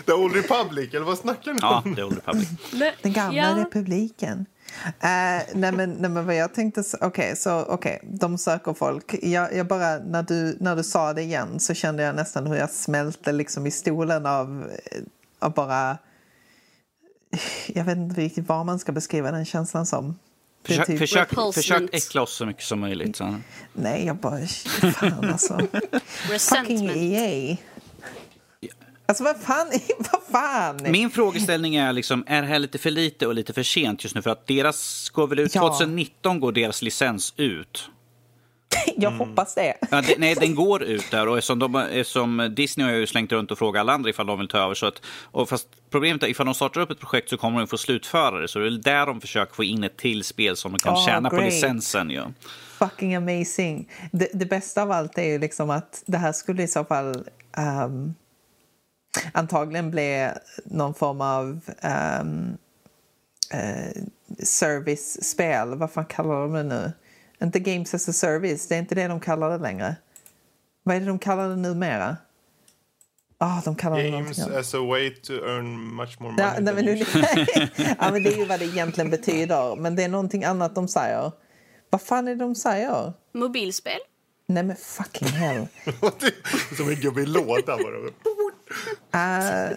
The Old Republic, eller vad snackar ni om? Ja, The Old Republic. Den gamla ja. republiken. Uh, nej, men, nej men vad jag tänkte, okej, okay, så okej, okay, de söker folk. Jag, jag, bara, när du, när du sa det igen så kände jag nästan hur jag smälte liksom i stolen av, av bara, jag vet inte riktigt vad man ska beskriva den känslan som. Försök, typ försök, försök äckla oss så mycket som möjligt. Så. Nej, jag bara, fan alltså. Fucking EA. Alltså vad fan, vad fan? Min frågeställning är liksom, är det här lite för lite och lite för sent just nu? För att deras går väl ut, ja. 2019 går deras licens ut. Jag mm. hoppas det. Ja, det, Nej, den går ut där. Och som, de, som Disney har ju slängt runt och frågat alla andra ifall de vill ta över. Så att, och fast problemet är ifall de startar upp ett projekt så kommer de få slutföra det. Så det är där de försöker få in ett till spel som de kan oh, tjäna great. på licensen. Ja. Fucking amazing. Det, det, bästa av allt är ju liksom att det här skulle i så fall um, antagligen bli någon form av um, uh, service-spel. Vad fan kallar de det nu? Inte Games as a Service, det är inte det de kallar det längre. Vad är det de kallar det numera? Ah, de kallar Games det as a way to earn much more money. Ja, nej, men, ja, men det är ju vad det egentligen betyder. Men det är någonting annat de säger. Vad fan är det de säger? Mobilspel? Nej men fucking hell. Som en gubbe i låda bara. Uh,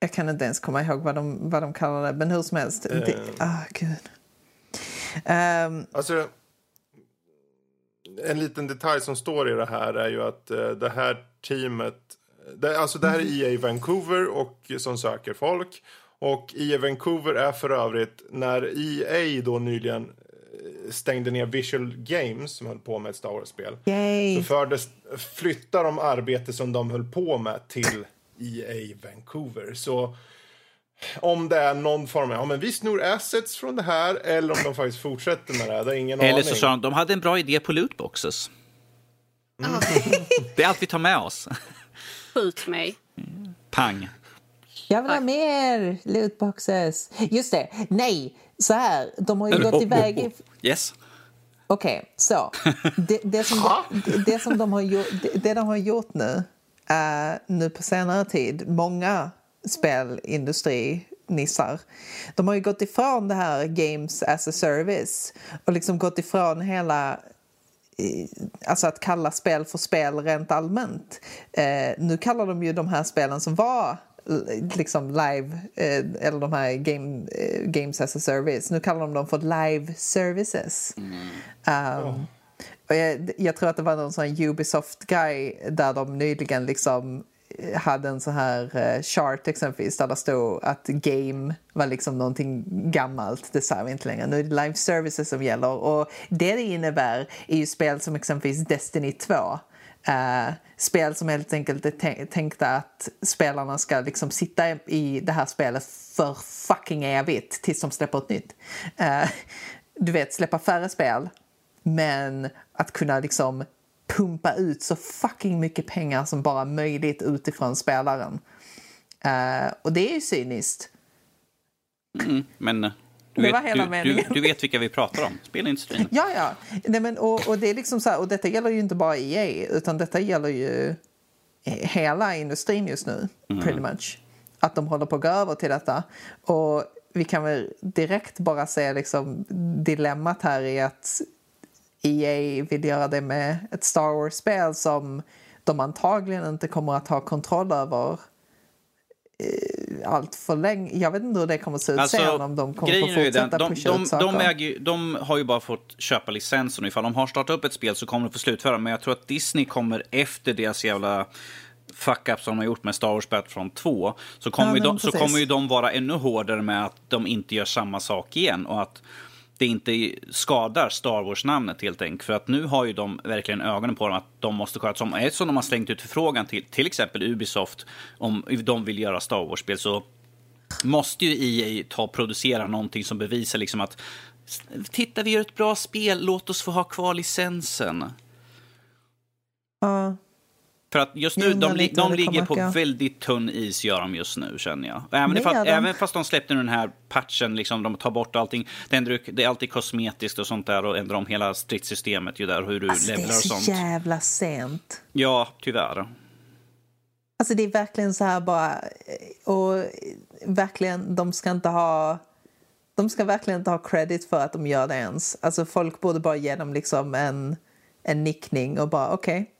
jag kan inte ens komma ihåg vad de, vad de kallar det, men hur som helst. Uh, det, oh, gud. Um, alltså, en liten detalj som står i det här är ju att uh, det här teamet... Det, alltså det här är EA Vancouver och, som söker folk. Och EA Vancouver är för övrigt, när EA då nyligen stängde ner Visual Games som höll på med ett Star Wars-spel. Så fördes, flyttade de arbete som de höll på med till EA Vancouver. Så om det är någon form av, ja men vi snor assets från det här eller om de faktiskt fortsätter med det här, det är ingen Eller aning. så sa de, de hade en bra idé på lootboxes. Ah, Det är allt vi tar med oss. skjut mig. Pang. Jag vill ha mer lootboxes. Just det. Nej, så här. De har ju gått iväg... i- Yes. Okej, så. Det, det, som de, det som de har gjort, det, de har gjort nu, uh, nu på senare tid, många spelindustrinissar, de har ju gått ifrån det här games as a service och liksom gått ifrån hela alltså att kalla spel för spel rent allmänt. Eh, nu kallar de ju de här spelen som var liksom live, eh, eller de här game, eh, games as a service, nu kallar de dem för live services. Um, och jag, jag tror att det var någon sån Ubisoft-guy där de nyligen liksom eh, hade en sån här eh, chart exempelvis där det stod att game var liksom någonting gammalt, det säger vi inte längre. Nu är det live services som gäller och det det innebär är ju spel som exempelvis Destiny 2. Eh, spel som helt enkelt är tänkta att spelarna ska liksom sitta i det här spelet för fucking evigt tills de släpper ett nytt. Eh, du vet, släppa färre spel men att kunna liksom pumpa ut så fucking mycket pengar som bara möjligt utifrån spelaren. Eh, och det är ju cyniskt. Mm, men eh, eh, du Det vet, var hela du, meningen. du, du vet vilka vi pratar om. Spelindustrin. Ja, ja. Nej, men, och, och, det är liksom så här, och detta gäller ju inte bara EA utan detta gäller ju hela industrin just nu, pretty much. Att de håller på att gå över till detta. Och vi kan väl direkt bara se liksom dilemmat här i att EA vill göra det med ett Star Wars-spel som de antagligen inte kommer att ha kontroll över eh, allt för länge. Jag vet inte hur det kommer att se ut sen om de kommer grejen få ju den, fortsätta de, pusha de, ut saker. de, äger, de har ju bara fått köpa licensen. Ifall de har startat upp ett spel så kommer de få slutföra. Men jag tror att Disney kommer efter deras jävla fuck-up som de har gjort med Star Wars Battlefront 2. Så kommer, Ja, de, så kommer ju de vara ännu hårdare med att de inte gör samma sak igen. Och att det inte skadar Star Wars-namnet helt enkelt. För att nu har ju de verkligen ögonen på dem att de måste sköta som Eftersom de har slängt ut förfrågan till till exempel Ubisoft om de vill göra Star Wars-spel så måste ju EA ta och producera någonting som bevisar liksom att titta vi gör ett bra spel, låt oss få ha kvar licensen. Ja. För att just nu, de, li- de det ligger på väldigt tunn is gör de just nu känner jag. Även, Det fast, gör de. även fast de släppte nu den här patchen, liksom, de tar bort allting. Det, ändrar, det är alltid kosmetiskt och sånt där och ändrar om hela stridssystemet ju där, hur du Alltså, det är levlar och så sånt. jävla sent. Ja, tyvärr. Alltså det är verkligen så här bara... Och verkligen, de ska inte ha... De ska verkligen inte ha credit för att de gör det ens. Alltså folk borde bara ge dem liksom en, en nickning och bara okej.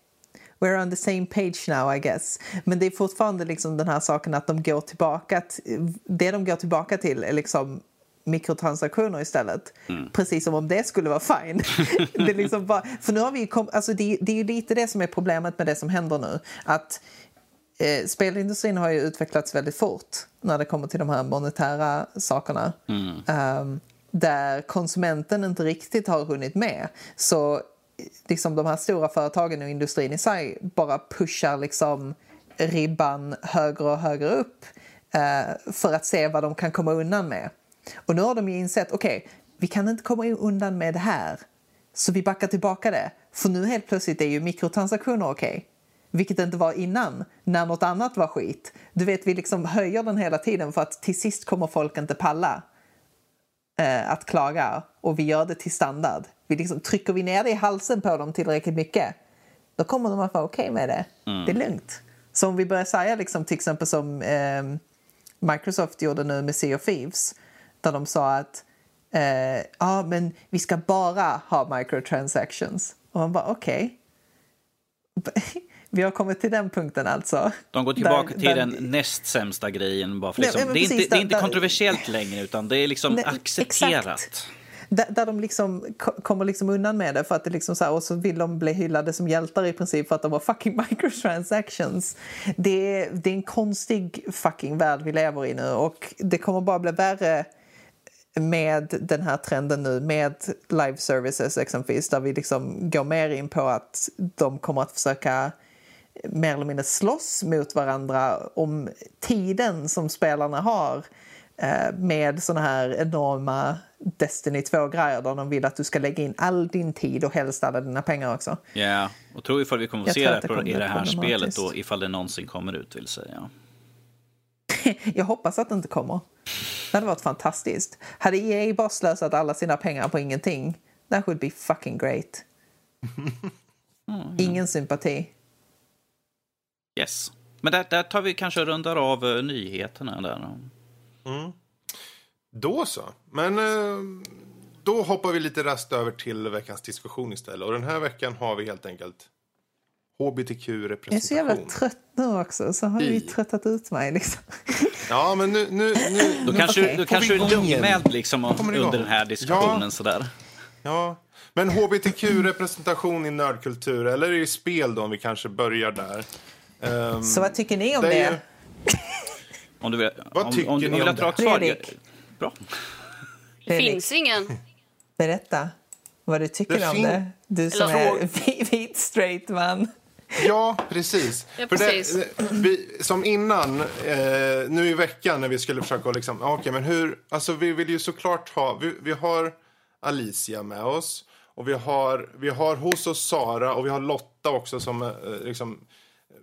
We're on the same page now I guess. Men det är fortfarande liksom den här saken att de går tillbaka till, det de går tillbaka till är liksom mikrotransaktioner istället. Precis som om det skulle vara fine. det är liksom bara, för nu har vi kom, alltså det, det är lite det som är problemet med det som händer nu. Att eh, spelindustrin har ju utvecklats väldigt fort när det kommer till de här monetära sakerna. Ehm, där konsumenten inte riktigt har hunnit med. Så liksom de här stora företagen och industrin i sig bara pushar liksom ribban högre och högre upp eh, för att se vad de kan komma undan med. Och nu har de ju insett, okej, vi kan inte komma undan med det här. Så vi backar tillbaka det. För nu helt plötsligt är ju mikrotransaktioner okej. Vilket det inte var innan, när något annat var skit. Du vet, vi liksom höjer den hela tiden för att till sist kommer folk inte palla eh, att klaga. Och vi gör det till standard. Vi liksom, trycker vi ner det i halsen på dem tillräckligt mycket, då kommer de att vara okej med det. Det är lugnt. Så om vi börjar säga liksom, till exempel som eh, Microsoft gjorde nu med Sea of Thieves, där de sa att eh, ja, men vi ska bara ha microtransactions. Och man bara okej. Vi har kommit till den punkten alltså. De går tillbaka Där- till där- den näst sämsta grejen. Bara för Nej, liksom, men det, är inte, precis, det är där- inte där- kontroversiellt längre, utan det är liksom Nej, accepterat. exakt. Där, där de liksom ko- kommer liksom undan med det för att det liksom så här, och så vill de bli hyllade som hjältar i princip för att de har fucking microtransactions. Det är, det är en konstig fucking värld vi lever i nu och det kommer bara bli värre med den här trenden nu med live services exempelvis där vi liksom går mer in på att de kommer att försöka mer eller mindre slåss mot varandra om tiden som spelarna har eh, med såna här enorma Destiny 2-grejer där de vill att du ska lägga in all din tid och helst alla dina pengar också. Ja, yeah. och tror ifall vi kommer att se det det i det här spelet då, ifall det någonsin kommer ut vill säga. Jag hoppas att det inte kommer. Det hade varit fantastiskt. Hade EA bara slösat alla sina pengar på ingenting, that would be fucking great. Ingen sympati. Yes. Men där, där tar vi kanske och rundar av eh, nyheterna där. Då så. Men eh, då hoppar vi lite rast över till veckans diskussion istället. Och den här veckan har vi helt enkelt Jag är så jävla hbtq-representation. trött nu också, så har vi I. tröttat ut mig. Liksom. Ja, men nu... nu, nu Då nu- kanske, okej. då kanske du är lugmälld liksom, under den här diskussionen. Ja. Sådär. Ja, men hbtq-representation i nördkultur, eller i spel då, om vi kanske börjar där. Ehm, Så vad tycker ni om det det? Om du vill, Vad om, tycker om, du ni vill ha om ett svar. Fredrik? Bra. Det finns ingen. Berätta vad du tycker Det om det. Du som Eller är vi- vit straight man. Ja, precis. Ja, För precis. Det, vi, som innan, eh, nu i veckan när vi skulle försöka liksom, ja, okej, men hur, alltså vi vill ju såklart ha, vi, vi har Alicia med oss och vi har, vi har hos oss Sara och vi har Lotta också som eh, liksom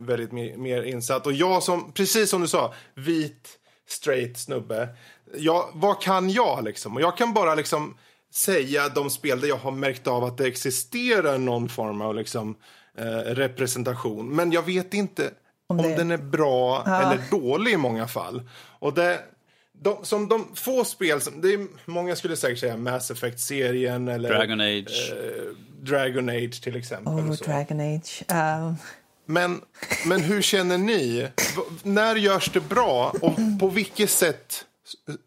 väldigt mer, mer insatt. Och jag som, precis som du sa, vit, straight snubbe. Ja, vad kan jag liksom? Och jag kan bara liksom säga de spel där jag har märkt av att det existerar någon form av liksom, eh, representation. Men jag vet inte om, det- den är bra eller dålig i många fall. Och det, de, som de få spel som, det är, många skulle säkert säga Mass Effect-serien eller Dragon Age. eh, Dragon Age till exempel. Oh, och så. Dragon Age. Um, Men, men hur känner ni? V- när görs det bra och på vilket sätt,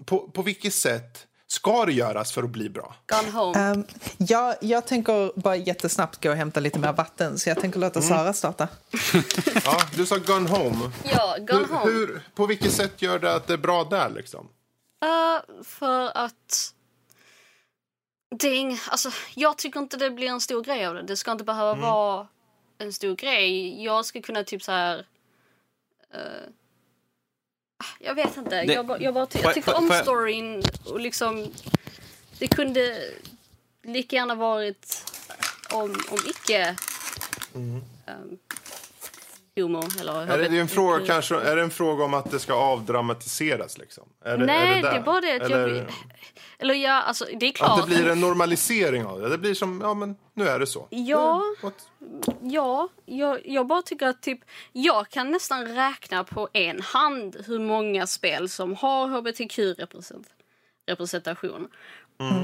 på, på vilket sätt ska det göras för att bli bra? Gone home. um, jag, jag tänker bara jättesnabbt gå och hämta lite mer vatten så jag tänker låta Sara starta. Ja, du sa Gun Home. ja, Gone Hur, home. hur, på vilket sätt gör det att det är bra där liksom? Uh, för att... Det är ing... alltså, jag tycker inte det blir en stor grej av det. Det ska inte behöva Mm. vara en stor grej. Jag ska kunna typ så här... eh, jag vet inte. Det- jag, bara, jag, bara jag tyckte om storyn och liksom... Det kunde lika gärna varit om, om icke... Um, homo eller Är det, det är en fråga, kanske, är det en fråga om att det ska avdramatiseras? Liksom? Är det, Nej, är det, det, är bara det att Eller jag... Eller ja, alltså det är klart. Att det blir en normalisering av det? Det blir som, ja men nu är det så. Ja. What? Ja, jag, jag bara tycker att typ, jag kan nästan räkna på en hand hur många spel som har hbtq-representation.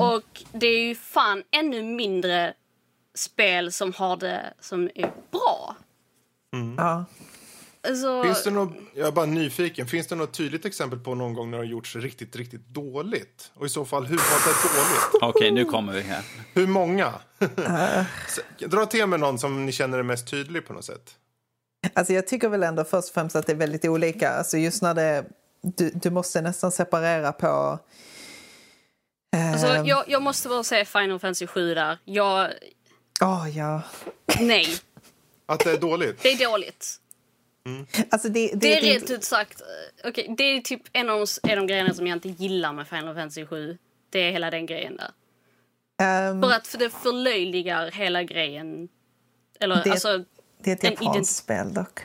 Och det är ju fan ännu mindre spel som har det som är bra. Ja. Alltså, Finns det något, jag är bara nyfiken, finns det något tydligt exempel på någon gång när det har gjorts riktigt, riktigt dåligt? Och i så fall, hur var det dåligt? Okej, nu kommer vi här. Hur många? Dra till med någon som ni känner är mest tydlig på något sätt. Alltså jag tycker väl ändå först och främst att det är väldigt olika. Alltså just när det... Du, du måste nästan separera på... alltså, ehm, jag, jag måste bara säga Final Fantasy 7 där. Jag, åh, ja. nej, Att det är dåligt? det är dåligt. Alltså det, det, Det är det- rent ut sagt, eh, okej, det är typ en av, de, en av de grejerna som jag inte gillar med Final Fantasy 7. Det är hela den grejen där. ehm, För att för det förlöjligar hela grejen. Eller Det- alltså, det är ett en japanskt spel dock.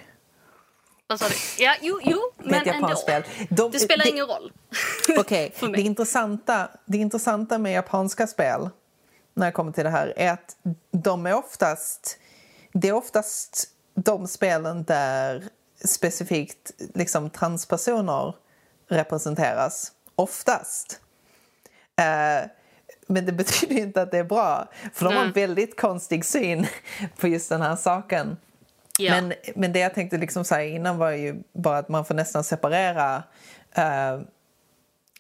vad sa du? Ja, jo, jo, Det är men ett ändå. spel. De- Det spelar det- ingen roll. Okej, För det, intressanta, det intressanta med japanska spel när det kommer till det här är att de är oftast... Det är oftast de spelen där specifikt liksom, transpersoner representeras. Oftast. Eh, men det betyder inte att det är bra. För de har en Nej. väldigt konstig syn på just den här saken. Ja. Men, men det jag tänkte liksom säga innan var ju bara att man får nästan separera eh,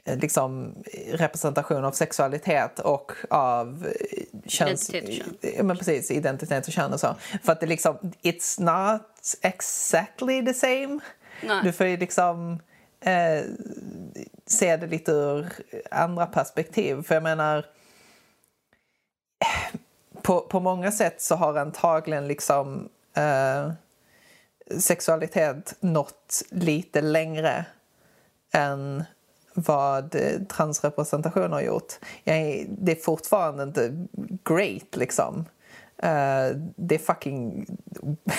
liksom representation av sexualitet och av eh, köns... Identitet och Ja, men precis, identitet och kön och så. För att det liksom, it's not exactly the same. Nej. Du får ju liksom... Eh, se det lite ur andra perspektiv. För jag menar, på, på många sätt så har antagligen liksom eh, sexualitet nått lite längre än vad transrepresentation har gjort. Jag, det är fortfarande inte great liksom. Uh, det är fucking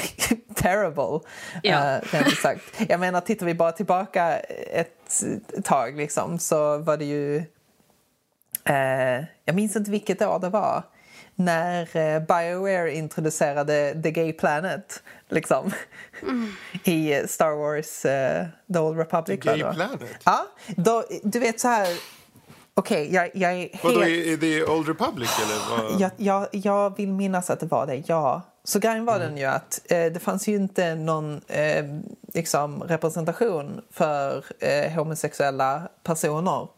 terrible, ja. uh, rent sagt. Jag menar, tittar vi bara tillbaka ett tag liksom, så var det ju... Uh, jag minns inte vilket år det var när uh, Bioware introducerade The Gay Planet liksom, mm. i Star Wars uh, The Old Republic. The Gay Planet? Ja, då, du vet så här... Okej, okay, jag, jag är helt... Vadå, är det Old Republic eller? Vad? Jag, jag, jag vill minnas att det var det, ja. Så grejen var mm. den ju att eh, det fanns ju inte någon eh, liksom, representation för eh, homosexuella personer.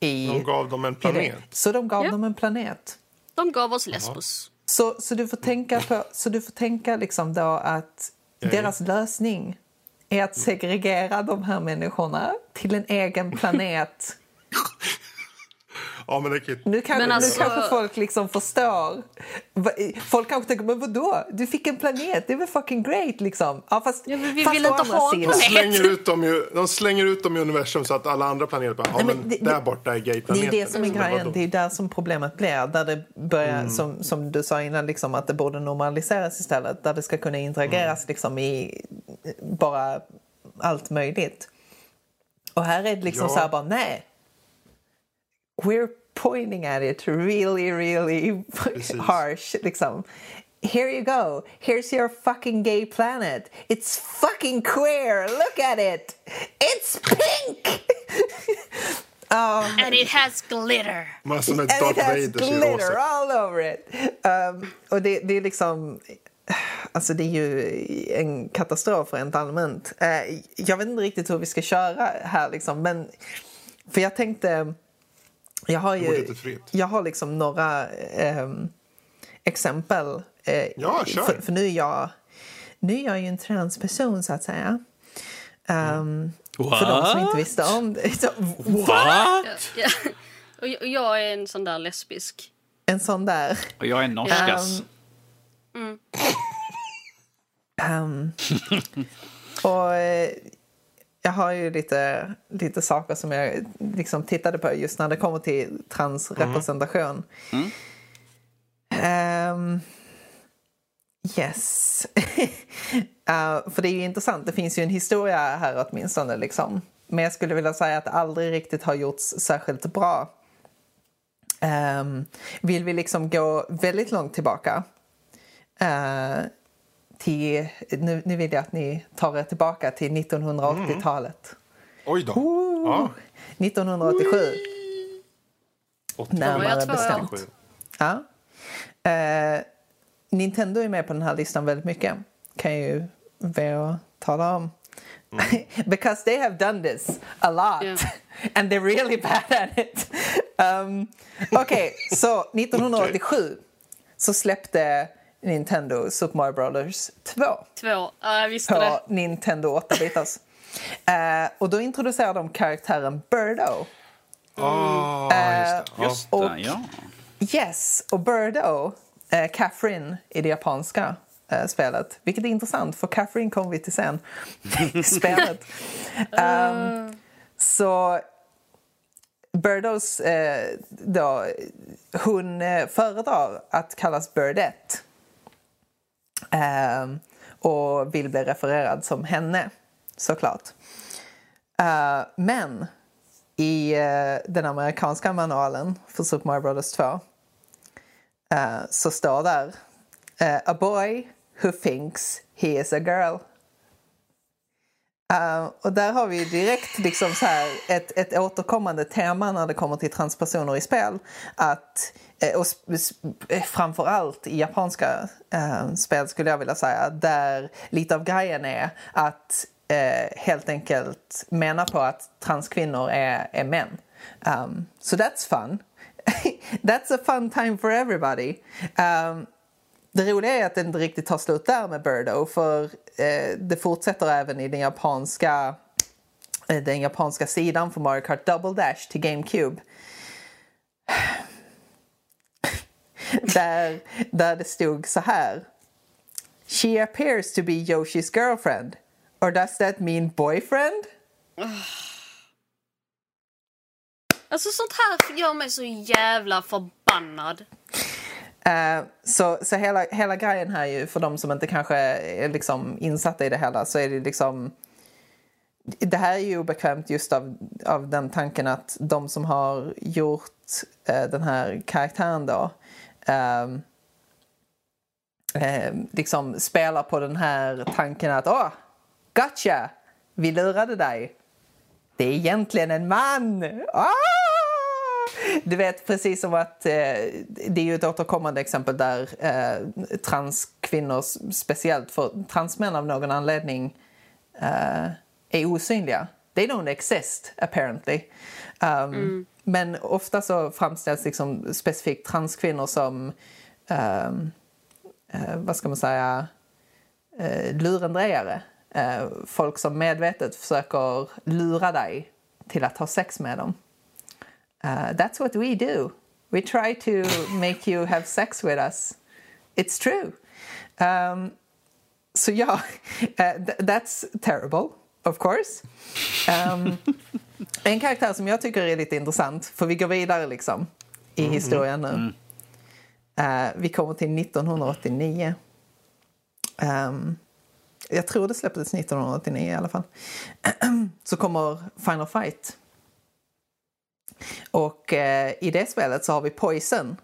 I, de gav dem en planet? Så de gav ja. dem en planet. De gav oss Lesbos. Så, så du får tänka, på, så du får tänka liksom då att ja, deras lösning är att segregera de här människorna till en egen planet Ja, men det nu, kan, men alltså... nu kanske folk liksom förstår. Folk kanske tänker, men vadå? Du fick en planet, det är väl fucking great liksom. Ja, fast, ja, vi fast vill inte ha en planet. Slänger ut dem ju, de slänger ut dem i universum så att alla andra planeter bara, ja, Nej, men, det, där borta är gayplaneten. Det är det som är grejen, det är där som problemet blir. Där det börjar, mm. som, som du sa innan, liksom, att det borde normaliseras istället. Där det ska kunna interageras mm. liksom, i bara allt möjligt. Och här är det liksom ja. så här bara, nej we're pointing at it really, really Precis. harsh. Liksom. Here you go. Here's your fucking gay planet. It's fucking queer. Look at it. It's pink. um, and it has glitter. Massor med and it has glitter all over it. Um, och det, det är liksom... Alltså det är ju en katastrof rent allmänt. Uh, jag vet inte riktigt hur vi ska köra här liksom, men... För jag tänkte jag har ju jag har liksom några eh, exempel. Eh, ja, kör. För, för, nu, är jag, nu är jag ju en transperson, så att säga. Um, för de som inte visste om det. Så, what? Ja, ja. Och jag är en sån där lesbisk. En sån där. Och jag är norskas. Um, mm. um, och eh, jag har ju lite, lite saker som jag liksom tittade på just när det kommer till transrepresentation. Mm. Um, yes. uh, för det är ju intressant. Det finns ju en historia här åtminstone. Liksom. Men jag skulle vilja säga att det aldrig riktigt har gjorts särskilt bra. Um, vill vi liksom gå väldigt långt tillbaka uh, till, nu, nu vill jag att ni tar er tillbaka till 1980-talet. Mm. Oj då. Uh, ja. 1987. Närmare bestämt. Ja. Uh, Nintendo är med på den här listan väldigt mycket. Kan ju be tala om. Mm. Because they have done this a lot. Yeah. And they're really bad at it. Um, Okej, okay, så 1987 okay. så släppte Nintendo Super Mario Brothers 2. 2, ja jag visste på det. Nintendo 8-bitars. uh, eh, och då introducerar de karaktären Birdo. Oh, uh, just det. och, ja. Yes, och Birdo, uh, Catherine i det japanska uh, spelet. Vilket är intressant, för Catherine kommer vi till sen i spelet. Um, så Birdos, då, hon föredrar att kallas Birdette Eh, och vill bli refererad som henne, såklart. Eh, men i eh, den amerikanska manualen för Super Mario Bros 2 eh, så står där eh, A boy who thinks he is a girl. Uh, och där har vi direkt liksom så här ett, ett återkommande tema när det kommer till transpersoner i spel. Att Eh, och eh, i japanska eh, spel skulle jag vilja säga, där lite av grejen är att eh, helt enkelt mena på att transkvinnor är, är män. Um, so that's fun. that's a fun time for everybody. Um, det roliga är att det inte riktigt tar slut där med Birdo för eh, det fortsätter även i den japanska eh, den japanska sidan för Mario Kart Double Dash till GameCube. där, där det stod så här. She appears to be Yoshi's girlfriend. Or does that mean boyfriend? Alltså sånt här gör mig så jävla förbannad. Uh, så så hela, hela grejen här ju, för de som inte kanske är liksom insatta i det hela, så är det liksom... Det här är ju obekvämt just av, av den tanken att de som har gjort uh, den här karaktären då eh, liksom spelar på den här tanken att åh, gotcha, vi lurade dig. Det är egentligen en man! Ah! Du vet, precis som att eh, det är ju ett återkommande exempel där eh, transkvinnor, speciellt för transmän av någon anledning, eh, är osynliga. They don't exist, apparently. Um, mm. Men ofta så framställs liksom specifikt transkvinnor som, um, uh, vad ska man säga, uh, lurendrejare. Uh, folk som medvetet försöker lura dig till att ha sex med dem. Uh, that's what we do. We try to make you have sex with us. It's true. Um, so yeah, uh, th that's terrible, of course. Um, en karaktär som jag tycker är lite intressant, för vi går vidare liksom i mm -hmm. historien nu. Mm. Uh, vi kommer till 1989. Um, jag tror det släpptes 1989 i alla fall. Så kommer Final Fight och eh, i det spelet så har vi Poison,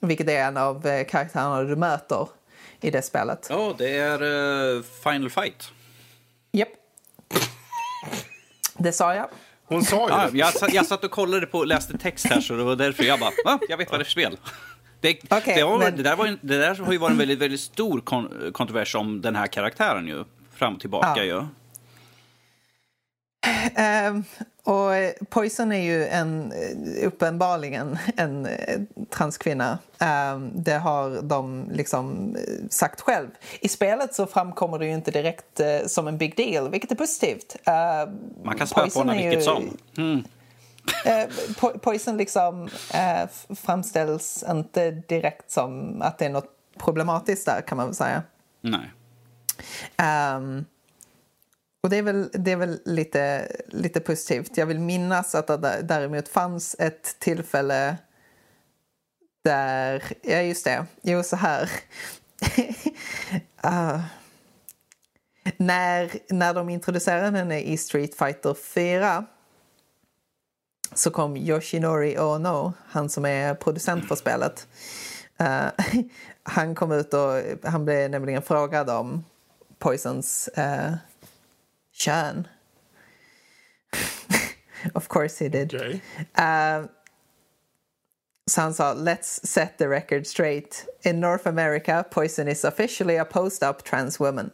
vilket är en av eh, karaktärerna du möter i det spelet. Ja, oh, det är uh, Final Fight. Japp. Yep. Det sa jag. Hon sa ju det. Jag, jag satt och kollade på läste text här så det var därför jag bara, ah, jag vet vad det är för spel. Det, okay, det, var, men... det, där var, det där har ju varit en väldigt, väldigt stor kon kontrovers om den här karaktären ju. Fram och tillbaka ja. ju. Um, och Poison är ju en, uppenbarligen en eh, transkvinna. Um, det har de liksom eh, sagt själv. I spelet så framkommer det ju inte direkt uh, som en big deal, vilket är positivt. Uh, Man kan spela på henne vilket ju, som. Mm. Uh, po Poison liksom framställs inte direkt som att det är något problematiskt där kan man väl säga. Nej. Um, och det är väl, det är väl lite, lite positivt. Jag vill minnas att det däremot fanns ett tillfälle där, ja just det, jo så här. uh, när, när de introducerade henne i Street Fighter 4 så kom Yoshinori Ono, han som är producent för spelet. Uh, han kom ut och han blev nämligen frågad om Poisons uh, kön. of course he did. Okay. Uh, så han sa “Let's set the record straight. In North America, Poison is officially a post-op trans woman.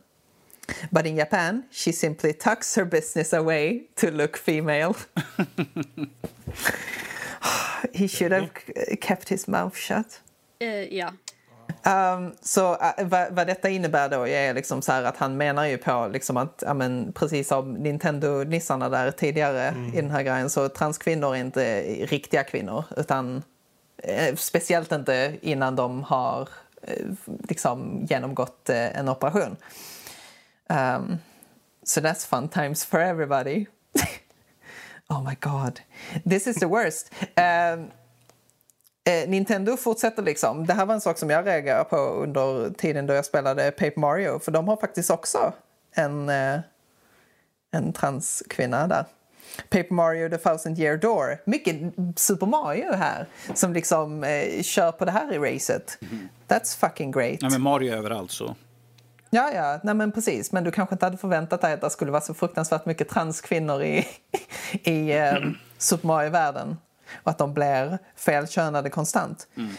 But in Japan, she simply tucks her business away to look female. he should have kept his mouth shut. Uh, yeah. Um, så uh, vad, vad, detta innebär då är liksom så att han menar ju på liksom att ja, men, precis som Nintendo-nissarna där tidigare mm. i den här grejen så transkvinnor är inte riktiga kvinnor utan eh, speciellt inte innan de har eh, liksom genomgått eh, en operation. Um, so that's fun times for everybody. oh my god, this is the worst. Um, Eh, Nintendo fortsätter liksom. Det här var en sak som jag reagerade på under tiden då jag spelade Paper Mario. För de har faktiskt också en, eh, en transkvinna där. Paper Mario The Thousand Year Door. Mycket Super Mario här som liksom eh, kör på det här i racet. Mm. That's fucking great. Ja, men Mario överallt så. Ja, ja, nej men precis. Men du kanske inte hade förväntat dig att det skulle vara så fruktansvärt mycket transkvinnor i, i eh, Super Mario-världen och att de blir felkönade konstant. Mm.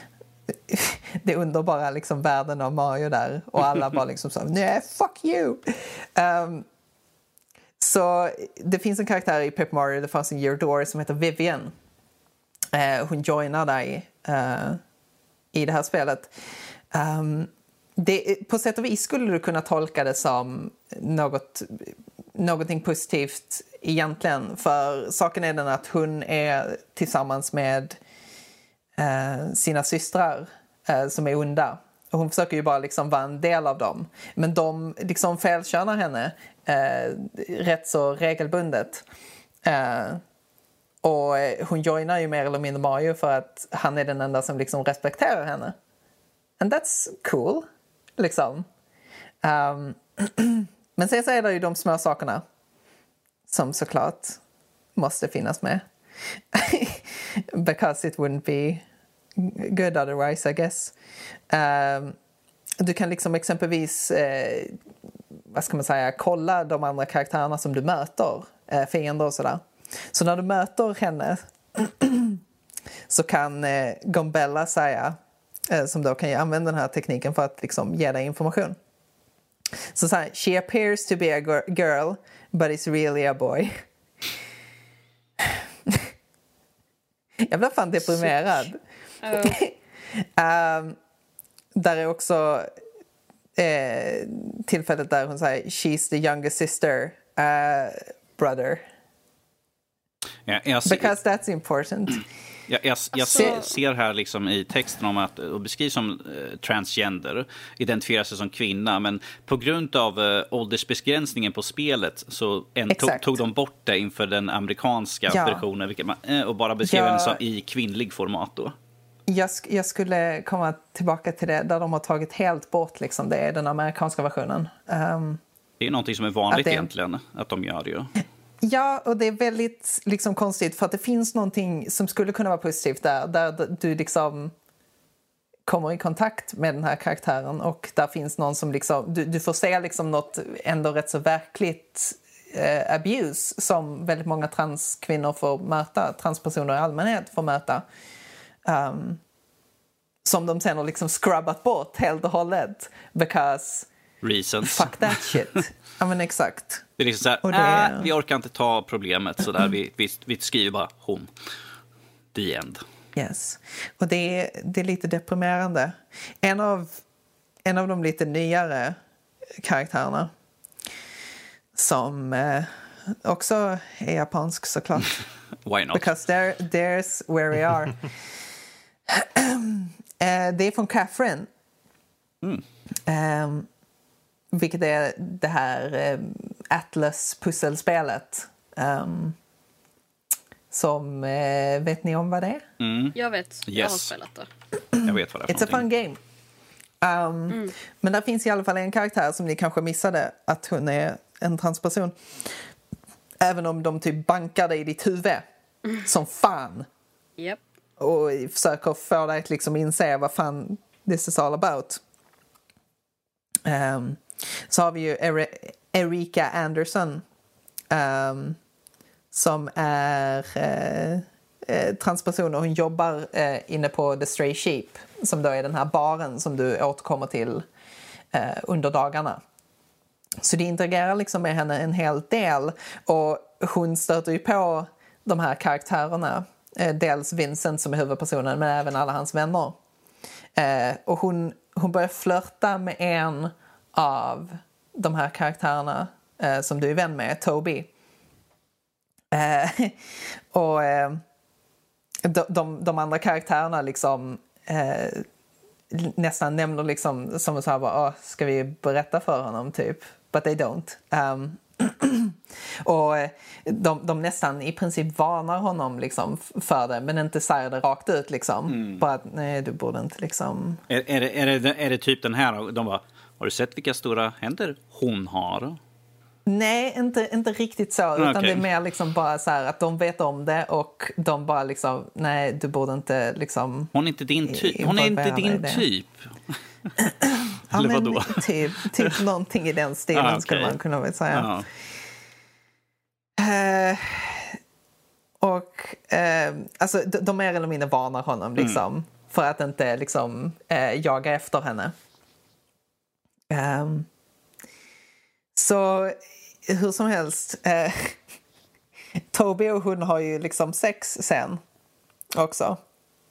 Det underbara liksom världen av Mario där och alla bara liksom så nej fuck you. Um, så det finns en karaktär i Paper Mario The Thousand Year Door som heter Vivian. Uh, hon joinar dig uh, i det här spelet. Um, det, på sätt och vis skulle du kunna tolka det som något, någonting positivt egentligen. För saken är den att hon är tillsammans med eh, sina systrar eh, som är onda. Och hon försöker ju bara liksom vara en del av dem. Men de liksom felkönar henne eh, rätt så regelbundet. Eh, och eh, hon joinar ju mer eller mindre Mario för att han är den enda som liksom respekterar henne. And that's cool, liksom. Um, men sen så är det ju de små sakerna som såklart måste finnas med. Because it wouldn't be good otherwise, I guess. Um, du kan liksom exempelvis eh, vad ska man säga, kolla de andra karaktärerna som du möter, eh, fiender och sådär. Så när du möter henne så kan eh, Gombella säga, eh, som då kan använda den här tekniken för att liksom ge dig information. Så så här, she appears to be a girl but is really a boy. Jag blir fan deprimerad. Um, där är också eh, tillfället där hon säger she's the younger sister, uh, brother. Jag, Because that's important. Jag, jag, jag alltså... ser här liksom i texten om att och beskrivs som eh, transgender, identifierar sig som kvinna, men på grund av eh, åldersbegränsningen på spelet så en, tog, tog, de bort det inför den amerikanska ja. versionen vilket man, eh, och bara beskrev ja. den som i kvinnlig format. Då. Jag, jag, skulle komma tillbaka till det där de har tagit helt bort liksom, det den amerikanska versionen. Um, det är någonting som är vanligt att det... egentligen, att de gör det ju. Ja, och det är väldigt liksom, konstigt för att det finns någonting som skulle kunna vara positivt där, där du liksom kommer i kontakt med den här karaktären och där finns någon som liksom, du, du får se liksom något ändå rätt så verkligt eh, abuse som väldigt många transkvinnor får möta, transpersoner i allmänhet får möta. Um, som de sen har liksom scrubbat bort helt och hållet because Reasons. fuck that shit. ja men exakt. Det är liksom så här, det... äh, vi orkar inte ta problemet så där. Vi, vi, vi skriver bara hon. The end. Yes. Och det är, det är lite deprimerande. En av, en av de lite nyare karaktärerna som eh, också är japansk såklart. Why not? Because there, there's where we are. eh, det är från Catherine. Mm. Um, vilket är det här um, Atlas-pusselspelet. Um, som, uh, vet ni om vad det är? Mm. Jag vet, yes. jag har spelat det. Jag vet vad det är It's a fun game. Um, mm. Men där finns i alla fall en karaktär som ni kanske missade att hon är en transperson. Även om de typ bankar dig i ditt huvud mm. som fan. Yep. Och försöker få dig att liksom inse vad fan this is all about. Um, så har vi ju Erika Anderson um, som är uh, transperson och hon jobbar uh, inne på The Stray Sheep som då är den här baren som du återkommer till uh, under dagarna. Så det interagerar liksom med henne en hel del och hon stöter ju på de här karaktärerna. Dels Vincent som är huvudpersonen men även alla hans vänner. Och hon, hon börjar flörta med en av de här karaktärerna eh, som du är vän med, Toby. Eh, och eh, de, de, de, andra karaktärerna liksom eh, nästan nämner liksom som så här bara, ska vi berätta för honom typ? But they don't. Um, och eh, de, de nästan i princip varnar honom liksom för det men inte säger det rakt ut liksom. Mm. Bara att nej du borde inte liksom. Är, är, det, är, det, är det typ den här, de bara har du sett vilka stora händer hon har? Nej, inte, inte riktigt så. Utan okay. det är mer liksom bara så att de vet om det och de bara liksom, nej du borde inte liksom... Hon är inte din, ty hon är inte din typ? Eller vadå? Typ, typ någonting i den stilen ah, okay. skulle man kunna väl säga. Uh, och uh, alltså de, de mer eller mindre varnar honom liksom. Mm. För att inte liksom uh, jaga efter henne. Um, så hur som helst, eh, Toby och hon har ju liksom sex sen också.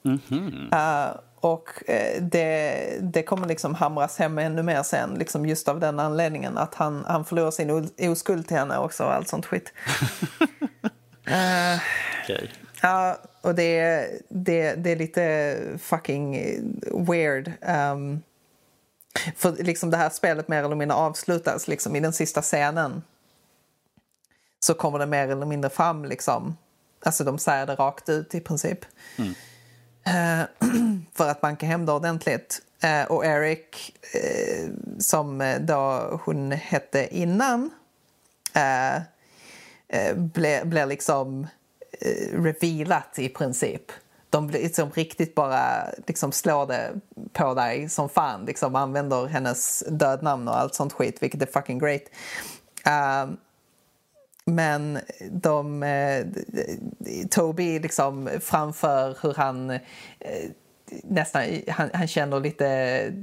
Mm -hmm. uh, och eh, det, det kommer liksom hamras hem ännu mer sen, liksom just av den anledningen att han, han förlorar sin oskuld till henne också och allt sånt skit. uh, okay. Ja, och det, det, det är lite fucking weird. Um, för liksom det här spelet mer eller mindre avslutas liksom i den sista scenen. Så kommer det mer eller mindre fram liksom. Alltså de säger det rakt ut i princip. Mm. Uh, för att banka hem det ordentligt. Uh, och Eric, uh, som då hon hette innan, blir ble liksom revealat i princip de liksom riktigt bara liksom slår det på dig som fan. Liksom använder hennes dödnamn och allt sånt skit, vilket är fucking great. Uh, men de, eh, Toby liksom framför hur han eh, nästan, han, han, känner lite,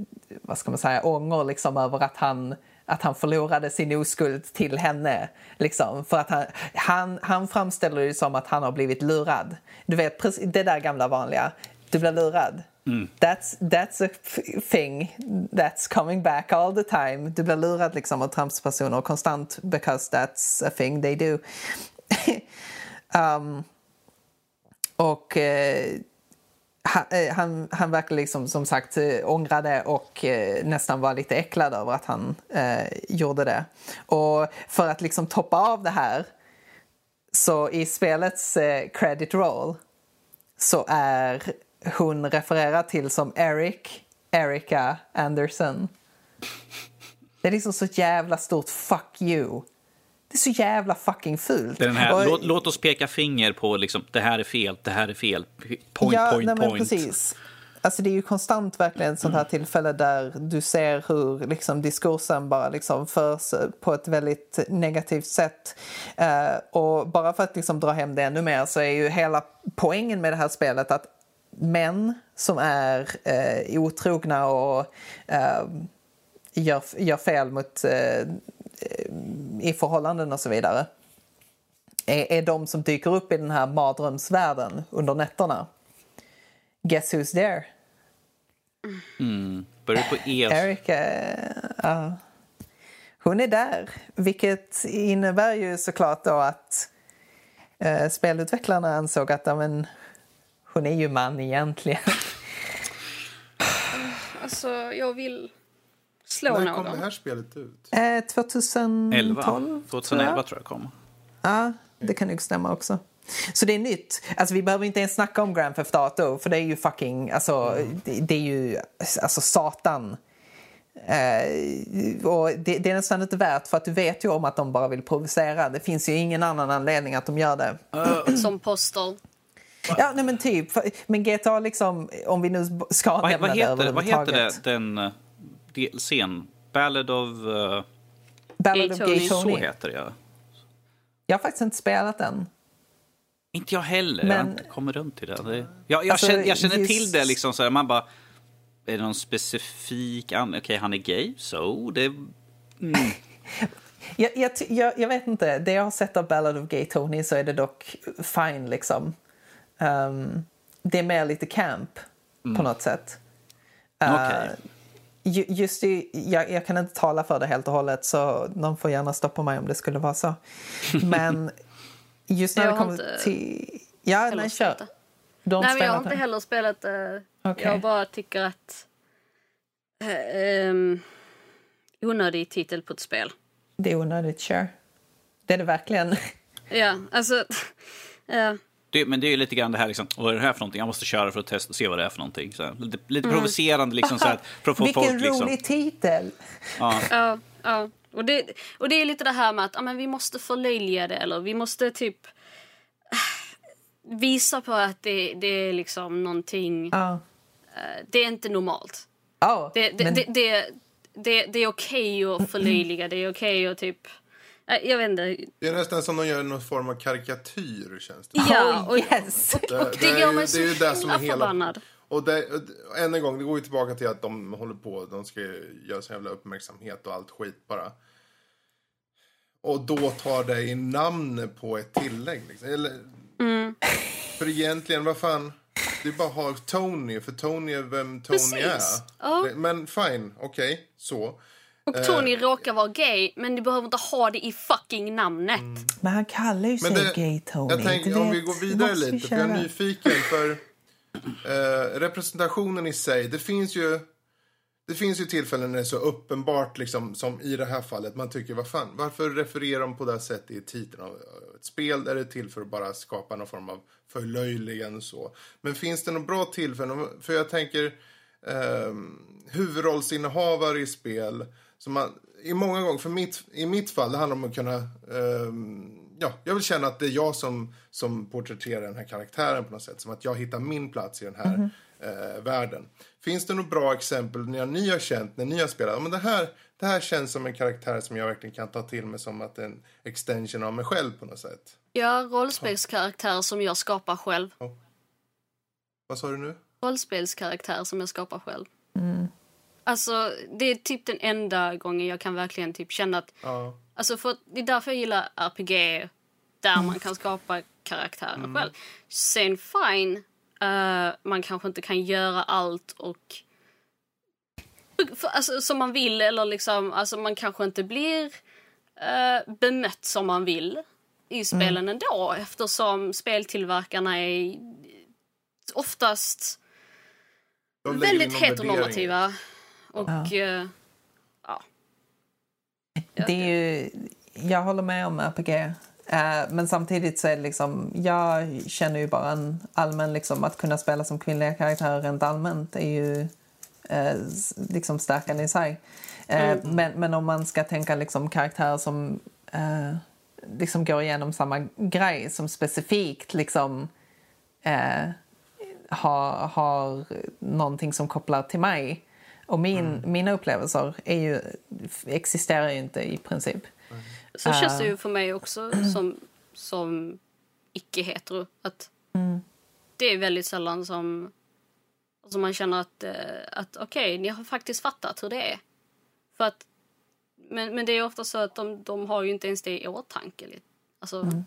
vad ska man säga, ånger liksom över att han att han förlorade sin oskuld till henne. Liksom, för att han, han, han framställer det som att han har blivit lurad. Du vet, det där gamla vanliga. Du blir lurad. Mm. That's, that's a thing that's coming back all the time. Du blir lurad liksom av tramspersoner konstant because that's a thing they do. um, och... Eh, Eh, han, han, verkar liksom som sagt ångra ångrade och eh, nästan var lite äcklad över att han eh, gjorde det. Och för att liksom toppa av det här så i spelets eh, credit roll så är hon refererad till som Eric Erica Anderson. Det är liksom så jävla stort fuck you det är så jävla fucking fult. Den här, och, låt, låt, oss peka finger på liksom, det här är fel, det här är fel. Point, ja, point, nej, point. Precis. Alltså det är ju konstant verkligen ett sånt här tillfälle där du ser hur liksom, diskursen bara liksom förs på ett väldigt negativt sätt. Uh, och bara för att liksom, dra hem det ännu mer så är ju hela poängen med det här spelet att män som är uh, otrogna och uh, gör, gör fel mot i förhållanden och så vidare är, är de som dyker upp i den här mardrömsvärlden under nätterna. Guess who's there? Mm. Börjar på E. Erika, uh, hon är där. Vilket innebär ju såklart då att uh, spelutvecklarna ansåg att men, hon är ju man egentligen. Alltså, jag vill slå När kom det här spelet ut? Eh, 2012. 11. 2011 tror jag kom. Ja, det kan nog stämma också. Så det är nytt. Alltså, vi behöver inte ens snacka om Grand Theft Auto för det är ju fucking, alltså, det, det är ju, alltså satan. Uh, och det, det, är nästan inte värt för att du vet ju om att de bara vill provocera. Det finns ju ingen annan anledning att de gör det. Uh. Som postal. Ja, nej men typ. Men GTA liksom, om vi nu ska nämna vad heter, det Vad heter det, den DLCn. Ballad of... Uh... Ballad of Gay Tony. Så heter det, ja. Jag har faktiskt inte spelat den. Inte jag heller. Men... Jag har inte kommit runt till det. det... Jag, jag, alltså, känner, jag känner just... till det liksom så här, man bara... Är det någon specifik... Okej, okay, han är gay, så det... Mm. jag, jag, jag, jag, vet inte. Det jag har sett av Ballad of Gay Tony så är det dock fine liksom. Um, det är mer lite camp mm. på något sätt. Uh, okay just i, jag, jag, kan inte tala för det helt och hållet så de får gärna stoppa mig om det skulle vara så. Men just när det kommer till... Ja, nej, kör. Nej, men jag har inte heller spelat det. Uh, okay. Jag bara tycker att... Uh, um, onödig titel på ett spel. Det är onödigt, sure. Det är det verkligen. ja, alltså... Uh, det, men det är ju lite grann det här, liksom, vad är det här för någonting? Jag måste köra för att testa och se vad det är för någonting. Så lite, lite mm. provocerande liksom. Så här, för att få Vilken folk, liksom. rolig titel! Ja. ja, ja. Och, det, och det är lite det här med att ja, men vi måste förlöjliga det eller vi måste typ visa på att det, det är liksom någonting... Ja. Uh, det är inte normalt. Oh, det, det, men... det, det, det, det, är okej okay att förlöjliga, det är okej okay att typ jag vet inte. Det är nästan som de gör någon form av karikatyr känns det Ja, oh, och, yes. och, och det, det gör mig så himla förbannad. Och det, än en gång, det går ju tillbaka till att de håller på, de ska göra så jävla uppmärksamhet och allt skit bara. Och då tar det i namnet på ett tillägg liksom. Eller, mm. För egentligen, vad fan. Det är bara att ha Tony, för Tony är vem Tony Precis. är. Ja. Men fine, okej, okay, så. Och Tony eh, råkar vara gay, men ni behöver inte ha det i fucking namnet. Mm. Men han kallar ju sig det, gay Tony. Jag tänker, om vi går vidare lite, för jag är nyfiken. För eh, representationen i sig, det finns ju... Det finns ju tillfällen när det är så uppenbart, liksom, som i det här fallet. Man tycker, vad fan, varför refererar de på det här sättet i titeln av ett spel? Där det är till för att bara skapa någon form av förlöjligande så. Men finns det något bra tillfälle? För jag tänker, eh, huvudrollsinnehavare i spel så man, i många gånger, för mitt, i mitt fall, det handlar om att kunna... Eh, ja, jag vill känna att det är jag som, som porträtterar den här karaktären på något sätt. Som att jag hittar min plats i den här mm eh, världen. Finns det några bra exempel när ni har känt, när ni har spelat, men det här, det här känns som en karaktär som jag verkligen kan ta till mig som att det är en extension av mig själv på något sätt? Ja, rollspelskaraktär ja. som jag skapar själv. Ja. Vad sa du nu? Rollspelskaraktär som jag skapar själv. Mm. Alltså, det är typ den enda gången jag kan verkligen typ känna att... Ja. Alltså, för det är därför jag gillar RPG, där man kan skapa karaktärer mm. själv. Sen fine, uh, man kanske inte kan göra allt och... För, alltså, som man vill, eller liksom, alltså man kanske inte blir uh, bemött som man vill i spelen mm. ändå eftersom speltillverkarna är oftast väldigt heteronormativa. Och ja. Uh, ja. Det är ju, jag håller med om RPG. Uh, men samtidigt så är det liksom, jag känner ju bara en allmän, liksom, att kunna spela som kvinnliga karaktärer rent allmänt är ju uh, liksom stärkande i sig. Mm. Men, men om man ska tänka liksom karaktärer som liksom går igenom samma grej, som specifikt liksom har, har någonting som kopplar till mig och min, mm. mina upplevelser är ju, existerar ju inte i princip. Mm. Så uh, känns det ju för mig också som, som icke-hetero. Att mm. Det är väldigt sällan som, som man känner att, eh, att okej, okay, ni har faktiskt fattat hur det är. För att, men, men det är ofta så att de, de har ju inte ens det i åtanke. Alltså, mm.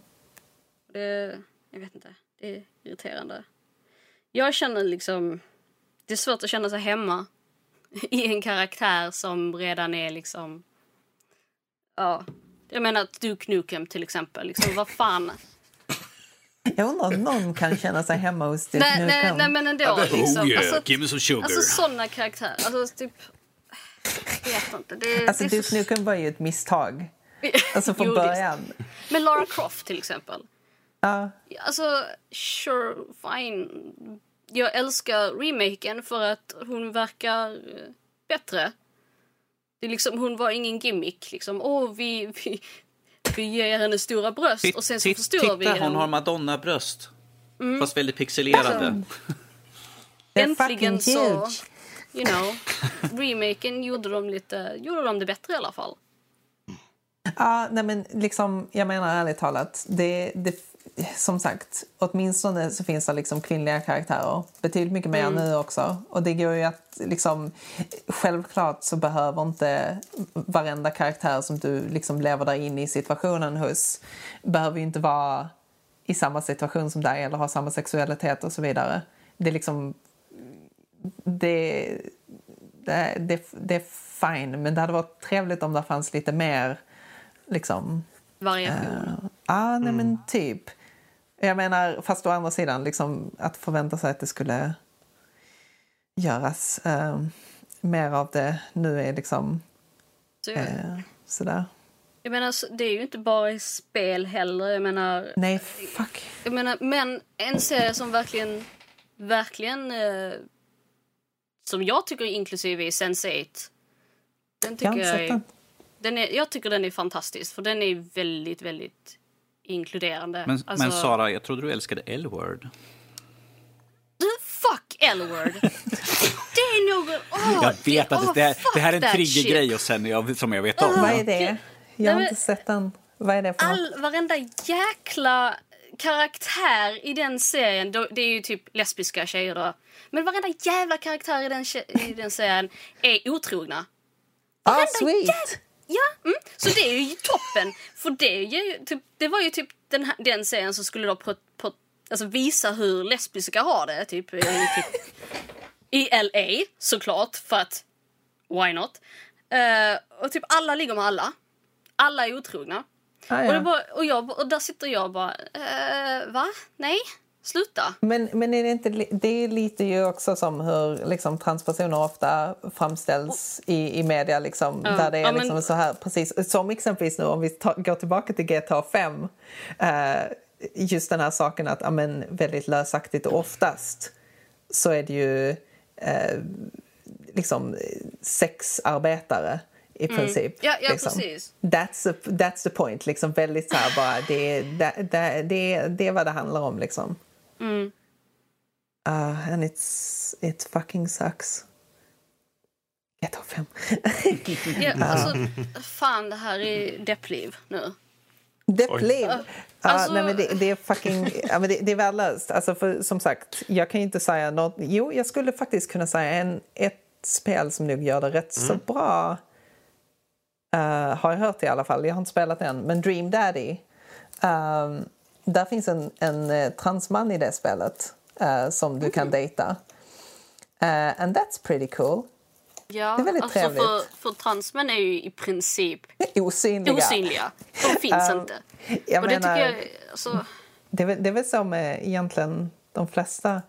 det, jag vet inte, det är irriterande. Jag känner liksom, det är svårt att känna sig hemma i en karaktär som redan är liksom... Ja. Jag menar Duke Nukem till exempel. Liksom, vad fan... Jag undrar om någon kan känna sig hemma hos Duke nej, Nukem. Nej, nej, men ändå. Ja, liksom. oh yeah, alltså, give me some sugar. Alltså sådana karaktärer. Alltså typ... Jag vet inte. Det, alltså det Duke så... Nukem var ju ett misstag. Alltså från början. Men Lara Croft till exempel. Ja. Alltså, sure, fine jag älskar remaken för att hon verkar eh, bättre. Det är liksom, hon var ingen gimmick. Liksom, Åh, vi, vi, vi ger henne stora bröst och sen så förstår vi henne. hon har Madonna-bröst. Mm. Fast väldigt pixelerade. Alltså, äntligen så, you know, remaken gjorde de, lite, gjorde de det bättre i alla fall. Ja, nej men liksom, jag menar ärligt talat, det, det som sagt, åtminstone så finns det liksom kvinnliga karaktärer. Betydligt mycket mer mm. nu också. Och det går ju att liksom, självklart så behöver inte varenda karaktär som du liksom lever där inne i situationen hos behöver ju inte vara i samma situation som dig eller ha samma sexualitet och så vidare. Det är liksom... Det, det, det, det är fine, men det hade varit trevligt om det fanns lite mer liksom... Variation? Uh, ah, nej mm. men typ. Jag menar, fast å andra sidan, liksom, att förvänta sig att det skulle göras eh, mer av det nu är liksom så, eh, sådär. Jag menar, det är ju inte bara i spel heller. Jag menar... Nej, fuck. Jag menar, men en serie som verkligen, verkligen eh, som jag tycker är inklusiv är Sense8. Den tycker jag, jag är, den är, jag tycker den är fantastisk för den är väldigt, väldigt inkluderande. Men, alltså... men Sara, jag trodde du älskade L-word. Fuck L-word! det är något... Oh, jag vet att det, oh, det, här är en triggergrej och sen jag, som jag vet om. Oh, Vad är det? Jag har inte sett den. Vad är det för all, något? Varenda jäkla karaktär i den serien, det är ju typ lesbiska tjejer då. Men varenda jävla karaktär i den, i den serien är otrogna. Ah, ah, sweet! Ja, mm. så det är ju toppen. För det, ju, typ, det var ju typ den, här, den serien som skulle då alltså, visa hur lesbiska har det. Typ, i, typ, i LA såklart, för att why not? Uh, och typ alla ligger med alla. Alla är otrogna. Ah, ja. och, bara, och, jag, och där sitter jag bara, uh, va? Nej? Sluta! Men, men är det, inte, det är lite ju också som hur liksom, transpersoner ofta framställs i, i media. Liksom, ja. Där det är ja, liksom men... så här, precis, som exempelvis nu om vi ta, går tillbaka till GTA 5. Uh, just den här saken att ja, men, väldigt lösaktigt och oftast så är det ju uh, liksom sexarbetare i mm. princip. Ja, ja liksom. precis. That's, a, that's the point. Liksom väldigt så här bara, det, det, det, det, det är vad det handlar om liksom. Mm. Uh, and it's, it fucking sucks. GTA 5. ja, alltså, fan, det här är deppliv nu. Deppliv? Uh, alltså... nej, men det, det, är fucking... ja, men det, det är värdelöst. Alltså, för, som sagt, jag kan inte säga något. Jo, jag skulle faktiskt kunna säga en, ett spel som nog gör det rätt mm. så bra. Uh, har jag hört i alla fall. Jag har inte spelat än. Men Dream Daddy. Um, där finns en, en uh, transman i det spelet uh, som du kan dejta. and that's pretty cool. Ja, det är väldigt alltså trevligt. För, för transmän är ju i princip osynliga. osynliga. De finns um, inte. Jag Och menar, det tycker jag... Alltså... Det, är, det är väl så med egentligen de flesta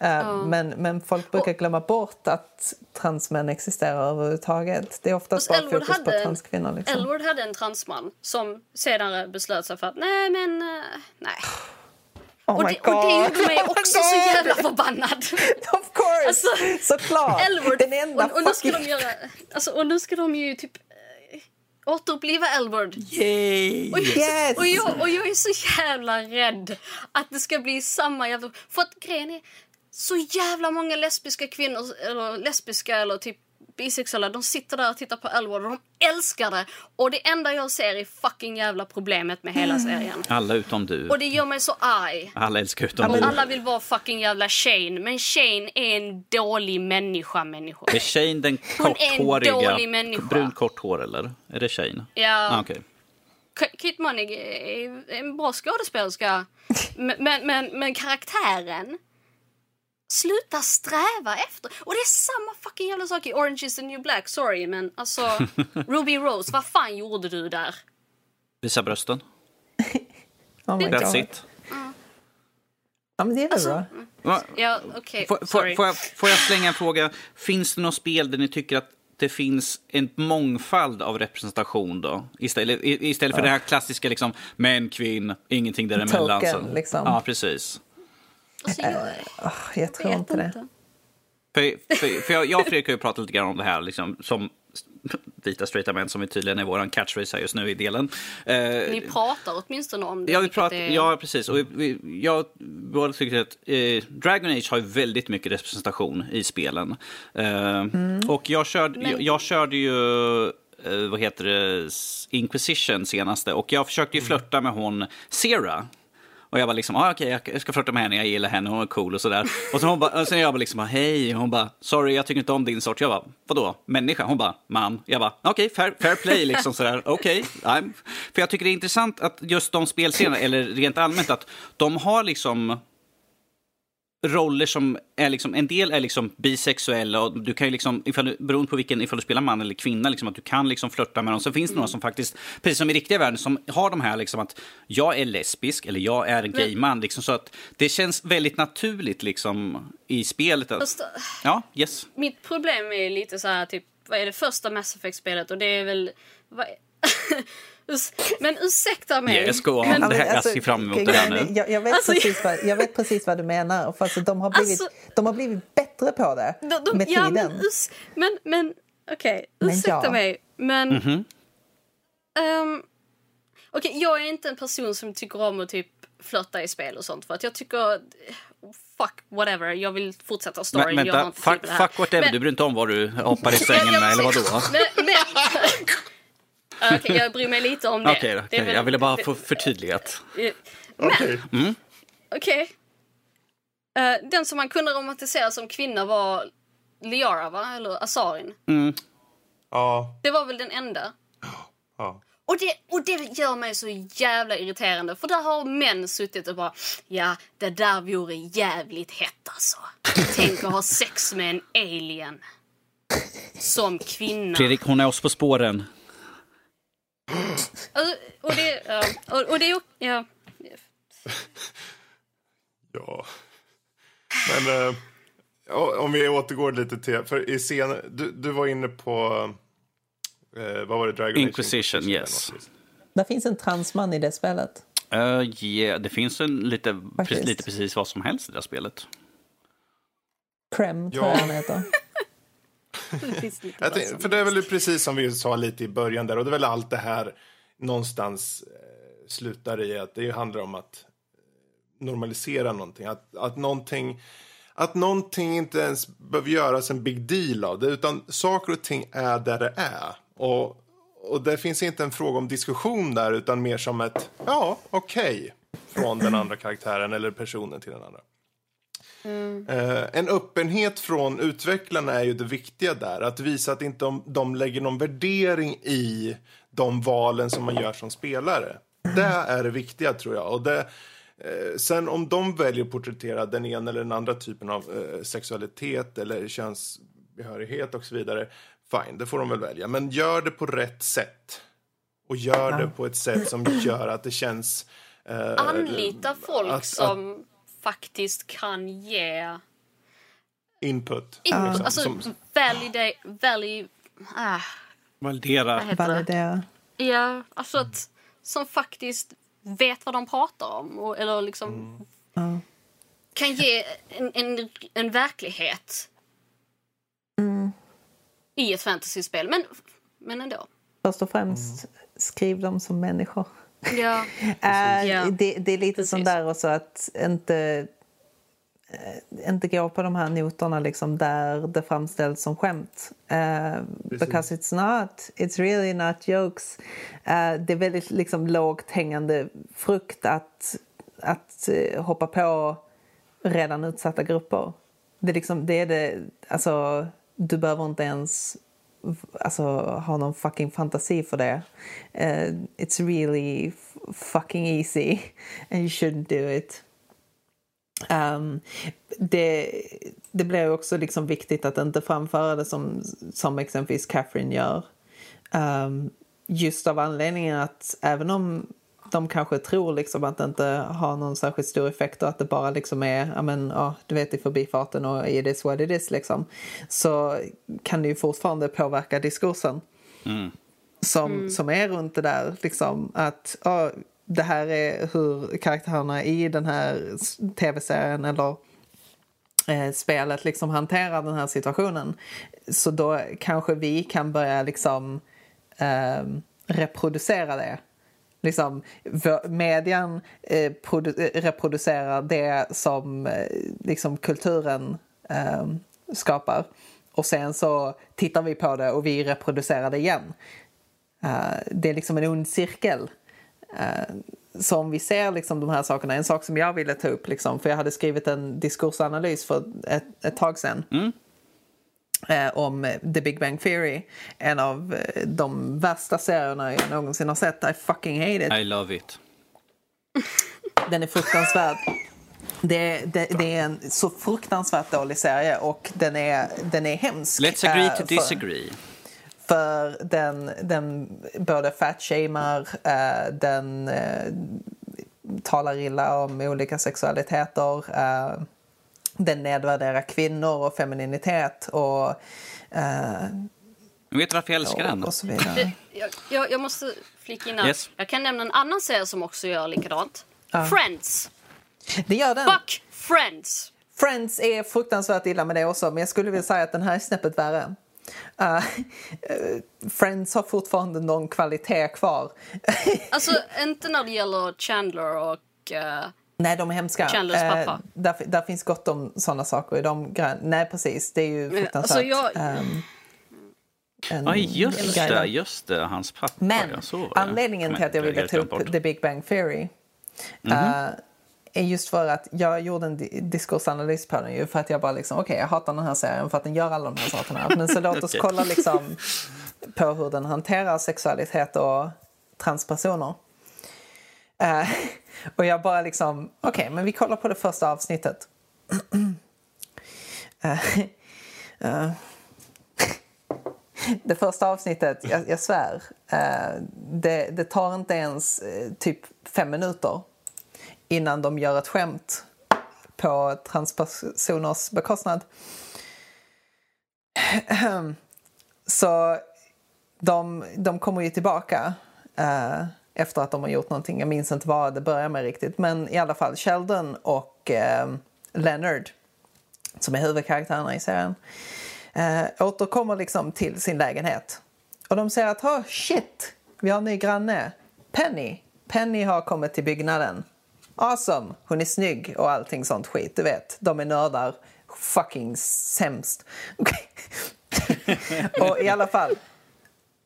Mm. Men, men folk brukar glömma bort att transmän existerar överhuvudtaget. Det är oftast bara Elwood fokus på transkvinnor. Liksom. Elwood hade en transman som senare beslöt sig för att nej men uh, nej. Oh och, det, och det gjorde mig också oh så jävla förbannad. Of course! Alltså, Såklart! Elwood, Den enda och, och, nu ska de göra, alltså, och nu ska de ju typ äh, återuppliva Elwood. Yay! Och jag, yes. och, jag, och jag är så jävla rädd att det ska bli samma jävla... För att grejen är, så jävla många lesbiska kvinnor, eller lesbiska eller typ bisexuella, de sitter där och tittar på Elwood och de älskar det. Och det enda jag ser är fucking jävla problemet med hela mm. serien. Alla utom du. Och det gör mig så arg. Alla älskar utom du. Alla vill vara fucking jävla Shane, men Shane är en dålig människa, människa. Är Shane den korthåriga? Hon är en dålig människa. Brunt kort hår eller? Är det Shane? Ja. Ah, okay. Kit Monig är en bra skådespelerska, men, men, men, men karaktären Sluta sträva efter. Och det är samma fucking jävla sak i Orange is the new black. Sorry, men alltså... Ruby Rose, vad fan gjorde du där? Visa brösten. oh my That's God. it. Mm. Ja, men det är väl alltså, bra. Ja, okay. får, får, får, jag, får jag slänga en fråga? Finns det något spel där ni tycker att det finns en mångfald av representation då? Istället, istället för ja. det här klassiska liksom, män, kvinn, ingenting däremellan. Token, liksom. Ja, precis. Alltså, jag, uh, jag tror inte det. För, för, för jag, jag och Fredrik har ju pratat lite grann om det här liksom, som vita straighta män som är tydligen är vår catchphrase här just nu i delen. Eh, Ni pratar åtminstone om det. Ja, vi pratar, är... ja precis. Och vi, jag båda tycker att eh, Dragon Age har ju väldigt mycket representation i spelen. Eh, mm. Och jag körde, Men... jag, jag körde ju eh, vad heter det, Inquisition senaste och jag försökte ju mm. flörta med hon Sera och jag var liksom, ah, okej, okay, jag ska flirta med henne, jag gillar henne, hon är cool och sådär. Och sen, hon ba, och sen jag bara liksom, hej, hon bara, sorry, jag tycker inte om din sort. Jag bara, vadå, människa? Hon bara, man. Jag bara, okej, okay, fair, fair play liksom sådär, okej. Okay, För jag tycker det är intressant att just de spelscenerna, eller rent allmänt, att de har liksom roller som är liksom, en del är liksom bisexuella och du kan ju liksom, ifall, beroende på vilken, ifall du spelar man eller kvinna, liksom, att du kan liksom flörta med dem. Sen finns det mm. några som faktiskt, precis som i riktiga världen, som har de här liksom att jag är lesbisk eller jag är en gayman. Liksom, så att det känns väldigt naturligt liksom i spelet. Att, ja, yes. Mitt problem är lite så här, typ, vad är det första Mass Effect-spelet och det är väl... Vad, Men ursäkta mig. Yes, go on. Men, det här, alltså, jag ser fram emot det här nu. Jag, jag, vet alltså, precis vad, jag vet precis vad du menar. För alltså, de, har blivit, alltså, de har blivit bättre på det de, de, med ja, tiden. Men, men, men okej, okay, ursäkta ja. mig. Men... Mm -hmm. um, Okej, okay, jag är inte en person som tycker om att typ flörta i spel och sånt. För att jag tycker... Fuck whatever, jag vill fortsätta storyn. Men, vänta, fuck, fuck whatever, men, du bryr inte om vad du hoppar i sängen med eller vadå? Men, men, okay, jag bryr mig lite om det. Okej, okay, okay. jag ville bara få förtydligat. Okej. Mm. Uh, eh, den som man kunde romantisera som kvinna var Liara, va? Eller Asarin. Mm. Ja. Det var väl den enda. Ja. Och det, och det gör mig så jävla irriterande. För där har män suttit och bara Ja, det där vore jävligt hett alltså. Tänk att ha sex med en alien. Som kvinna. Fredrik, hon är oss på spåren. Och, och det... Ja, och, och det... Ja. Ja. Men eh, om vi återgår lite till... För i scenen... Du, du var inne på... Eh, vad var det? Dragon Inquisition, Age yes. Det finns en transman i det spelet. Uh, yeah, det finns en lite, precis, lite precis vad som helst i det spelet. Crem, tror jag han heter. Det tänkte, för det är väl precis som vi sa lite i början där, och det är väl allt det här någonstans eh, slutar i att det handlar om att normalisera någonting. Att, att någonting att någonting inte ens behöver göras en big deal av det, utan saker och ting är där det är. Och, och det finns inte en fråga om diskussion där, utan mer som ett ja, okej, okay, från den andra karaktären eller personen till den andra. Mm. Uh, en öppenhet från utvecklarna är ju det viktiga där. Att visa att inte de, de lägger någon värdering i de valen som man gör som spelare. Det är det viktiga tror jag. Och det, uh, sen om de väljer att porträttera den ena eller den andra typen av uh, sexualitet eller könsbehörighet och så vidare fine, det får de väl välja. Men gör det på rätt sätt. Och gör ja. det på ett sätt som gör att det känns... Eh, Anlita folk att, som att, faktiskt kan ge... Input. In, liksom, alltså, som, validate... Valid, ah, Validera. Validera. Ja, alltså att... Som faktiskt vet vad de pratar om. Och, eller liksom... Mm. Kan ge en, en, en verklighet. Mm i ett fantasyspel. Men, men ändå. Först och främst, mm. skriv dem som människor. Ja. uh, ja. Det, det, är lite som där också att inte, uh, inte gå på de här noterna liksom där det framställs som skämt. Uh, because it's not. It's really not jokes. det är väldigt liksom, lågt hängande frukt att, att hoppa på redan utsatta grupper. Det är, liksom, det är det, alltså du behöver inte ens alltså, ha någon fucking fantasi för det. Uh, it's really fucking easy and you shouldn't do it. Um, det, det blir också liksom viktigt att inte framföra det som, som exempelvis Catherine gör. Um, just av anledningen att även om de kanske tror liksom att det inte har någon särskilt stor effekt och att det bara liksom är, ja men, ja, du vet i förbifarten och it is what it is liksom. Så kan det ju fortfarande påverka diskursen. Mm. Som, mm. som är runt det där liksom att, ja, det här är hur karaktärerna i den här tv-serien eller eh, spelet liksom hanterar den här situationen. Så då kanske vi kan börja liksom eh, reproducera det liksom, median eh, eh, reproducerar det som eh, liksom, kulturen eh, skapar. Och sen så tittar vi på det och vi reproducerar det igen. Eh, det är liksom en ond cirkel. Eh, så om vi ser liksom de här sakerna, en sak som jag ville ta upp, liksom, för jag hade skrivit en diskursanalys för ett, ett tag sedan. Mm eh, om The Big Bang Theory. En av eh, de värsta serierna jag någonsin har sett. I fucking hate it. I love it. Den är fruktansvärd. Det, det, det, är en så fruktansvärt dålig serie och den är, den är hemsk. Let's agree to disagree. För, för den, den både fatshamear, uh, den uh, talar illa om olika sexualiteter. Den nedvärderar kvinnor och femininitet och... Uh, vet du varför jag älskar den? Och så vidare. Jag, jag, jag måste flika in yes. Jag kan nämna en annan serie som också gör likadant. Uh. Friends. Det gör den. Fuck Friends! Friends är fruktansvärt illa med det också, men jag skulle vilja säga att den här är snäppet värre. Uh, Friends har fortfarande någon kvalitet kvar. alltså, inte när det gäller Chandler och uh, Nej, de är hemska. Chandlers pappa. Eh, där, där, finns gott om såna saker i de Nej, precis. Det är ju alltså, fruktansvärt. Alltså, jag... um, Ja, just det, just det, hans pappa. Men anledningen till att jag ville ta upp The Big Bang Theory mm -hmm. uh, är just för att jag gjorde en diskursanalys på den ju för att jag bara liksom, okej, okay, jag hatar den här serien för att den gör alla de här sakerna. Men så låt oss okay. kolla liksom på hur den hanterar sexualitet och transpersoner. Uh, och jag bara liksom, okej, okay, men vi kollar på det första avsnittet. uh, uh, det första avsnittet, jag, jag svär, eh, det, det, tar inte ens typ fem minuter innan de gör ett skämt på transpersoners bekostnad. Så de, de kommer ju tillbaka efter att de har gjort någonting. Jag minns inte vad det börjar med riktigt. Men i alla fall Sheldon och eh, Leonard, som är huvudkaraktärerna i serien, eh, återkommer liksom till sin lägenhet. Och de säger att oh, shit, vi har en ny granne. Penny. Penny har kommit till byggnaden. Awesome, hon är snygg och allting sånt skit. Du vet, de är nördar. Fucking sämst. och i alla fall,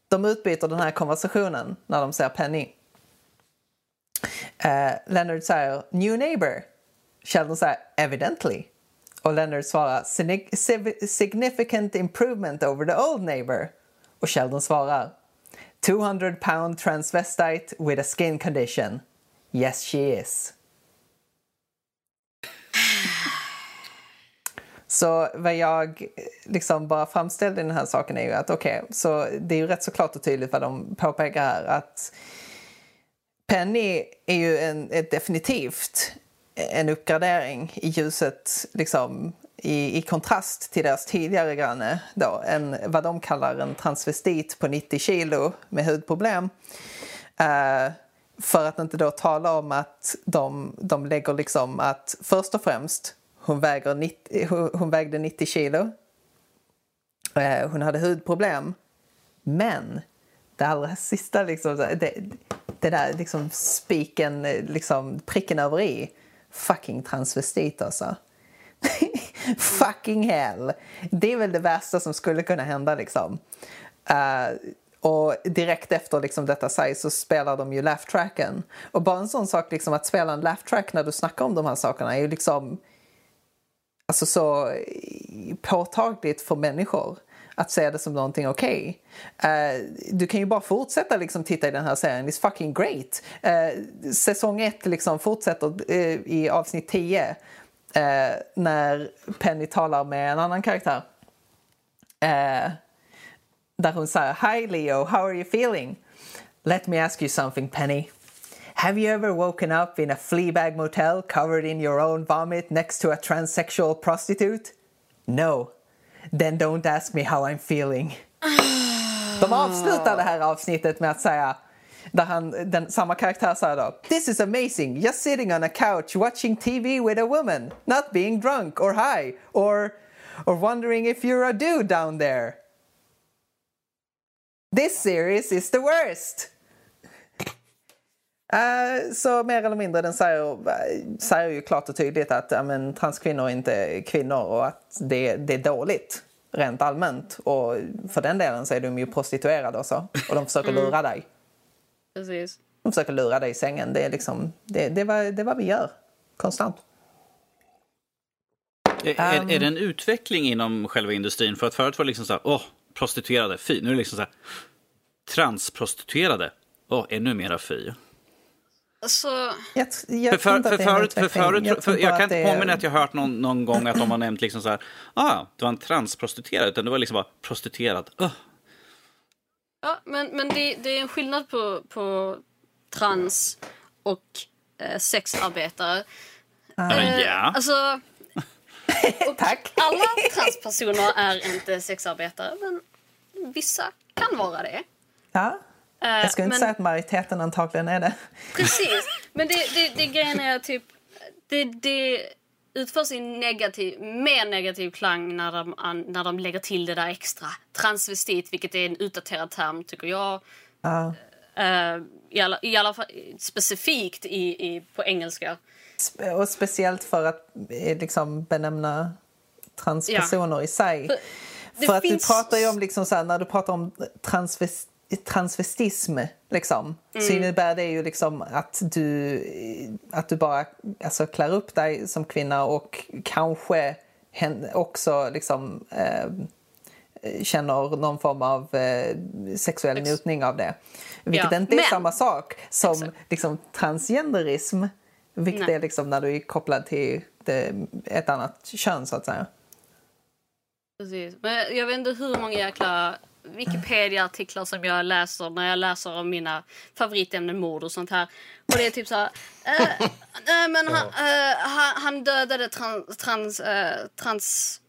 de utbyter den här konversationen när de ser Penny. Uh, Leonard säger “New neighbor”. Sheldon säger “Evidently”. Och Leonard svarar “Significant improvement over the old neighbor”. Och Sheldon svarar “200 pound transvestite with a skin condition. Yes she is”. Så vad jag liksom bara framställde i den här saken är ju att okej, okay, så det är ju rätt så klart och tydligt vad de påpekar här att Penny är ju en, är definitivt eh, en uppgradering i ljuset liksom i, i kontrast till deras tidigare granne då, en, vad de kallar en transvestit på 90 kilo med hudproblem. Uh, för att inte då tala om att de, de lägger liksom att först och främst hon, väger 90, hon vägde 90 kilo. Uh, hon hade hudproblem. Men det allra sista, liksom, det, det där liksom spiken, liksom pricken över i. Fucking transvestit alltså. Fucking hell! Det är väl det värsta som skulle kunna hända liksom. Uh, och direkt efter liksom detta sig så spelar de ju laugh tracken. Och bara en sån sak liksom att spela en laugh track när du snackar om de här sakerna är ju liksom alltså så påtagligt för människor att se det som någonting okej. Okay. Uh, du kan ju bara fortsätta liksom titta i den här serien, it's fucking great. Uh, säsong 1 liksom fortsätter uh, i avsnitt 10 när Penny talar med en annan karaktär. där hon säger Hi Leo, how are you feeling? Let me ask you something Penny. Have you ever woken up in a fleabag motel covered in your own vomit next to a transsexual prostitute? No. Then don't ask me how I'm feeling. De avslutar det här avsnittet med att säga där han, den, samma karaktär sa då This is amazing, just sitting on a couch watching TV with a woman, not being drunk or high or, or wondering if you're a dude down there. This series is the worst! Uh, så mer eller mindre den säger, säger ju klart och tydligt att ja, men, transkvinnor är inte kvinnor och att det, det är dåligt rent allmänt. Och för den delen så är de ju prostituerade och så. Och de försöker mm. lura dig. Precis. De försöker lura dig i sängen. Det är liksom, det, det, är, vad, det är vad vi gör. Konstant. Är, är, är, det en utveckling inom själva industrin? För att förut var det liksom så här, åh, prostituerade, fy. Nu är det liksom så här, transprostituerade, åh, ännu mera fy. Alltså... Jag, jag för, för, för, förut, för förut, jag, för, jag kan inte påminna är... att jag hört någon, någon gång att de har nämnt liksom så här, ah, det var en transprostituerad, utan det var liksom bara prostituerad. Uh. Ja, men, men det, det, är en skillnad på, på trans och eh, sexarbetare. Ah. Eh, ja. Alltså, Tack. Alla transpersoner är inte sexarbetare, men vissa kan vara det. Ja. Uh, jag skulle inte men, säga att majoriteten antagligen är det. Precis, men det, det, det grejen är typ... Det, det utförs i negativ, mer negativ klang när de, när de lägger till det där extra. Transvestit, vilket är en utdaterad term tycker jag. Uh. Uh, i, alla, I alla fall specifikt i, i, på engelska. Och speciellt för att eh, liksom benämna transpersoner ja. i sig. För, för att finns... du pratar ju om liksom så här, när du pratar om transvestit transvestism liksom, mm. så innebär det ju liksom att du, att du bara alltså, klär upp dig som kvinna och kanske också liksom, eh, känner någon form av eh, sexuell njutning av det. Vilket Ja, inte är men- samma sak som Exakt. liksom, transgenderism. Vilket Nej. är liksom när du är kopplad till det, ett annat kön, så att säga. Precis. Men jag vet inte hur många jäkla Wikipedia-artiklar som jag läser när jag läser om mina favoritämnen mord och sånt här. Och det är typ så här... eh, nej, men han, eh, han, han dödade trans... trans, eh, trans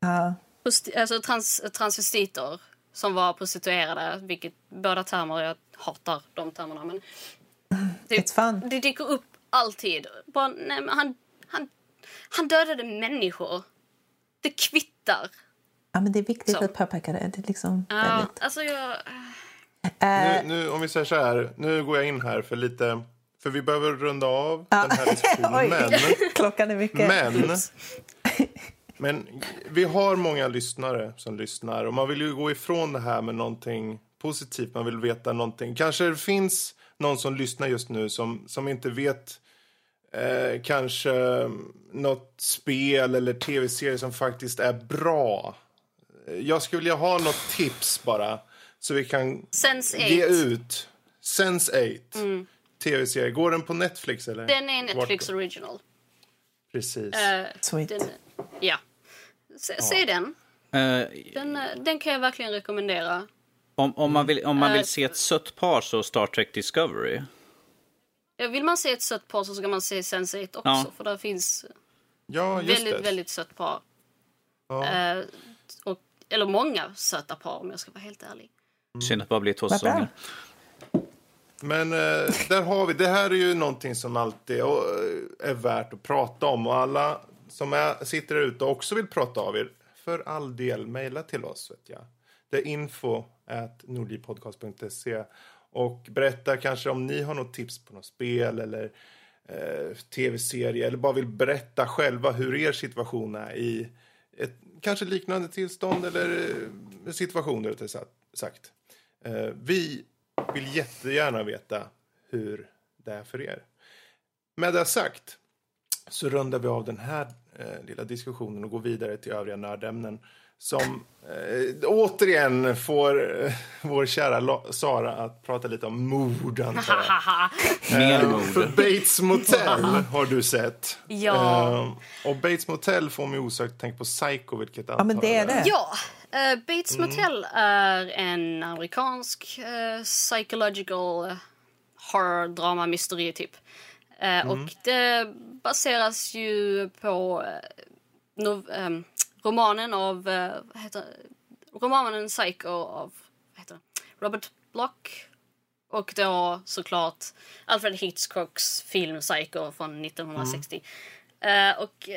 Ja. prosti- alltså trans, transvestiter som var prostituerade, vilket båda termer, jag hatar de termerna. Men det, It's fun. det dyker upp alltid. Bara, nej, men han, han, han dödade människor. Det kvittar. Ja, men det är viktigt Så. att påpeka det. det är liksom Ja, väldigt... alltså jag... Nu, nu, om vi säger så här, nu går jag in här för lite... För vi behöver runda av den här diskussionen. Klockan är mycket. men, men vi har många lyssnare som lyssnar och man vill ju gå ifrån det här med någonting positivt. Man vill veta någonting. Kanske det finns någon som lyssnar just nu som, som inte vet eh, kanske något spel eller tv-serie som faktiskt är bra. Jag skulle vilja ha något tips bara så vi kan Sense8. ge ut Sense8. Tv-serie. Går den på Netflix eller? Den är Netflix Vart- original. Precis. Eh, Sweet. den, ja. Se, se den. Eh, Den, eh, den kan jag verkligen rekommendera. om, om man vill, om man vill se ett sött par så Star Trek Discovery. Ja, Vill man se ett sött par så ska man se Sense8 också. Ja. För där finns ja, just väldigt, det. väldigt sött par. Ja. Eller många söta par om jag ska vara helt ärlig. Synd att det bara blir två säsonger. Men eh, där har vi, det här är ju någonting som alltid eh, är värt att prata om. Och alla som är, sitter där ute och också vill prata av er, för all del, mejla till oss. Vet jag. Det är info at nordlivpodcast.se och berätta kanske om ni har något tips på något spel eller eh, tv-serie eller bara vill berätta själva hur er situation är i ett kanske liknande tillstånd eller eh, situationer rättare sagt. Eh, vi vill jättegärna veta hur det är för er. Med det sagt så rundar vi av den här eh, lilla diskussionen och går vidare till övriga nördämnen som eh, återigen får eh, vår kära La- Sara att prata lite om mord, antar jag. Haha. Mer Eh, mord. För Bates Motel har du sett. Ja. Eh, och Bates Motel får mig osökt tänka på Psycho, vilket Ja, men det är det. Ja, eh, Bates Motel är en amerikansk eh, psychological eh, horror drama mystery typ. Eh, Och det baseras ju på eh, nov- ehm, romanen av, eh, vad heter romanen Psycho av, vad heter? Robert Bloch. Och då såklart Alfred Hitchcocks film Psycho från 1960. Eh, och eh,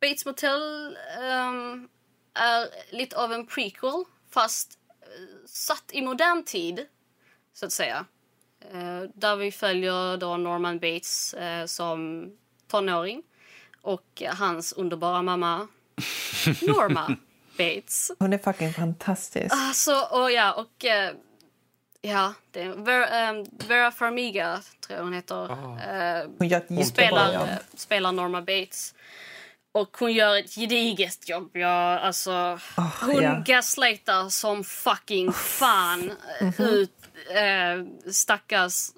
Bates Motel ehm, är lite av en prequel fast eh, satt i modern tid, så att säga. Där vi följer då Norman Bates som tonåring och hans underbara mamma Norma Bates. Hon är fucking fantastisk. Alltså, och ja, och... eh, ja, det är Vera, ehm, Vera Farmiga, tror jag hon heter. eh, Hon gör ett spelar, eh, spelar Norma Bates. Och hon gör ett gediget jobb. Ja, alltså, hon ja. gaslightar som fucking fan eh, ut eh, stackars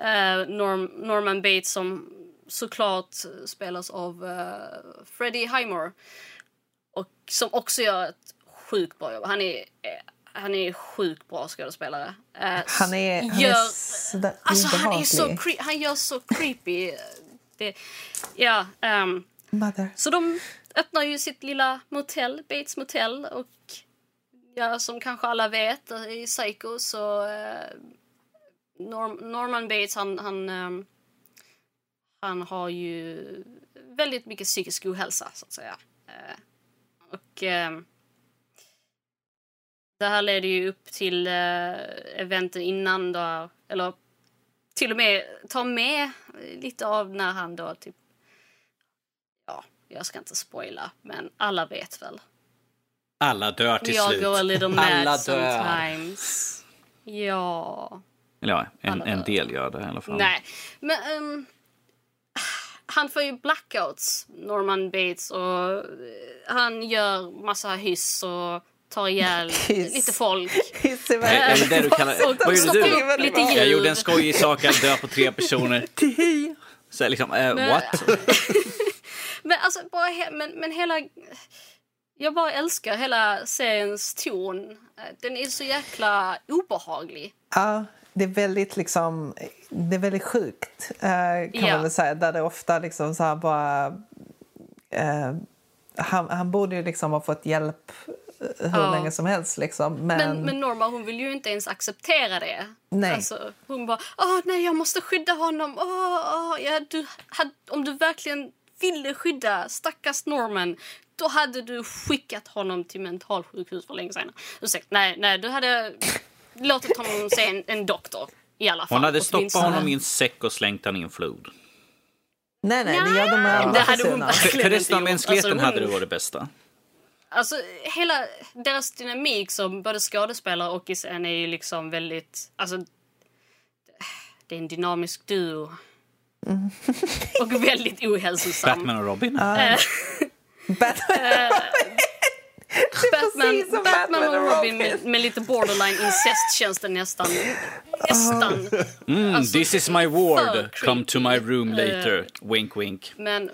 eh, Norm, Norman Bates som såklart spelas av eh, Freddie Highmore. Och som också gör ett sjukt bra jobb. Han är, eh, han är sjukt bra skådespelare. Eh, Han är, han gör, är Alltså han är så han gör så creepy. Det, ja, Mother. så de öppnar ju sitt lilla motell, Bates motell och ja, som kanske alla vet i Psycho så eh, Norm, Norman Bates han, han, ehm, han har ju väldigt mycket psykisk ohälsa så att säga. Eh, och ehm, det här leder ju upp till eh, eventen innan då, eller till och med tar med lite av när han då typ ja, jag ska inte spoila, men alla vet väl. Alla dör till jag slut. go a little Alla mad dör. sometimes. Ja. Eller ja, en, Alla en dör. del gör det i alla fall. Nej, men ehm, han får ju blackouts, Norman Bates, och eh, han gör massa hyss och tar ihjäl Kiss. lite folk. Kiss är är det du kallar Och Vad gjorde du? lite Jag gjorde en skojig sak, jag död på tre personer. Så liksom, eh, Men- what? Men alltså, bara he- men, men hela... Jag bara älskar hela seriens ton. Eh, Den är så jäkla obehaglig. Ja, det är väldigt liksom, det är väldigt sjukt eh, kan Ja. man väl säga. Där det ofta liksom så bara... Eh, han, han borde ju liksom ha fått hjälp eh, hur Ja. länge som helst liksom. Men, Men, men Norma hon vill ju inte ens acceptera det. Nej. Alltså, hon bara, åh nej jag måste skydda honom. Åh, åh, ja, du, hade, om du verkligen ville skydda stackars Norman då hade du skickat honom till mentalsjukhus för länge sedan. Ursäkta, nej, nej, du hade låtit honom se en, en doktor i alla fall. Hon hade stoppat honom i en säck och slängt honom i en flod. nej, nej, det gör de det hade hon verkligen För resten av mänskligheten Alltså, hon- hade det varit det bästa. Alltså hela deras dynamik som både skådespelare och i scen är ju liksom väldigt... Alltså, det är en dynamisk duo. och väldigt ohälsosam. Batman och Robin. Batman. Batman, precis som Batman, Batman och och Robin med, med lite borderline incest känns det nästan. Nästan. Mm, Alltså, this is my ward, come to my room Eh. later. Wink wink. Men,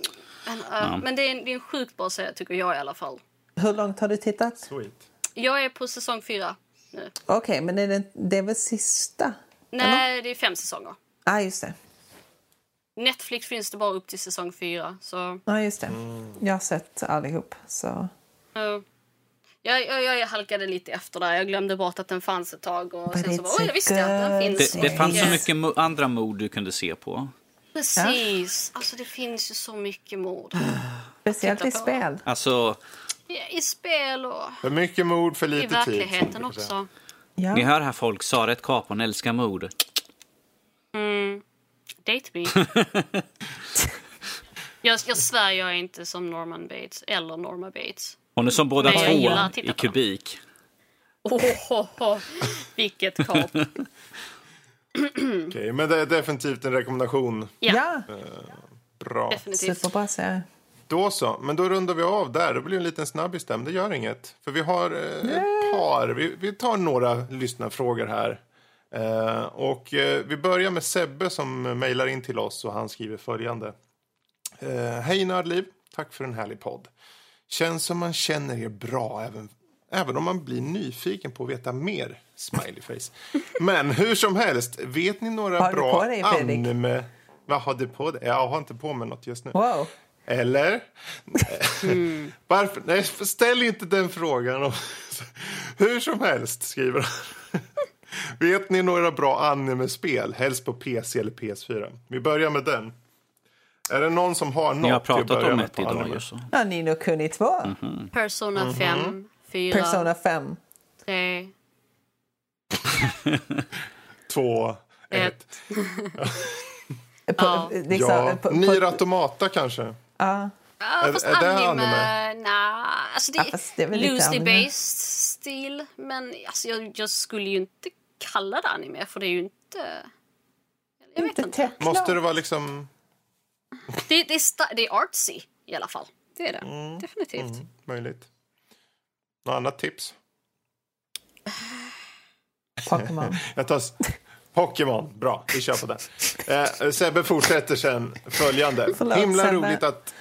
men, äh, men det, är en, det är en sjukt bra serie tycker jag i alla fall. Hur långt har du tittat? Sweet. Jag är på säsong fyra nu. Okej, men är det, det är väl sista? Nej, det är fem säsonger. Ja, ah, just det. Netflix finns det bara upp till säsong fyra. Så Ja, just det. Mm. Jag har sett allihop. Så. Ja. Jag, jag, jag halkade lite efter där. Jag glömde bort att den fanns ett tag. Och But sen så bara, oj, jag visste att den finns. Det, det fanns så mycket mo- andra mord du kunde se på. Precis. Alltså det finns ju så mycket mord. Speciellt i spel. Alltså, I, I spel och För mycket mod för i lite tid. verkligheten man brukar säga. också. Ja. ni hör här folk, Saret Capon älskar mord. Date me. jag, jag svär jag är inte som Norman Bates eller Norma Bates. Hon är som båda två i kubik. Oh, oh, oh. Vilket kap. Okej, men det är definitivt en rekommendation. Ja, ja, Bra. definitivt. superbra serie. Då så, men då rundar vi av där. Det blir en liten snabbis där, men det gör inget. För vi har eh, ett par, vi, vi tar några lyssnarfrågor här. Eh, och eh, vi börjar med Sebbe som mejlar in till oss och han skriver följande. Eh, Hej Nördliv, tack för en härlig podd. Känns som man känner er bra även, även om man blir nyfiken på att veta mer. Smiley face. Men hur som helst, vet ni några Har du bra på dig, anime... Vad har du på dig? Jag har inte på mig något just nu. Wow. Eller? Varför? Nej, ställ inte den frågan. Hur som helst, skriver han. Vet ni några bra anime-spel? Helst på PC eller PS4. Vi börjar med den. Är det någon som har något Ni har pratat om ett idag anime? ju så. Ja, Nino Kuni 2. Persona 5, 4, Persona 5. 3, Två, ett. 1. På, Ja. liksom, Ja, på, på, Nier Automata kanske? ja. Ja, Är- fast är det anime... anime? Nah, alltså det, Ja, fast det är loosely based stil. Men alltså, jag, jag skulle ju inte kalla det anime för det är ju inte... Jag vet Inte inte. Måste det vara liksom... Det, det, är det är artsy i alla fall. Det är det. Mm. Definitivt. Möjligt. Något annat tips? Pokémon. Jag tar... Pokémon, bra. Vi kör på den. Eh, Sebbe fortsätter sen följande. Förlåt, himla, Sebbe. roligt att,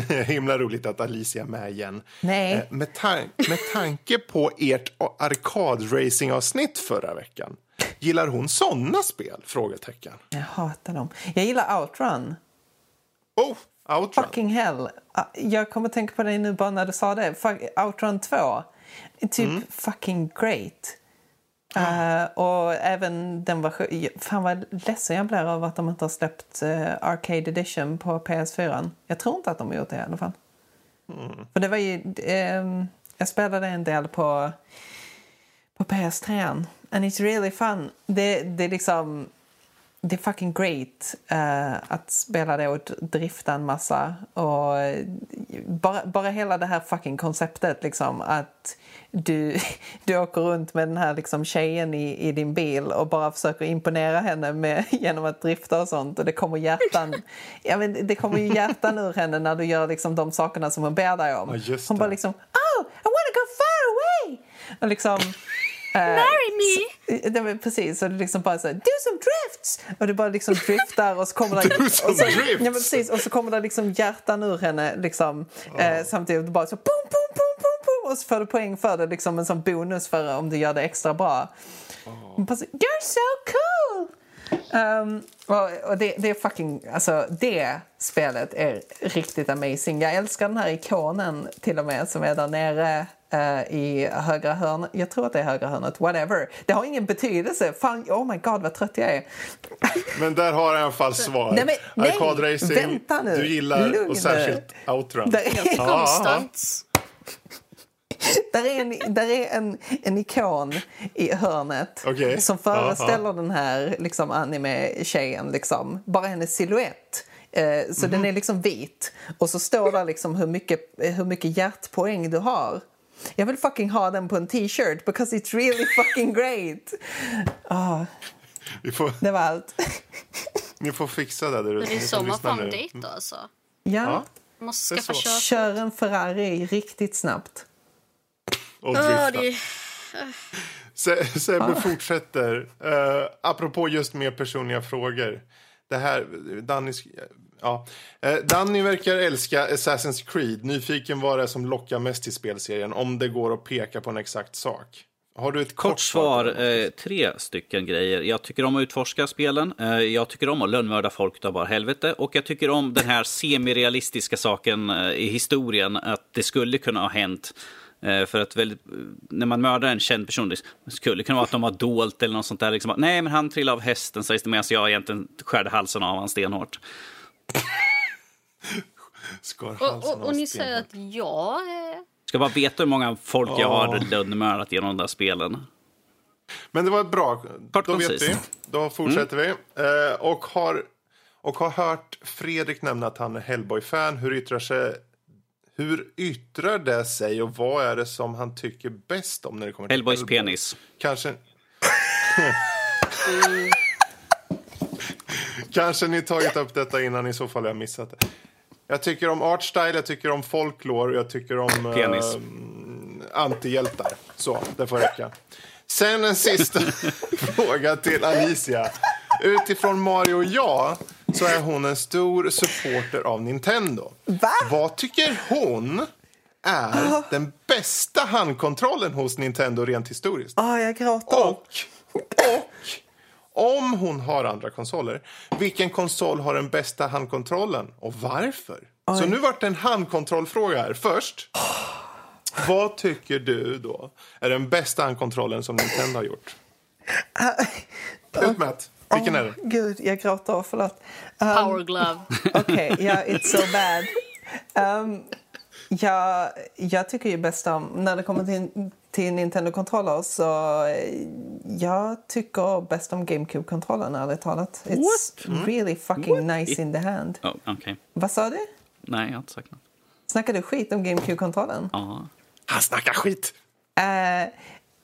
eh, himla roligt att Alicia är med igen. Nej. Eh, med, tan- med tanke på ert arkadracing-avsnitt förra veckan. Gillar hon såna spel? Frågetecken. Jag hatar dem. Jag gillar Outrun. Oh, Outrun. Fucking hell. Ah, Jag kommer att tänka på dig nu bara när du sa det. Outrun 2. Typ Mm. fucking great. Eh, och även den var... Fan vad ledsen jag blir över att de inte har släppt eh, Arcade Edition på PS4. Jag tror inte att de har gjort det i alla fall. Mm. För det var ju... ehm, jag spelade en del på, på PS3. And it's really fun. Det, det är liksom... Det är fucking great eh, att spela det och drifta en massa. Och eh, bara, bara hela det här fucking konceptet liksom att du, du åker runt med den här liksom tjejen i, i din bil och bara försöker imponera henne med, genom att drifta och sånt. Och det kommer hjärtan, ja, men det kommer ju hjärtan ur henne när du gör liksom de sakerna som hon ber dig om. Ja, hon det. bara liksom Oh, I wanna go far away! Och liksom... Marry me! Det var precis, och det liksom bara så här, do some drifts! Och det bara liksom driftar och så kommer det... Och så, ja, men precis, och så kommer det liksom hjärtan ur henne liksom, eh, samtidigt. Bara så boom, boom, boom, boom, boom, och så får du poäng för det, liksom en sån bonus för om du gör det extra bra. Bara så, You're so cool! Um, och, och det, det är fucking, alltså det spelet är riktigt amazing. Jag älskar den här ikonen till och med som är där nere uh, i högra hörnet. Jag tror att det är högra hörnet, whatever. Det har ingen betydelse. Fan, oh my god vad trött jag är. Men där har jag i alla fall svar. Nej, men- nej, racing, vänta nu. du gillar Lugn och särskilt outrun. Där är, Konstant. där är, en, där är en, en ikon i hörnet Okej. som föreställer den här liksom, anime-tjejen. Liksom. Bara hennes silhuett. Eh, så den är liksom vit. Och så står där liksom hur mycket, hur mycket hjärtpoäng du har. Jag vill fucking ha den på en t-shirt because it's really fucking great. Ah, Vi får, det var allt. ni får fixa det där ute. Det är så som man får en nu. dejt då alltså. Ja. Ja. Måste skaffa körkort. Kör en Ferrari riktigt snabbt. Och Åh, drifta. det- Se- Sebbe fortsätter. Uh, apropå just mer personliga frågor. Det här, Danny, ja. Eh, Danny verkar älska Assassin's Creed. Nyfiken vad det är som lockar mest till spelserien. Om det går att peka på en exakt sak. Har du ett kort, Kort svar, eh, tre stycken grejer. Jag tycker om att utforska spelen. Eh, jag tycker om att lönnmörda folk utav bara helvete. Och jag tycker om den här semirealistiska saken eh, i historien. Att det skulle kunna ha hänt. Eh, för att väldigt, när man mördar en känd person, det skulle kunna vara att de har dolt eller något sånt där. Liksom, Nej, men han trillade av hästen sägs det medan jag egentligen skärde halsen av honom stenhårt. Skar Och, och, och ni säger att jag är... Ska bara veta hur många folk jag har lönnmördat genom de där spelen. Men det var ett bra. Kort Då vet vi. Då fortsätter vi. Eh, och, har, och har hört Fredrik nämna att han är Hellboy-fan. Hur yttrar sig hur yttrar det sig och vad är det som han tycker bäst om när det kommer till Hellboys Hellboy? penis. Kanske... Kanske ni tagit upp detta innan, i så fall har jag missat det. Jag tycker om artstyle, jag tycker om folklore, jag tycker om Penis. eh, antihjältar. Så, det får räcka. Sen en sista fråga till Alicia. Utifrån Mario Ja så är hon en stor supporter av Nintendo. Va? Vad tycker hon är den bästa handkontrollen hos Nintendo rent historiskt? Ah, jag gråter. Och, och om hon har andra konsoler, vilken konsol har den bästa handkontrollen och varför? Så nu vart det en handkontrollfråga här. Först, vad tycker du då är den bästa handkontrollen som Nintendo har gjort? Ut med. Vilken är det? Gud, jag gråter. Förlåt. Um, Power glove. Okej, ja, it's so bad. Um, jag, jag tycker ju bäst om, när det kommer till, till Nintendo-kontroller så eh, jag tycker bäst om GameCube-kontrollen ärligt talat. It's really fucking nice in the hand. Oh, Okej. Vad sa du? Nej, jag har inte sagt något. Snackar du skit om GameCube-kontrollen? Ja. Han snackar skit! Eh,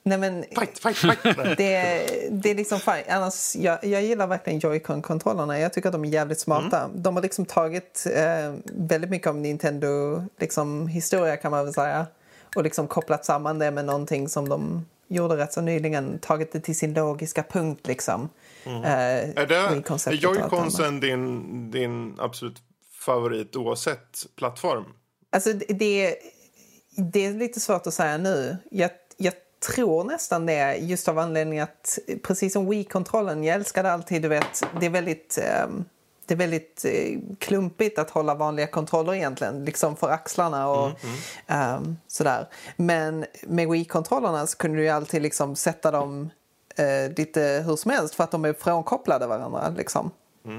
nej men Fight, fight, fight! Det, det är liksom fine. Annars, jag, jag gillar verkligen Joy-Con-kontrollerna. Jag tycker att de är jävligt smarta. De har liksom tagit eh, väldigt mycket om Nintendo liksom, historia kan man väl säga. Och liksom kopplat samman det med någonting som de gjorde rätt så nyligen. Tagit det till sin logiska punkt liksom. Eh, Är, det. Joy-Consen din, din absolut favorit oavsett plattform? Alltså det, det, är lite svårt att säga nu. Jag, jag tror nästan det just av anledning att precis som Wii-kontrollen, jag älskade alltid, du vet, det är väldigt ehm, det är väldigt eh, klumpigt att hålla vanliga kontroller egentligen, liksom för axlarna och ehm, sådär. Men med Wii-kontrollerna så kunde du ju alltid liksom sätta dem eh, lite hur som helst för att de är frånkopplade varandra. Liksom.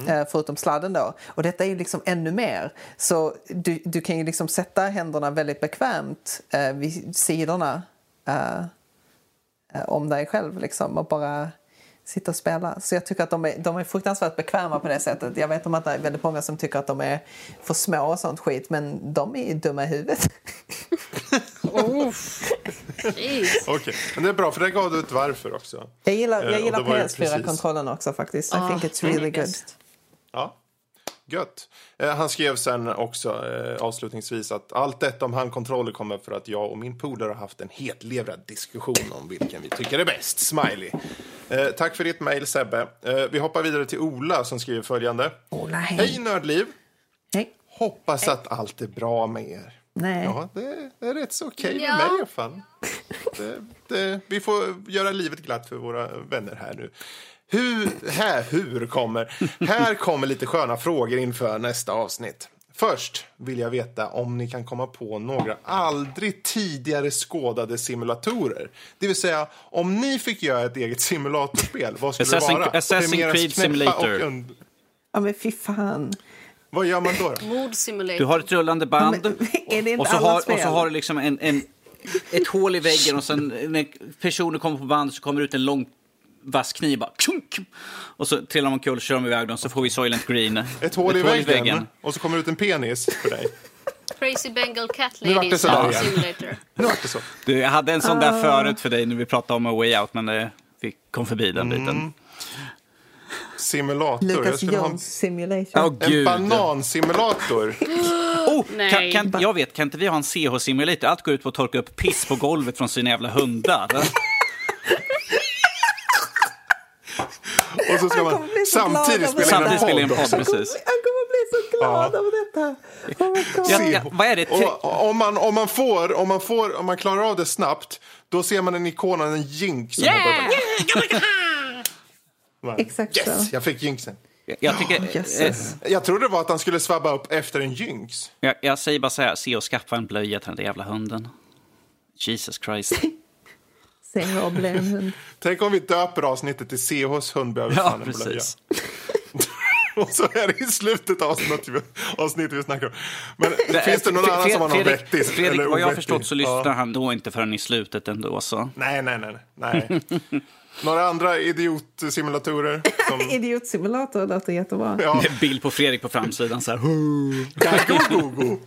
Eh, förutom sladden då. Och detta är ju liksom ännu mer. Så du, du kan ju liksom sätta händerna väldigt bekvämt eh, vid sidorna eh, om dig själv liksom och bara sitta och spela. Så jag tycker att de är, de är fruktansvärt bekväma på det sättet. Jag vet om att det är väldigt många som tycker att de är för små och sånt skit men de är ju dumma i huvudet. Jeez. Okej, men det är bra för det gav du ett varför också. Jag gillar, Eh, jag och gillar det var ju precis- PS4-kontrollen också faktiskt. I think it's really good. Ja. Gött. Eh, han skrev sen också eh, avslutningsvis att allt detta om handkontroller kommer för att jag och min polare har haft en hetlevrad diskussion om vilken vi tycker är bäst. Smiley. Eh, tack för ditt mejl Sebbe. Eh, vi hoppar vidare till Ola som skriver följande. Ola, hej. Hej Nördliv. Hej. Hoppas att allt är bra med er. Nej. Ja, det är rätt så okej med Ja. mig i alla fall. Det, det, vi får göra livet glatt för våra vänner här nu. Hur, här, hur kommer, här kommer lite sköna frågor inför nästa avsnitt. Först vill jag veta om ni kan komma på några aldrig tidigare skådade simulatorer. Det vill säga, om ni fick göra ett eget simulatorspel, vad skulle Assassin- det vara? Assassin's Creed Simulator. und- Ja, men fy fan. Vad gör man då? då? Du har ett rullande band Ja, men är det inte och, så har, och så har du liksom en, en, ett hål i väggen och sen när personen kommer på band så kommer ut en lång vass kniv bara och så trillar kul och kör de iväg dem så får vi Soylent Green. Ett hål i väggen, och så kommer det ut en penis för dig. Crazy Bengal Cat Nu vart det Lady. Simulator. Nu vart det så. Du, jag hade en sån där förut för dig när vi pratade om A Way Out men eh, vi kom förbi den Mm. biten. Simulator. Lucas skulle ha en, Jones Simulator. Åh en banansimulator. Oh, Nej. kan, kan, jag vet, kan inte vi ha en CH-simulator? Allt går ut på att torka upp piss på golvet från sina jävla hundar. Och så ska man kommer bli så glad samtidigt spela in en spela in podd podd, precis. Han kommer bli så glad Ja. över detta. Oh. Ja, ja, vad är det? Och om man, om, man får, om, man får, om man klarar av det snabbt, då ser man en ikon av en jink. Som Yeah! bara, Exakt yes, så. jag fick jinksen. Jag, tycker, eh, Jösses. Jag trodde det var att han skulle svabba upp efter en jinx. jag, jag säger bara så här, se och skaffa en blöja till den där jävla hunden. Jesus Christ. CH blev en hund. Tänk om vi döper avsnittet till CHs hund behöver Ja, fan en blöja. Och så är det i slutet av avsnittet vi, avsnittet vi snackar om. Men Det- finns det någon Fred- annan som har någon Fredrik, vettig? Fredrik, eller vad jag har förstått så lyssnar Ja. han då inte förrän i slutet ändå. Så. Nej, nej, nej. nej. Några andra idiotsimulatorer? Som... Idiotsimulator låter jättebra. Ja, En bild på Fredrik på framsidan så här. Gagogogo.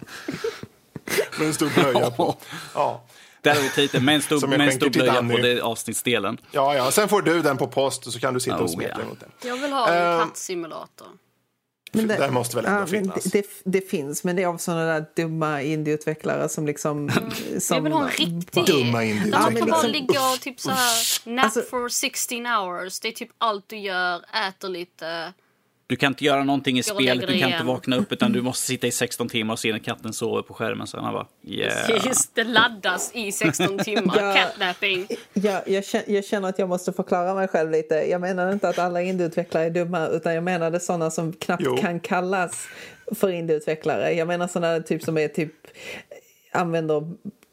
Med en stor blöja på. Ja. Där har vi titeln, med en stor, med en stor blöja på det avsnittsdelen. ja, ja. Sen får du den på post och så kan du sitta och Oh, smeka ja. emot den. Jag vill ha en Ehm, kattsimulator. Men Det måste väl ändå men finnas? Det, det, det finns, men det är av sådana där dumma indieutvecklare som liksom... Som, Jag vill ha en riktig. Dumma Där indieutvecklare. man kan bara liksom- ligga och typ så här nap Alltså- for 16 hours. Det är typ allt du gör, äter lite. Du kan inte göra någonting i spelet, du kan inte vakna upp utan du måste sitta i 16 timmar och se när katten sover på skärmen. Så han bara, yeah. Just det laddas i 16 timmar. Ja. Catnapping. jag, jag, känner, jag känner att jag måste förklara mig själv lite. Jag menar inte att alla indieutvecklare är dumma utan jag menade sådana som knappt Jo. kan kallas för indieutvecklare. Jag menar sådana typ som är typ använder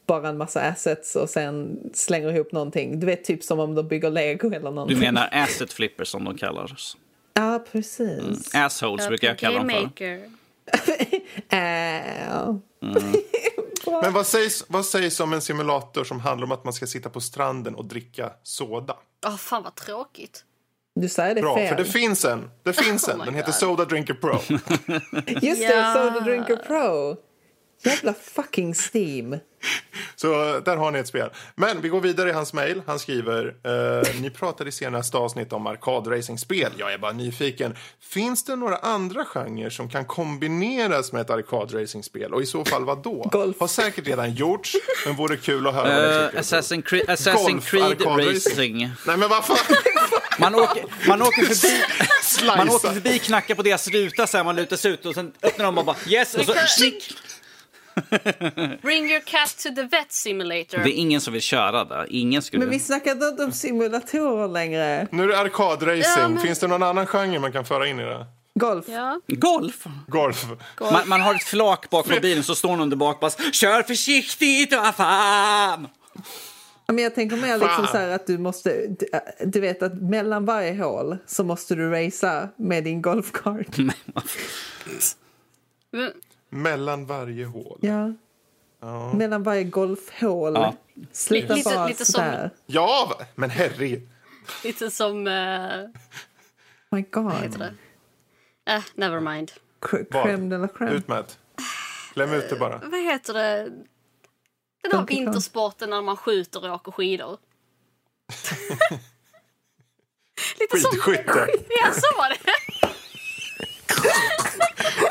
bara en massa assets och sen slänger ihop någonting. Du vet, typ som om de bygger lego eller Du någonting. menar asset flippers som de kallas. Ja, precis. Assholes brukar jag kalla dem för. Gamemaker. Äh, Men vad sägs, vad sägs om en simulator som handlar om att man ska sitta på stranden och dricka soda? Åh, fan vad tråkigt. Du säger det Bra, fel. för det finns en. Det finns Oh en. Den heter God. Soda Drinker Pro. Just Ja. det, Soda Drinker Pro. Jävla fucking Steam. Så där har ni ett spel. Men vi går vidare i hans mejl. Han skriver, eh, ni pratade i senaste avsnitt om arkadracingspel. Jag är bara nyfiken. Finns det några andra genrer som kan kombineras med ett arkadracingspel? Och i så fall vad då? Golf. Har säkert redan gjorts, men vore kul att höra vad ni Uh, tycker. Assassin's Creed, Assassin's Golf, Creed. Racing. Nej men vad fan! Man åker, man åker förbi... Man åker förbi, knackar på deras ruta så här, man lutar sig ut och sen öppnar de och bara yes och så... Bring your cat to the vet simulator. Det är ingen som vill köra där. Ingen skulle... Men vi snackar inte om simulatorer längre. Nu är det arkadracing. Ja, men- Finns det någon annan genre man kan föra in i det? Golf. Ja. Golf! Golf. Man, man har ett flak bakom bilen så står någon där bak och bara kör försiktigt, vad fan! Men jag tänker mer liksom så här att du måste... Du, du vet att mellan varje hål så måste du racea med din golfkart. Mellan varje hål. Ja. Mellan varje golfhål. Ja. Sluta Lite- bara lite som-. Ja, men herregud. Lite som... Uh, My God. vad heter det? Eh, never mind. Crème de la crème. Ut med. Kläm ut det bara. Vad heter det? Den här vintersporten när man skjuter och åker skidor. Lite som... Skidskytte. Ja, så var det.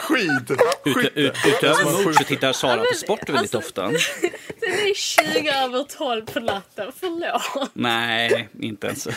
skit. Ut, ut, utöver mord så tittar Sara på sport väldigt alltså- ofta. Det är 20 över 12 på natten, förlåt. Nej, inte ens.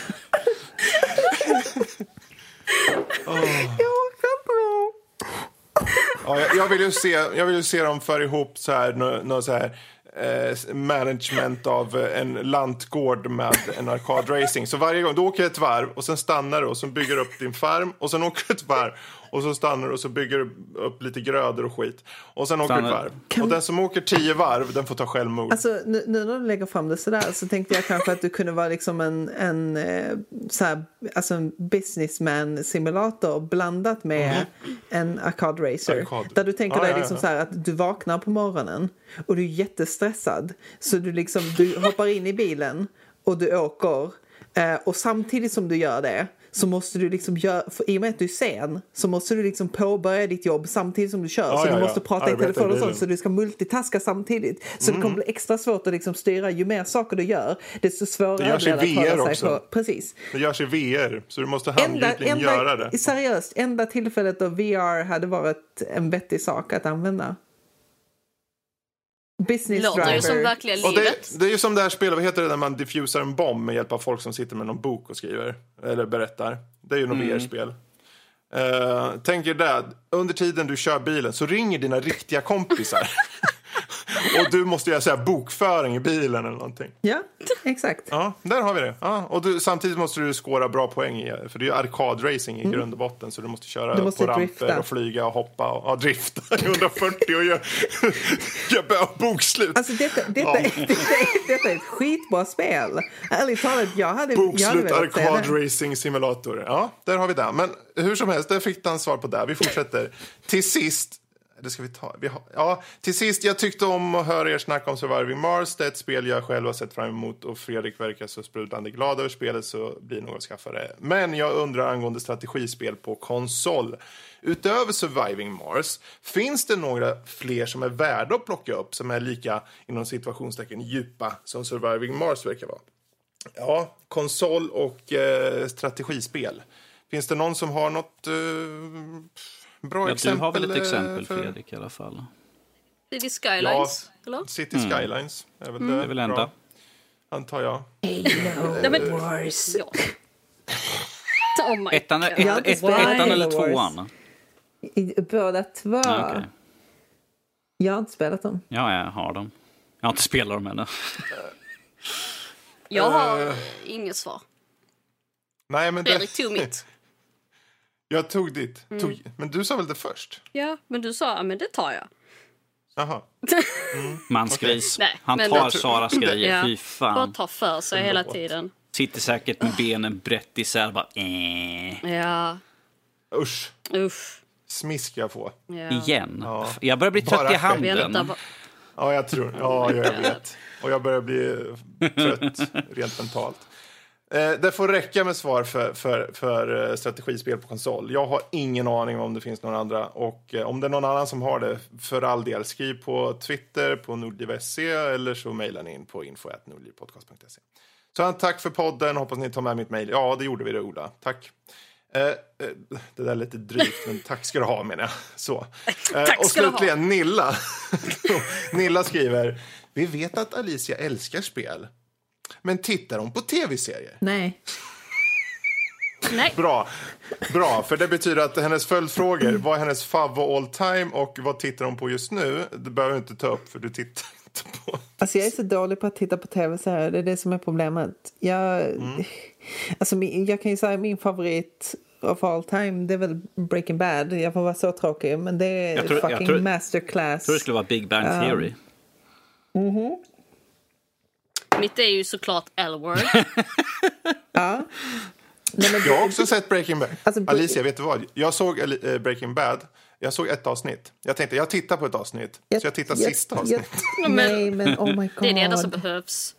Ja, jag, jag, vill ju se, jag vill ju se dem föra ihop så här, nå, nå så här eh, management av en lantgård med en arkadracing. Så varje gång, du åker ett varv och sen stannar du och så bygger du upp din farm och sen åker du ett varv och så stannar du och så bygger du upp lite grödor och skit. Och sen åker du ett Stannar. varv. Och den som åker tio varv, den får ta självmord. Alltså, nu, nu när du lägger fram det sådär så tänkte jag kanske att du kunde vara liksom en, en, eh, så här, alltså en businessman-simulator blandat med en arkad racer. Arkad. Där du tänker Ja, dig ja, liksom ja. så här att du vaknar på morgonen och du är jättestressad. Så du, liksom, du hoppar in i bilen och du åker. Eh, och samtidigt som du gör det så måste du liksom göra, för i och med att du är sen så måste du liksom påbörja ditt jobb samtidigt som du kör. Ja, så ja, du ja. måste prata i Arbeta i telefon och sånt så du ska multitaska samtidigt. Så det kommer bli extra svårt att liksom styra. Ju mer saker du gör, desto svårare Det görs i VR sig också. på. Precis. Det görs i VR, så du måste handgripligen göra det. seriöst, enda tillfället då VR hade varit en vettig sak att använda. Business Låter driver. ju som verkliga Och livet. det, det är ju som det här spelet, vad heter det när man diffusar en bomb med hjälp av folk som sitter med någon bok och skriver. Eller berättar. Det är ju något VR-spel. Uh, tänk er det, under tiden du kör bilen så ringer dina riktiga kompisar. och du måste göra så här bokföring i bilen eller någonting. Ja, exakt. Ja, där har vi det. Ja, och du, samtidigt måste du skåra bra poäng i, för det är ju arkadracing i grund och botten så du måste köra Mm. Du måste på ramper drifta. och flyga och hoppa och ja, drifta i 140 och göra gör bokslut. Alltså detta, detta, Ja. detta, är, detta är ett skitbra spel. Ärligt talat, jag hade, Bokslut velat säga Arcade det. Racing Simulator. Ja, där har vi det. Men hur som helst, där fick han svar på det. Vi fortsätter. Till sist, det ska vi ta. Vi har, ja, till sist, jag tyckte om att höra er snacka om Surviving Mars. Det är ett spel jag själv har sett fram emot och Fredrik verkar så sprudlande glad över spelet så blir nog att skaffa det. Men jag undrar angående strategispel på konsol. Utöver Surviving Mars, finns det några fler som är värda att plocka upp som är lika inom situationstecken djupa som Surviving Mars verkar vara? Ja, konsol och eh, strategispel. Finns det någon som har något eh, bra Ja, du exempel? har väl ett eh, exempel, för- Fredrik, i alla fall. City Skylines, eller? City Skylines är väl det. Mm. Det är väl enda. Antar jag. Nej, men... Ja. Oh my Ettan, ett, Jag har inte ett, spelat ettan eller Halo Wars. tvåan? I, båda två. Ja, okej. Jag har inte spelat dem. Ja, jag har dem. Jag har inte spelat dem ännu. Jag har Eh. inget svar. Nej, men det, Fredrik tog mitt. Jag tog ditt. Mm. Tog, men du sa väl det först? Ja, men du sa ja, men det tar jag. Jaha. Mansgris. Nej, Han men- tar Saras grejer. Ja. Fy Bara fan. ta för sig hela tiden. Sitter säkert med benen brett isär. Bara, eh. Ja, Usch. usch. Smisk jag får. Ja. Igen. Ja. Jag börjar bli trött Bara i handen. Ja, jag tror Ja, jag vet. Och jag börjar bli trött rent mentalt. Eh, det får räcka med svar för, för, för eh, strategispel på konsol. Jag har ingen aning om det finns några andra. Och eh, om det är någon annan som har det, för all del, skriv på Twitter, på nordliv.se eller så mejlar ni in på info.nordlivpodcast.se. Så tack för podden, hoppas ni tar med mitt mejl. Ja, det gjorde vi det, Ola. Tack. Det där är lite drygt, men tack ska du ha menar jag. Så. Tack och slutligen Nilla. Nilla skriver, vi vet att Alicia älskar spel. Men tittar hon på tv-serier? Nej. Nej, Bra, bra, för det betyder att hennes följdfrågor, vad är hennes favvo all time och vad tittar hon på just nu? Det behöver du inte ta upp för du tittar inte på. Alltså jag är så dålig på att titta på tv-serier. Det är det som är problemet. Jag, Mm. alltså, jag kan ju säga min favorit of all time det är väl Breaking Bad. Jag får vara så tråkig. Men det är Jag tror- jag fucking tror- masterclass. Jag tror det skulle vara Big Bang Theory. Mitt är ju såklart L-word. Ja. Nej, men, Jag har också sett Breaking Bad. Alltså, Alicia, vet du vad? Jag såg eh, Breaking Bad. Jag såg ett avsnitt. Jag tänkte, jag tittar på ett avsnitt. så jag tittar sista avsnittet. nej, men oh my god. Det är det enda som behövs.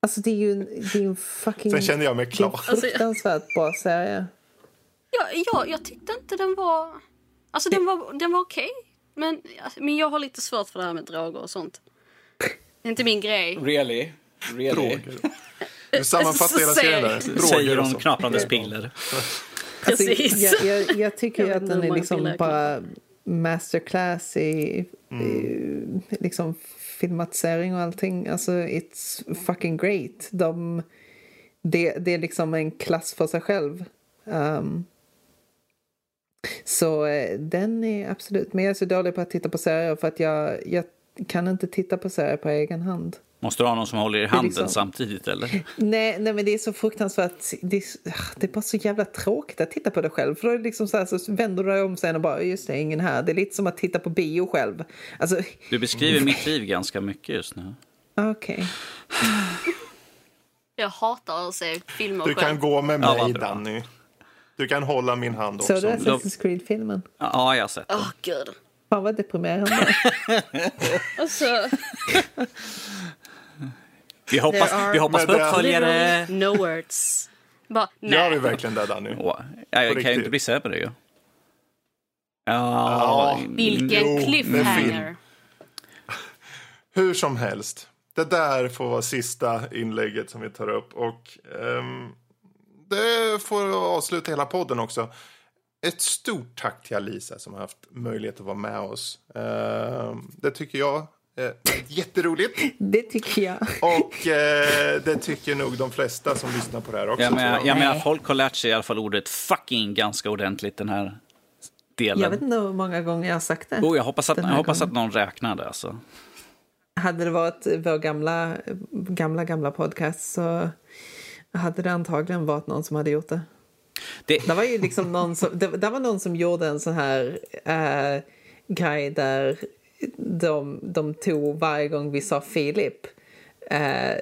Alltså det är ju en, det är en fucking... Sen kände jag mig klar. en fruktansvärt bra serie. Ja, ja, jag tyckte inte den var... Alltså den var, den var okej. Men, men jag har lite svårt för det här med droger och sånt. Inte min grej. Really? Really? Droger. Du sammanfattar hela serien där. säger- Droger Säger och hon knaprandes piller. Alltså, Precis. jag, jag, jag tycker Jag att den är liksom bara masterclass i, i liksom filmatisering och allting. Alltså, it's fucking great. De, det, det är liksom en klass för sig själv. Um, så eh, den är absolut... Men jag är så dålig på att titta på serier för att jag, jag kan inte titta på serier på egen hand. Måste du ha någon som håller i handen liksom- samtidigt eller? Nej, nej, men det är så fruktansvärt. Det är, ah, det är bara så jävla tråkigt att titta på det själv. För då är det liksom så, här, så vänder du dig om sen och bara, just det, ingen här. Det är lite som att titta på bio själv. Alltså, Du beskriver mitt liv ganska mycket just nu. okej. Jag hatar att se filmer Du kan själv. gå med Ja, mig, bra. Danny. Du kan hålla min hand Så också. du Assassin's Creed-filmen? Ja, jag har sett den. Åh, gud. Fan vad deprimerande. Alltså, Vi hoppas, are- vi hoppas på uppföljare. no words. Bara, Gör vi nej. verkligen det, Danny? Åh, jag kan ju inte bli på det ju. Ja. Vilken Jo, cliffhanger. Hur som helst. Det där får vara sista inlägget som vi tar upp. Och ehm, det får avsluta hela podden också. Ett stort tack till Alisa som har haft möjlighet att vara med oss. Ehm, det tycker jag är jätteroligt. Det tycker jag. Och eh, det tycker nog de flesta som lyssnar på det här också. Jag menar, jag menar, folk har lärt sig i alla fall ordet fucking ganska ordentligt den här delen. Jag vet inte hur många gånger jag har sagt det. Oh, jag hoppas, att, jag hoppas att någon räknade. Alltså. Hade det varit vår gamla, gamla, gamla podcast så hade det antagligen varit någon som hade gjort det. Det, Det var ju liksom någon som, det, det var någon som gjorde en sån här äh, grej där de, de tog varje gång vi sa Filip. Äh,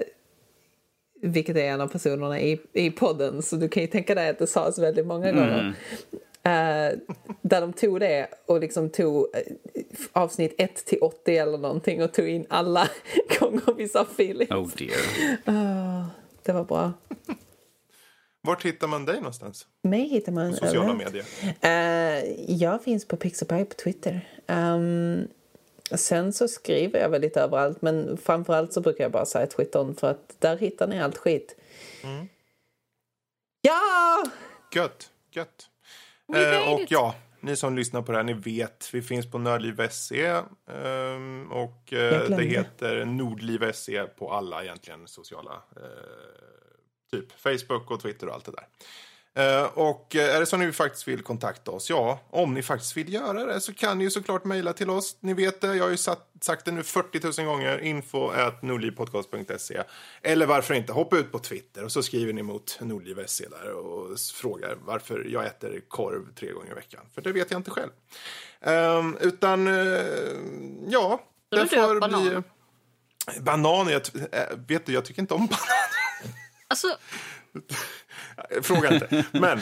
vilket är en av personerna i, i podden, så du kan ju tänka dig att det sades väldigt många gånger. Eh, där de tog det och liksom tog avsnitt 1 till 80 eller någonting och tog in alla gånger vi sa Filip. oh dear. Det var bra. Vart hittar man dig någonstans? Mig hittar man Sociala överallt. medier. Eh, jag finns på Pixabay på Twitter. Ehm, sen så skriver jag väl lite överallt, men framförallt så brukar jag bara säga Twittern för att där hittar ni allt skit. Ja! Gött, gött. Eh, och it. ja, ni som lyssnar på det här, ni vet, vi finns på Nördliv.se ehm, och glömde. det heter Nordliv.se på alla egentligen sociala, typ Facebook och Twitter och allt det där. Eh, och eh, är det så ni faktiskt vill kontakta oss, ja, om ni faktiskt vill göra det så kan ni ju såklart mejla till oss. Ni vet det, jag har ju satt, sagt det nu 40 000 gånger, info at nordlivpodcast.se. Eller varför inte, hoppa ut på Twitter och så skriver ni mot nordliv.se där och frågar varför jag äter korv tre gånger i veckan. För det vet jag inte själv. Ehm, utan, eh, ja, det får bli... Banan, jag, vet du, jag tycker inte om banan. Alltså, Fråga inte. Men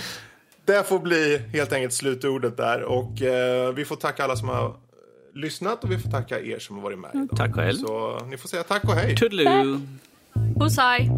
det får bli helt enkelt slutordet där. Och eh, vi får tacka alla som har lyssnat och vi får tacka er som har varit med idag. Tack själv. Så ni får säga tack och hej. Toodaloo. puss hej.